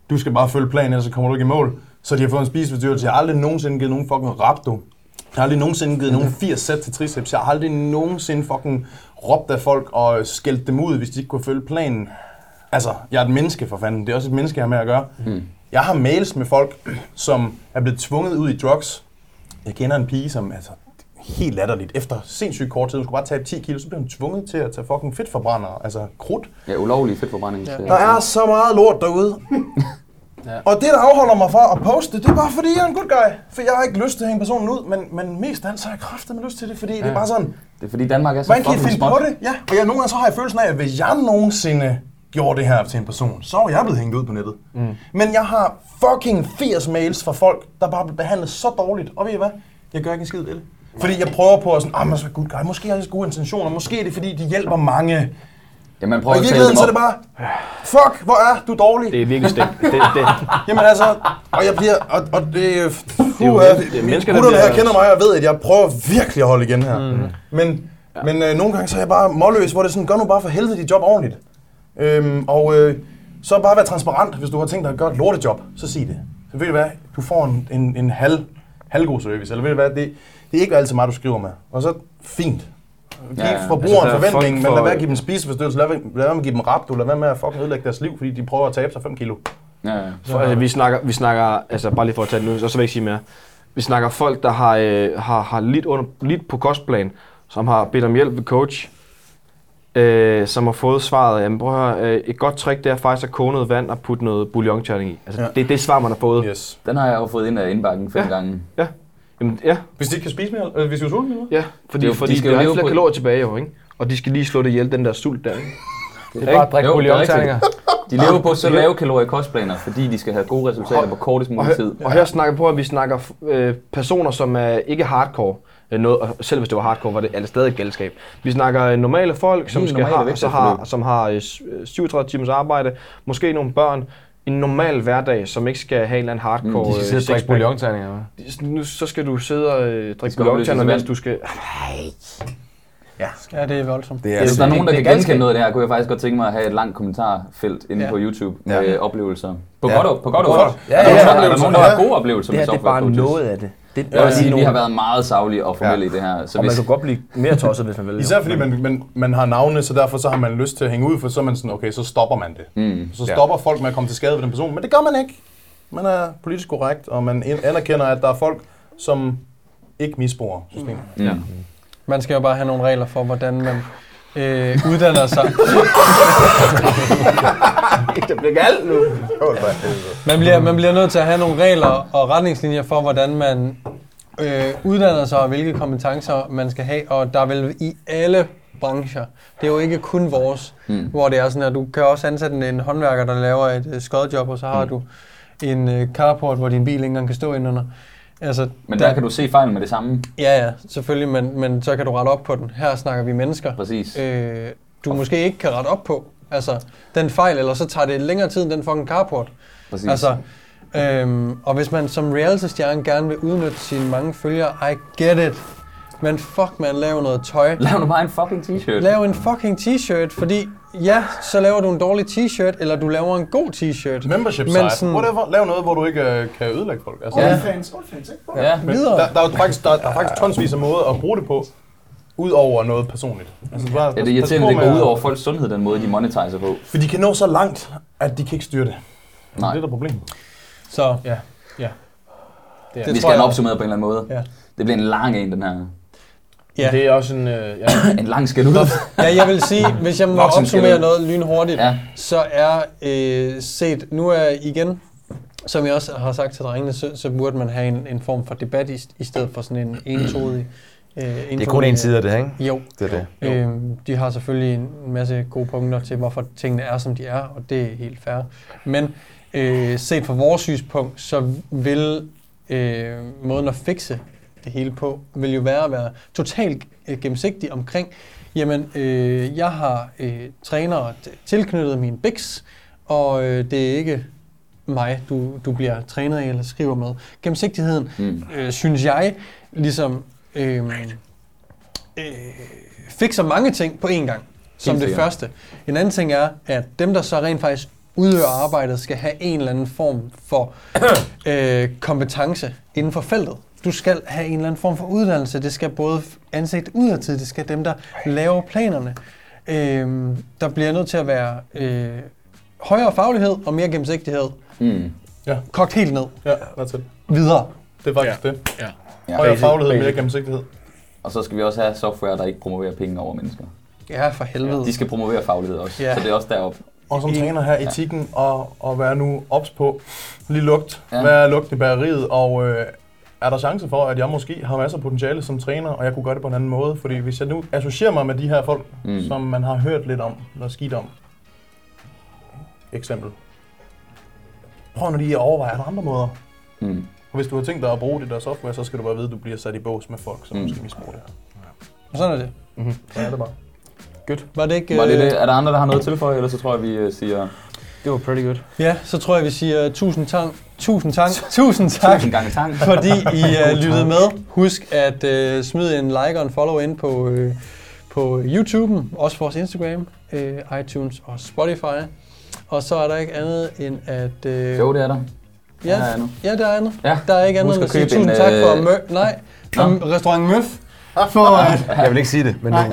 du skal bare følge planen, ellers så kommer du ikke i mål. Så de har fået en spiseforstyrrelse. Jeg har aldrig nogensinde givet nogen fucking rapto. Jeg har aldrig nogensinde givet nogen 80 sæt til triceps. Jeg har aldrig nogensinde fucking råbt af folk og skældt dem ud, hvis de ikke kunne følge planen. Altså, jeg er et menneske for fanden. Det er også et menneske, jeg har med at gøre. Mm. Jeg har mails med folk, som er blevet tvunget ud i drugs. Jeg kender en pige, som altså, helt latterligt. Efter sindssygt kort tid, hun skulle bare tabe 10 kilo, så blev hun tvunget til at tage fucking fedtforbrænder, altså krudt. Ja, ulovlig fedtforbrænding. Ja. Der er så meget lort derude. [laughs] ja. Og det, der afholder mig fra at poste, det er bare fordi, jeg er en good guy. For jeg har ikke lyst til at hænge personen ud, men, men mest af alt, så har jeg kraftet med lyst til det, fordi ja. det er bare sådan, Det er fordi Danmark er så man kan finde småt. på det. Ja, og jeg, nogle gange så har jeg følelsen af, at hvis jeg nogensinde gjorde det her til en person, så var jeg blevet hængt ud på nettet. Mm. Men jeg har fucking 80 mails fra folk, der bare bliver behandlet så dårligt. Og ved I hvad? Jeg gør ikke en skid ved det. Fordi jeg prøver på at sådan, ah, men så good guy. Måske har jeg så gode intentioner. Måske er det fordi, de hjælper mange. Ja, man Og prøver i tale dem virkeligheden så er det bare, fuck, hvor er du dårlig. Det er virkelig stængt. Det, det, Jamen altså, og jeg bliver, og, og det, er er jo puh, men- det, det er det mennesker, der gutterne her bliver- kender mig og ved, at jeg prøver virkelig at holde igen her. Mm. Men, ja. men øh, nogle gange så er jeg bare målløs, hvor det er sådan, gør nu bare for helvede dit job ordentligt. Øhm, og øh, så bare være transparent, hvis du har tænkt dig at gøre et lortejob, så sig det. Så ved du hvad, du får en, en, en halv, halvgod service, eller ved du hvad, det, det er ikke altid mig, du skriver med. Og så fint. Giv Ja, forbrugeren Altså, der forventning, folk men lad for- være at give dem spiseforstyrrelse, lad, lad være med at give dem rap, du lad være med at fucking ødelægge deres liv, fordi de prøver at tabe sig 5 kilo. Ja, ja. For, altså, vi snakker, vi snakker, altså bare lige for at tage det nu, og så vil jeg ikke sige mere. Vi snakker folk, der har, øh, har, har lidt, under, lidt på kostplan, som har bedt om hjælp ved coach, øh, som har fået svaret, jamen prøv at høre, øh, et godt trick det er faktisk at koge noget vand og putte noget bouillonterning i. Altså, Ja. det er det svar, man har fået. Yes. Den har jeg jo fået ind af indbakken fem Ja. gange. Ja. Jamen, ja, Hvis de ikke kan spise mere, øh, hvis de er sultne, eller ja, fordi, Det er jo- fordi de skal der er ikke flere på- kalorier tilbage jo, ikke? Og de skal lige slå det ihjel, den der sult der, ikke? Det er bare at drikke er bouillonterninger. De lever på så lave kalorier kostplaner, fordi de skal have gode resultater på kortest mulig tid. og her snakker vi på, at vi snakker øh, personer, som er ikke hardcore. Øh, Noget, og selv hvis det var hardcore, var det, er det stadig et galskab. Vi snakker øh, normale folk, som, skal normale have, så har, som har øh, s- øh, 37 timers arbejde, måske nogle børn, en normal hverdag, som ikke skal have en eller anden hardcore De skal sidde og drikke bouillonterninger? Nu, så skal du sidde og øh, drikke opløses i mens du skal... Ja, det er voldsomt. Det er Hvis altså, der er nogen, der er kan ganske- genkende noget af det her, kunne jeg faktisk godt tænke mig at have et langt kommentarfelt inde Ja. på YouTube Ja. med oplevelser. På Ja. godt og på godt og ondt. Ja, der ja, nogen, ja. der- er der nogen, der Ja. har gode oplevelser Det med her det er bare noget af det. Det Jeg vil sige, nogle- vi har været meget savlige og formelle i det her. Så Og man hvis, kan godt blive mere tosset, hvis man vil. Især fordi man, man, man har navne, så derfor så har man lyst til at hænge ud, for så er man sådan, okay, så stopper man det. mm, Så stopper folk med at komme til skade ved den person, men det gør man ikke. Man er politisk korrekt, og man anerkender, at der er folk, som ikke misbruger systemet. mm. Man skal jo bare have nogle regler for, hvordan man øh, uddanner sig. [laughs] [laughs] Det bliver galt nu. Man bliver, man bliver nødt til at have nogle regler og retningslinjer for, hvordan man øh, uddanner sig, og hvilke kompetencer man skal have. Og der er vel i alle brancher. Det er jo ikke kun vores, Mm. hvor det er sådan, at du kan også ansætte en, en håndværker, der laver et øh, skodjob, og så har du en øh, carport, hvor din bil ikke engang kan stå indenunder. Altså, Men der kan du se fejlen med det samme. Ja, ja, selvfølgelig, men, men så kan du rette op på den. Her snakker vi mennesker. Præcis. Øh, du måske ikke kan rette op på. Altså, den fejl, eller så tager det længere tid end den fucking carport. Præcis. Altså, øhm, og hvis man som reality-stjerne gerne vil udnytte sine mange følgere, I get it. Men fuck man, lav noget tøj. Lav nu bare en fucking t-shirt. Lav en fucking t-shirt, fordi ja, så laver du en dårlig t-shirt, eller du laver en god t-shirt. Membership Men site, sådan- whatever. Lav noget, hvor du ikke øh, kan ødelægge folk. Altså, Ja. Oldfans, Oldfans, ikke? Ja. Men Videre. Der, der, er faktisk, der, der er faktisk tonsvis af måder at bruge det på, ud over noget personligt. Altså, bare, Ja, det er irriterende, det går ud over folks sundhed, den måde, de monetiserer på. For de kan nå så langt, at de kan ikke styre det. Nej. Det er der problemet. Så Ja, ja. Det er, Det Vi skal have opsummeret på en eller anden måde. Ja. Det bliver en lang en, den her. ja. det er også en... Øh, ja. [coughs] En lang skal ud. ja, jeg vil sige, [laughs] hvis jeg må Voksen opsummere noget lynhurtigt, Ja. så er øh, set, nu er igen som jeg også har sagt til drengene, så, så burde man have en, en form for debat i, i stedet for sådan en entodig... Øh, Det er kun en side af det, ikke? Jo, Det er det. Øhm, de har selvfølgelig en masse gode punkter til, hvorfor tingene er, som de er, og det er helt fair. Men øh, set fra vores synspunkt, så vil øh, måden at fikse det hele på, vil jo være at være totalt øh, gennemsigtig omkring, jamen, øh, jeg har øh, trænere tilknyttet min BIX, og øh, det er ikke mig, du, du bliver trænet af eller skriver med. Gennemsigtigheden, Mm. øh, synes jeg, ligesom øh, øh, fikser mange ting på én gang, som Helt det sikkert. første. En anden ting er, at dem, der så rent faktisk udøver arbejdet, skal have en eller anden form for [coughs] øh, kompetence inden for feltet. Du skal have en eller anden form for uddannelse. Det skal både ansigt udadtil, det skal dem, der laver planerne. Øh, der bliver nødt til at være øh, højere faglighed og mere gennemsigtighed. Mm. Kogt helt ned. Ja, that's it. Videre. Det er faktisk ja. det. Ja. Højere Basic- faglighed, mere gennemsigtighed. Og så skal vi også have software, der ikke promoverer penge over mennesker. Ja, for helvede. De skal promovere faglighed også, Ja. så det er også deroppe. Og som træner her, etikken og, og være nu ops på lige lugt. Ja. Ja. Hvad er lugten i bageriet? Og øh, er der chance for, at jeg måske har masser af potentiale som træner, og jeg kunne gøre det på en anden måde? Fordi hvis jeg nu associerer mig med de her folk, mm. som man har hørt lidt om, eller skidt om. Eksempel. Prøv nu lige at overveje, er der andre måder? Mm. Og hvis du har tænkt dig at bruge det der software, så skal du bare vide, at du bliver sat i bås med folk, som Mm. måske misbruger det. Sådan er det. Så er det bare. Var det ikke... Var det øh, det? Er der andre, der har noget til for, eller så tror jeg, vi øh, siger Det var pretty good. Ja, så tror jeg, vi siger tusind tak. Tusind tak. [laughs] Tusind tak. tusind gange tang. fordi I uh, lyttede med. Husk at uh, smide en like og en follow ind på, uh, på YouTube'en, også vores Instagram, uh, iTunes og Spotify. Og så er der ikke andet end at... Uh, Jo, det er der. Ja, Der er andet. ja, der er andet. Ja. Der er ikke andet end at sige tusind en, tak for øh, mø- Nej, Nå. restaurant Møf. For at Jeg vil ikke sige det, men nu... Nej.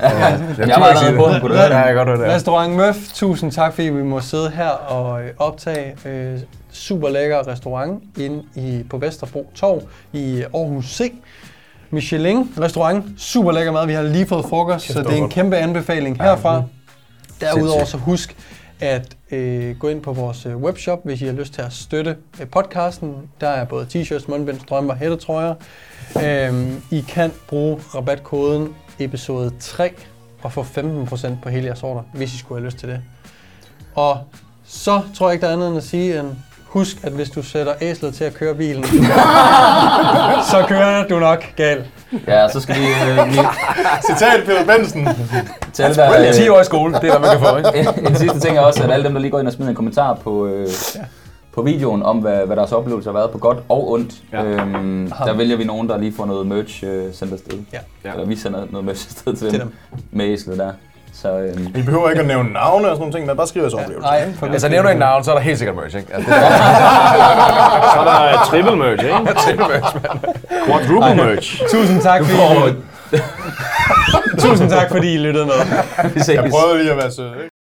Øh, Jeg var allerede på den, [laughs] kunne du høre Ja, det? jeg godt det. Restaurant Møf, tusind tak fordi vi må sidde her og øh, optage øh, super lækker restaurant inde i, på Vesterbro Torv i Aarhus C. Michelin restaurant, super lækker mad. Vi har lige fået frokost, så det er en kæmpe anbefaling herfra. Derudover så husk at øh, gå ind på vores øh, webshop, hvis I har lyst til at støtte øh, podcasten. Der er både t-shirts, mundbind, strømper, hættetrøjer. Øhm, I kan bruge rabatkoden episode 3 og få 15% på hele jeres order, hvis I skulle have lyst til det. Og så tror jeg ikke, der er andet end at sige, end husk, at hvis du sætter æslet til at køre bilen, [laughs] så kører du nok galt. Ja, så skal vi, øh, vi [laughs] Citat Peter Benson. til alle, der, Well, 10 år i skole, det er hvad man kan få, ikke? en, en sidste ting er også, at alle dem, der lige går ind og smider en kommentar på, øh, på videoen om, hvad, hvad deres oplevelse har været på godt og ondt, Ja. øhm, der vælger vi nogen, der lige får noget merch øh, sendt afsted. Ja. Ja. Eller vi sender noget merch afsted til, Til dem, dem. med æslet der. Så øhm, I behøver ikke at nævne navne og sådan nogle ting, der skriver jeg så oplevelser. Nej, for Altså, nævner ikke navn, så er der helt sikkert merch, ikke? Altså, det [laughs] Så er der triple merch, ikke? er triple merch, mand. Quadruple merch. Tusind tak, fordi I, [laughs] Tusind tak, fordi I lyttede med. [laughs] vi ses. Jeg prøvede lige at være sød, ikke?